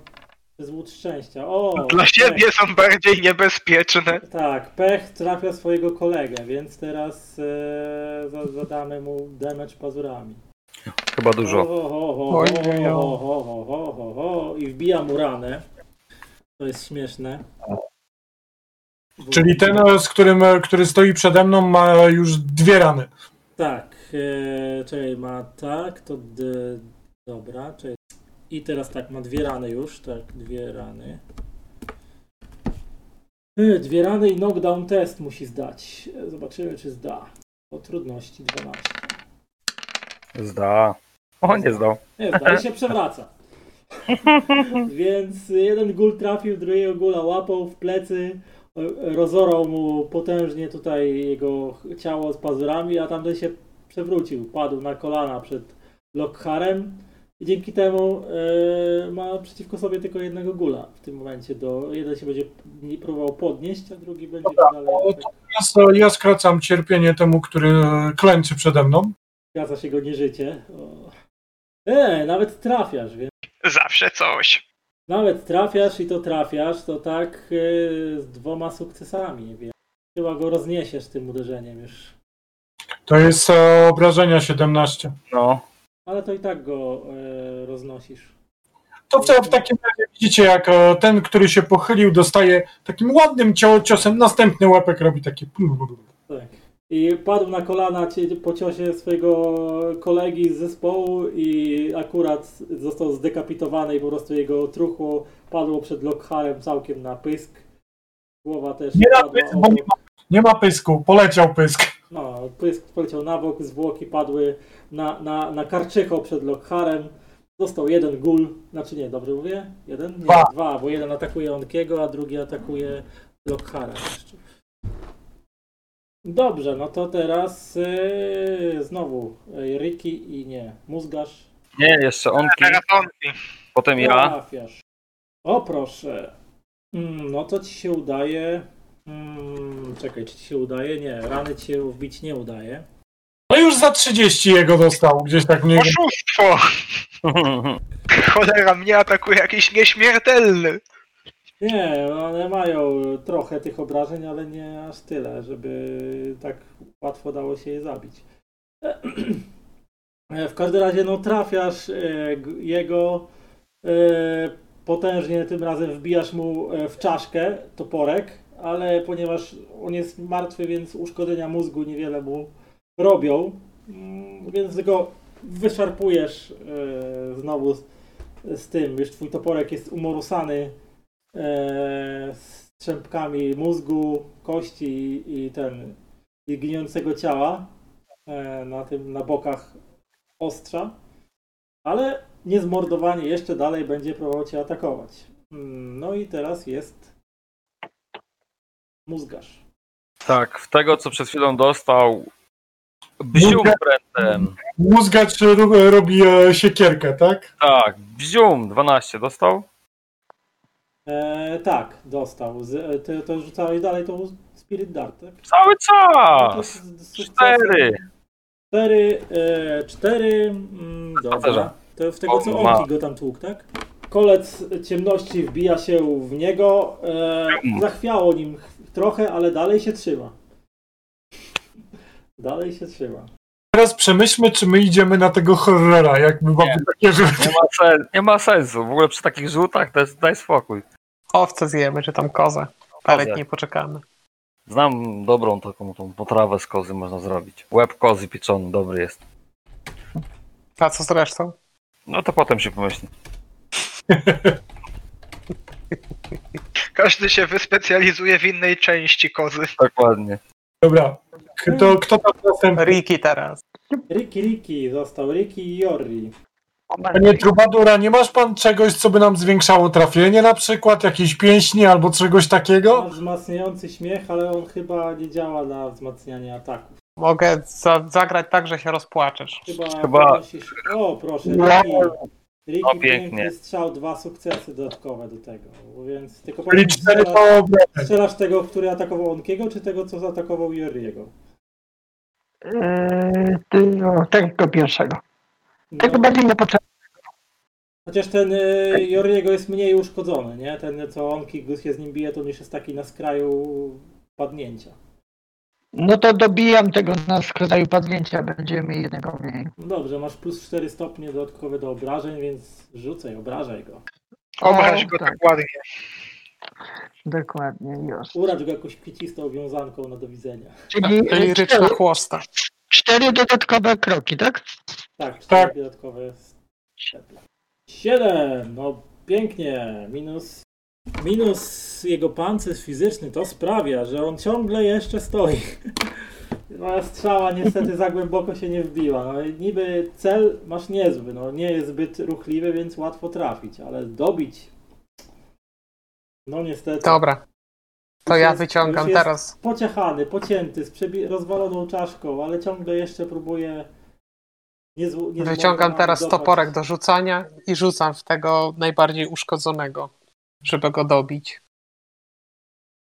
przez łód szczęścia. O! Dla siebie są bardziej niebezpieczne. Tak, pech trafia swojego kolegę, więc teraz e, za- zadamy mu damage pazurami. Chyba dużo. Ho, ho, ho, ho, Oj, ho, oj, oj. ho, ho, ho, ho, ho, ho, I wbija mu ranę. To jest śmieszne. Czyli ten, e, z którym, e, który stoi przede mną, ma już dwie rany. Tak, e, czekaj, ma tak, to d, dobra, czekaj. I teraz tak, ma dwie rany już, tak, dwie rany. E, Dwie rany i knockdown test musi zdać. E, Zobaczymy, czy zda. O trudności 12. Zda. O, nie zdał. Nie, zda, i się przewraca. Więc jeden gul trafił, drugiego gula łapał w plecy, rozorał mu potężnie tutaj jego ciało z pazurami, a tamten się przewrócił, padł na kolana przed Lockharem i dzięki temu e, ma przeciwko sobie tylko jednego gula w tym momencie. Do, jeden się będzie próbował podnieść, a drugi będzie dalej o, Ja, s- ja skracam cierpienie temu, który klęczy przede mną. Zgadza się go nieżycie. O. E, nawet trafiasz, więc Zawsze coś. Nawet trafiasz i to trafiasz, to tak yy, z dwoma sukcesami, więc chyba go rozniesiesz tym uderzeniem już. To jest e, obrażenia 17. No. Ale to i tak go yy, roznosisz. To w, w takim razie widzicie, jak e, ten, który się pochylił, dostaje takim ładnym cio- ciosem, następny łepek robi takie... Tak. I padł na kolana po ciosie swojego kolegi z zespołu i akurat został zdekapitowany i po prostu jego truchło padło przed Lockharem całkiem na pysk. Głowa też Nie padła pysk, nie ma, nie ma pysku, poleciał pysk. No, pysk poleciał na bok, zwłoki padły na, na, na karczycho przed Lockharem. Został jeden gul, znaczy nie, dobrze mówię? Jeden? Nie, Dwa. dwa bo jeden atakuje Onkiego, a drugi atakuje Lockhara jeszcze. Dobrze, no to teraz yy, znowu yy, Ricky i nie, Mózgarz. Nie, jeszcze onki, Teraz onki. potem ja. Trafiasz. O proszę. Mm, no to ci się udaje. Mm, czekaj, czy ci się udaje? Nie, rany ci się wbić nie udaje. No już za 30 jego dostał, gdzieś tak mniej. Oszustwo! Cholera, mnie atakuje jakiś nieśmiertelny. Nie, one mają trochę tych obrażeń, ale nie aż tyle, żeby tak łatwo dało się je zabić. W każdym razie, no trafiasz e, jego e, potężnie, tym razem wbijasz mu e, w czaszkę toporek, ale ponieważ on jest martwy, więc uszkodzenia mózgu niewiele mu robią, mm, więc go wyszarpujesz znowu z, z tym, już twój toporek jest umorusany e, strzępkami mózgu, kości i, i ten i gnijącego ciała e, na tym na bokach ostrza, ale niezmordowanie jeszcze dalej będzie próbował cię atakować. Mm, No i teraz jest mózgarz. Tak, w tego co przed chwilą dostał bzium prętem. Mózgacz ro- robi e, siekierkę, tak? Tak, bzium 12 dostał. E, tak, dostał. Z, e, ty, to rzucałeś dalej tą Spirit Dart, tak? Cały No czas! sukcesem. Cztery! Cztery, e, cztery, mm, dobra. To w tego co. Onki go tam tłukł, tak? Kolec ciemności wbija się w niego, e, zachwiało nim ch- trochę, ale dalej się trzyma. Dalej się trzyma. Teraz przemyślmy, czy my idziemy na tego horrora, jak my mamy takie rzuty. Nie ma, sen, nie ma sensu. W ogóle przy takich rzutach to jest, daj spokój. Owce zjemy, czy tam kozę. Ale Kozę. nie poczekamy. Znam dobrą taką tą potrawę z kozy można zrobić. Łeb kozy pieczony, dobry jest. A co z resztą? No to potem się pomyśli. Każdy się wyspecjalizuje w innej części kozy. Dokładnie. Dobra, kto, kto tam następny? Riki teraz. Riki Riki został, Riki i Jorri. Panie Trubadura, nie masz pan czegoś, co by nam zwiększało trafienie na przykład? Jakiejś pięśni albo czegoś takiego? Ma wzmacniający śmiech, ale on chyba nie działa na wzmacnianie ataków. Mogę za zagrać tak, że się rozpłaczesz. Chyba, Chyba-. O, proszę. Riki. Riki No, pięknie. strzał, dwa sukcesy dodatkowe do tego. Więc tylko cztery strzelasz, strzelasz tego, który atakował Onkiego, czy tego, co zaatakował Jorriego? Eee, ty, no, tego pierwszego. No, Tego bardziej niepotrzebne. chociaż ten y, Jorriego jest mniej uszkodzony, nie? Ten, co Onki się z nim bije, to już jest taki na skraju padnięcia. No to dobijam tego na skraju padnięcia, będziemy mieli jednego mniej. No dobrze, masz plus 4 stopnie dodatkowe do obrażeń, więc rzucaj, obrażaj go. Obraź go tak. tak ładnie. Dokładnie, już. Uracz go jakąś kwiecistą wiązanką na do widzenia. Czyli Czyli e, ryczna cztery, chłosta. cztery dodatkowe kroki, tak? Tak, cztery Tak. dodatkowe szczeple. 7, no pięknie. Minus, minus jego pancerz fizyczny to sprawia, że on ciągle jeszcze stoi. Moja strzała niestety za głęboko się nie wbiła. No, i niby cel masz niezły, no nie jest zbyt ruchliwy, więc łatwo trafić, ale dobić. No niestety. Dobra. To ja jest- wyciągam już jest teraz. Pociachany, pocięty, z przebi- rozwaloną czaszką, ale ciągle jeszcze próbuje. Nie nie Wyciągam teraz złapać. toporek do rzucania i rzucam w tego najbardziej uszkodzonego, żeby go dobić.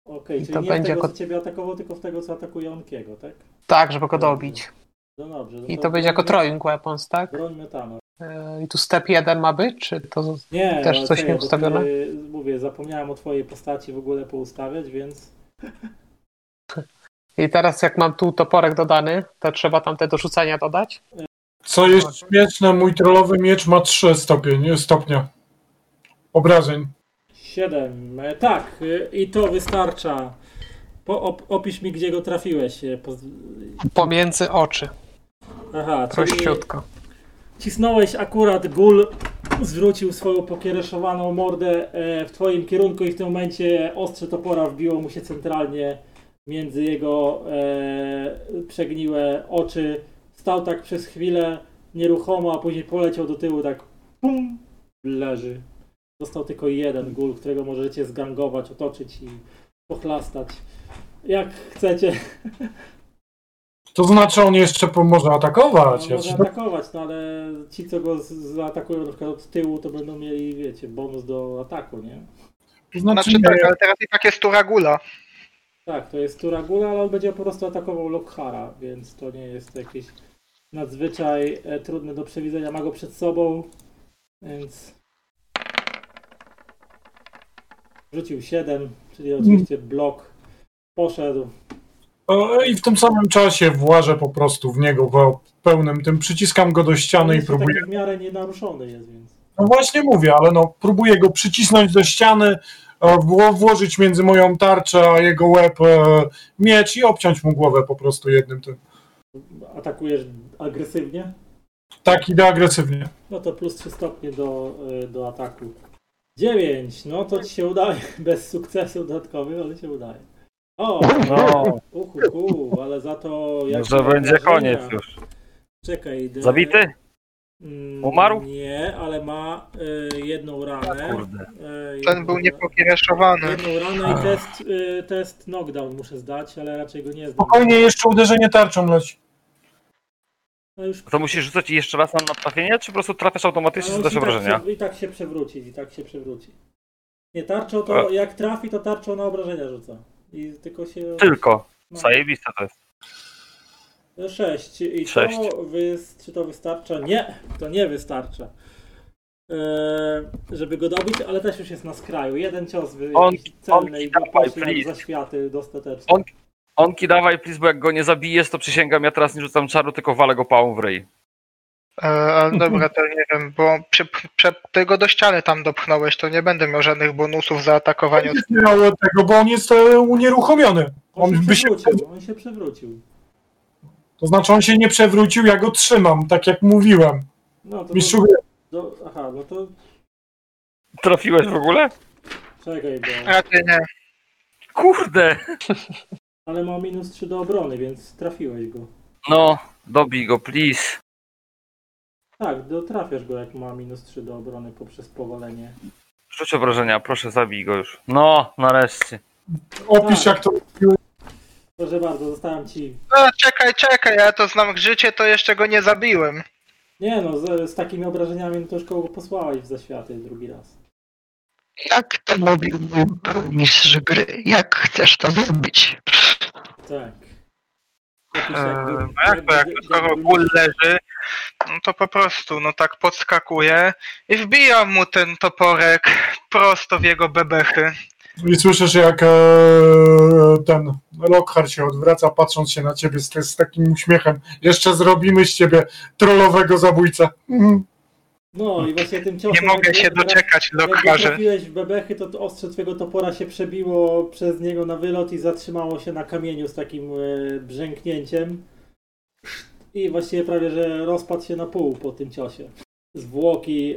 Okej, I czyli to nie będzie w tego, jako- co ciebie atakował, tylko w tego, co atakuje Onkiego, tak? Tak, żeby go dobić. No dobrze. No I to będzie jako throwing weapons, tak? Broń metana. E, I tu step 1 ma być, czy to... Nie, Też no, coś czekaj, nie ustawione? Ty, mówię, zapomniałem o twojej postaci w ogóle poustawiać, więc... I teraz jak mam tu toporek dodany, to trzeba tam te do rzucania dodać? Co jest śmieszne, mój trollowy miecz ma 3 stopień, stopnia obrażeń. 7. E, tak, e, i to wystarcza. Po, op, opisz mi, gdzie go trafiłeś. e, poz- Pomiędzy oczy. Aha, czyli Prościutko. cisnąłeś akurat gól, zwrócił swoją pokiereszowaną mordę w twoim kierunku i w tym momencie ostrze topora wbiło mu się centralnie między jego e, przegniłe oczy. Stał tak przez chwilę nieruchomo, a później poleciał do tyłu tak pum, leży. Został tylko jeden gól, którego możecie zgangować, otoczyć i pochlastać. Jak chcecie. To znaczy on jeszcze może atakować. No, może ci- atakować, no ale ci, co go zaatakują na przykład od tyłu, to będą mieli, wiecie, bonus do ataku, nie? To znaczy, Znaczy tak, ale teraz i tak jest tura gula. Tak, to jest Turagula, ale on będzie po prostu atakował Lokhara, więc to nie jest jakieś nadzwyczaj e, trudne do przewidzenia. Ma go przed sobą, więc... Rzucił 7, czyli oczywiście blok poszedł. O, I w tym samym czasie włażę po prostu w niego wo- pełnym tym, przyciskam go do ściany i próbuję. taki w miarę nienaruszony jest, więc. No właśnie mówię, ale no próbuję go przycisnąć do ściany, e, wło- włożyć między moją tarczę a jego łeb e, miecz i obciąć mu głowę po prostu jednym tym. Atakujesz agresywnie? Tak, idę agresywnie. No to plus 3 stopnie do, y, do ataku. 9, no to ci się udaje. Bez sukcesu dodatkowych, ale się udaje. O, No, uhu, uhu, ale za to jak że będzie koniec już. Czekaj. de- Zabity? Mm, Umarł? Nie, ale ma y, jedną ranę. Kurde. Y, Ten jedną był niepokiereszowany. Jedną ranę i test, y, test knockdown muszę zdać, ale raczej go nie zdam. Spokojnie, jeszcze uderzenie tarczą leci. No już To musisz rzucać jeszcze raz na trafienie, czy po prostu trafiasz automatycznie Ale z też on i tak obrażenia? się- I tak się przewróci, i tak się przewróci. Nie, tarczą to jak trafi, to tarczą na obrażenia rzuca. I tylko się. Tylko. No. Zajebiste to jest. Sześć. I Sześć. to wys... czy to wystarcza? Nie, to nie wystarcza. Eee, żeby go dobić, ale też już jest na skraju. Jeden cios wy... On- celny on i go dawaj, poszli please. za światy dostatecznie. On- Onki dawaj, please, bo jak go nie zabijesz, to przysięgam, ja teraz nie rzucam czaru, tylko walę go pałą w ryj. E, ale dobra, to nie wiem, bo przy, przy, ty go do ściany tam dopchnąłeś, to nie będę miał żadnych bonusów za atakowanie. od- Nie miał tego, bo on jest e, unieruchomiony. On On się by się, on się przewrócił. to znaczy on się nie przewrócił, ja go trzymam, tak jak mówiłem. No to, Mistrzu, to, do... Aha, no to Trafiłeś w ogóle? czekaj, bo... Raczej nie. Kurde! Ale ma minus 3 do obrony, więc trafiłeś go. No, dobij go, please. Tak, do, trafiasz go jak ma minus 3 do obrony poprzez powalenie. Rzuć obrażenia, proszę, zabij go już. No, nareszcie. opisz jak to Proszę bardzo, zostałem ci. No, czekaj, czekaj, ja to znam życie, to jeszcze go nie zabiłem. Nie no, z, z takimi obrażeniami no to już kogo posłałeś w zaświaty drugi raz. Jak to mówił mój mistrz gry? Jak chcesz to zrobić? Tak. Eee, no jak to, jak to skoro ból leży, no to po prostu, no tak podskakuje i wbijam mu ten toporek prosto w jego bebechy. I słyszysz, jak e, ten Lockhart się odwraca, patrząc się na ciebie z, z takim uśmiechem. Jeszcze zrobimy z ciebie trollowego zabójcę. Mhm. No i właśnie tym ciosem... Nie mogę jak- się jak- doczekać, Jak Lockharze. trafiłeś w bebechy, to ostrze twojego topora się przebiło przez niego na wylot i zatrzymało się na kamieniu z takim e, brzęknięciem. I właściwie prawie, że rozpadł się na pół po tym ciosie. Zwłoki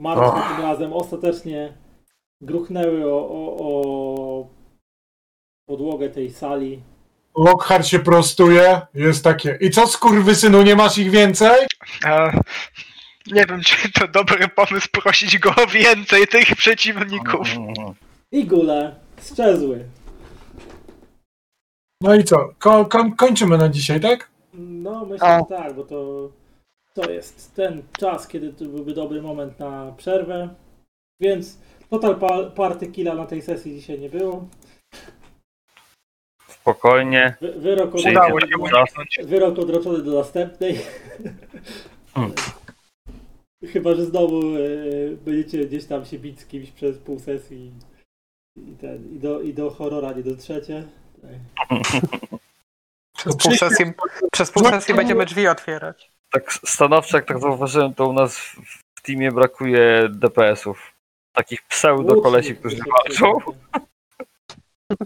martwe tym razem ostatecznie gruchnęły o, o, o podłogę tej sali. Lockhart się prostuje, jest takie. I co skurwysynu, nie masz ich więcej? A, nie wiem, czy to dobry pomysł prosić go o więcej tych przeciwników. I gule strzezły. No i co? Ko ko kończymy na dzisiaj, tak? No, myślę, że tak, bo to, to jest ten czas, kiedy to byłby dobry moment na przerwę. Więc total pa party killa na tej sesji dzisiaj nie było. Spokojnie. Wy wyrok, uniknąć. wyrok odroczony do następnej. Hmm. Chyba, że znowu e, będziecie gdzieś tam się bić z kimś przez pół sesji i, ten, i, do, i do horrora nie dotrzecie. Tak. Przez pół sesji, przez pół sesji będziemy drzwi otwierać. Tak stanowczo, jak tak zauważyłem, to u nas w, w teamie brakuje DPS-ów. Takich pseudo-kolesi, Łucznik którzy walczą.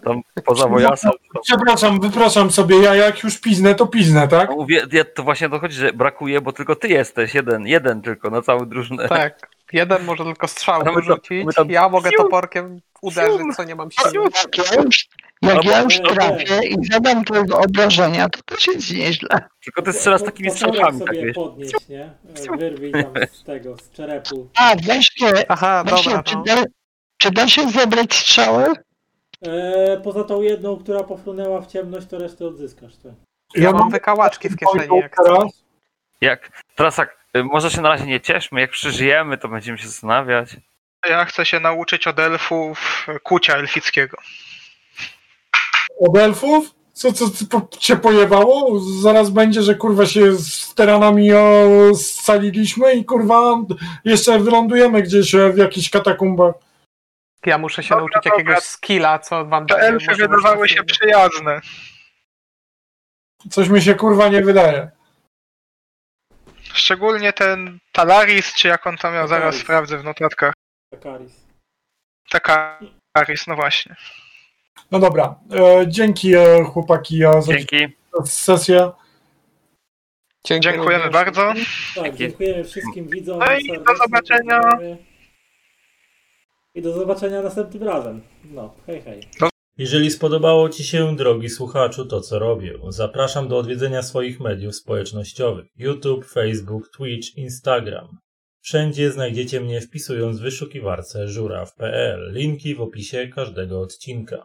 Tam poza Wojasem. To, Przepraszam, wypraszam sobie, ja jak już piznę, to piznę, tak? no ja, to właśnie dochodzi, że brakuje, bo tylko ty jesteś. Jeden, jeden tylko na całą drużynę. Tak. Jeden może tylko strzał A my tam- wyrzucić. tam- Ja mogę toporkiem uderzyć, co nie mam siły. Jak ja już, trafię i zadam tego obrażenia, to też jest nieźle. Tylko ty strzelasz takimi tak sobie wiesz. podnieść, nie? Wyrwij tam z tego, z czerepu. A, właśnie, Aha, właśnie dobra. czy, No. da, czy da się zebrać strzały? E, poza tą jedną, która pofrunęła w ciemność, to resztę odzyskasz. Tak. Ja mam wykałaczki w kieszeni, jak teraz. Jak, teraz tak, y, może się na razie nie cieszmy, jak przeżyjemy, to będziemy się zastanawiać. Ja chcę się nauczyć od elfów kucia elfickiego. Od elfów? Co, co, co cię pojebało? Zaraz będzie, że kurwa się z teranami scaliliśmy i kurwa jeszcze wylądujemy gdzieś e, w jakichś katakumbach. Ja muszę się Dobra, nauczyć dobra. jakiegoś skilla, co wam Te daje elfy wydawały się przyjazne. Coś mi się kurwa nie wydaje. Szczególnie ten Talaris, czy jak on tam miał, zaraz sprawdzę w notatkach. Takaris. Takaris, no właśnie. No dobra, e, dzięki e, chłopaki e, za Dzięki. sesję. Dziękujemy również. bardzo. Tak, Dzięki. dziękujemy wszystkim widzom. No i do zobaczenia. dziękujemy. I do zobaczenia następnym razem. No, hej, hej. Jeżeli spodobało Ci się, drogi słuchaczu, to co robię, zapraszam do odwiedzenia swoich mediów społecznościowych: YouTube, Facebook, Twitch, Instagram. Wszędzie znajdziecie mnie wpisując w wyszukiwarce żuraw.pl. Linki w opisie każdego odcinka.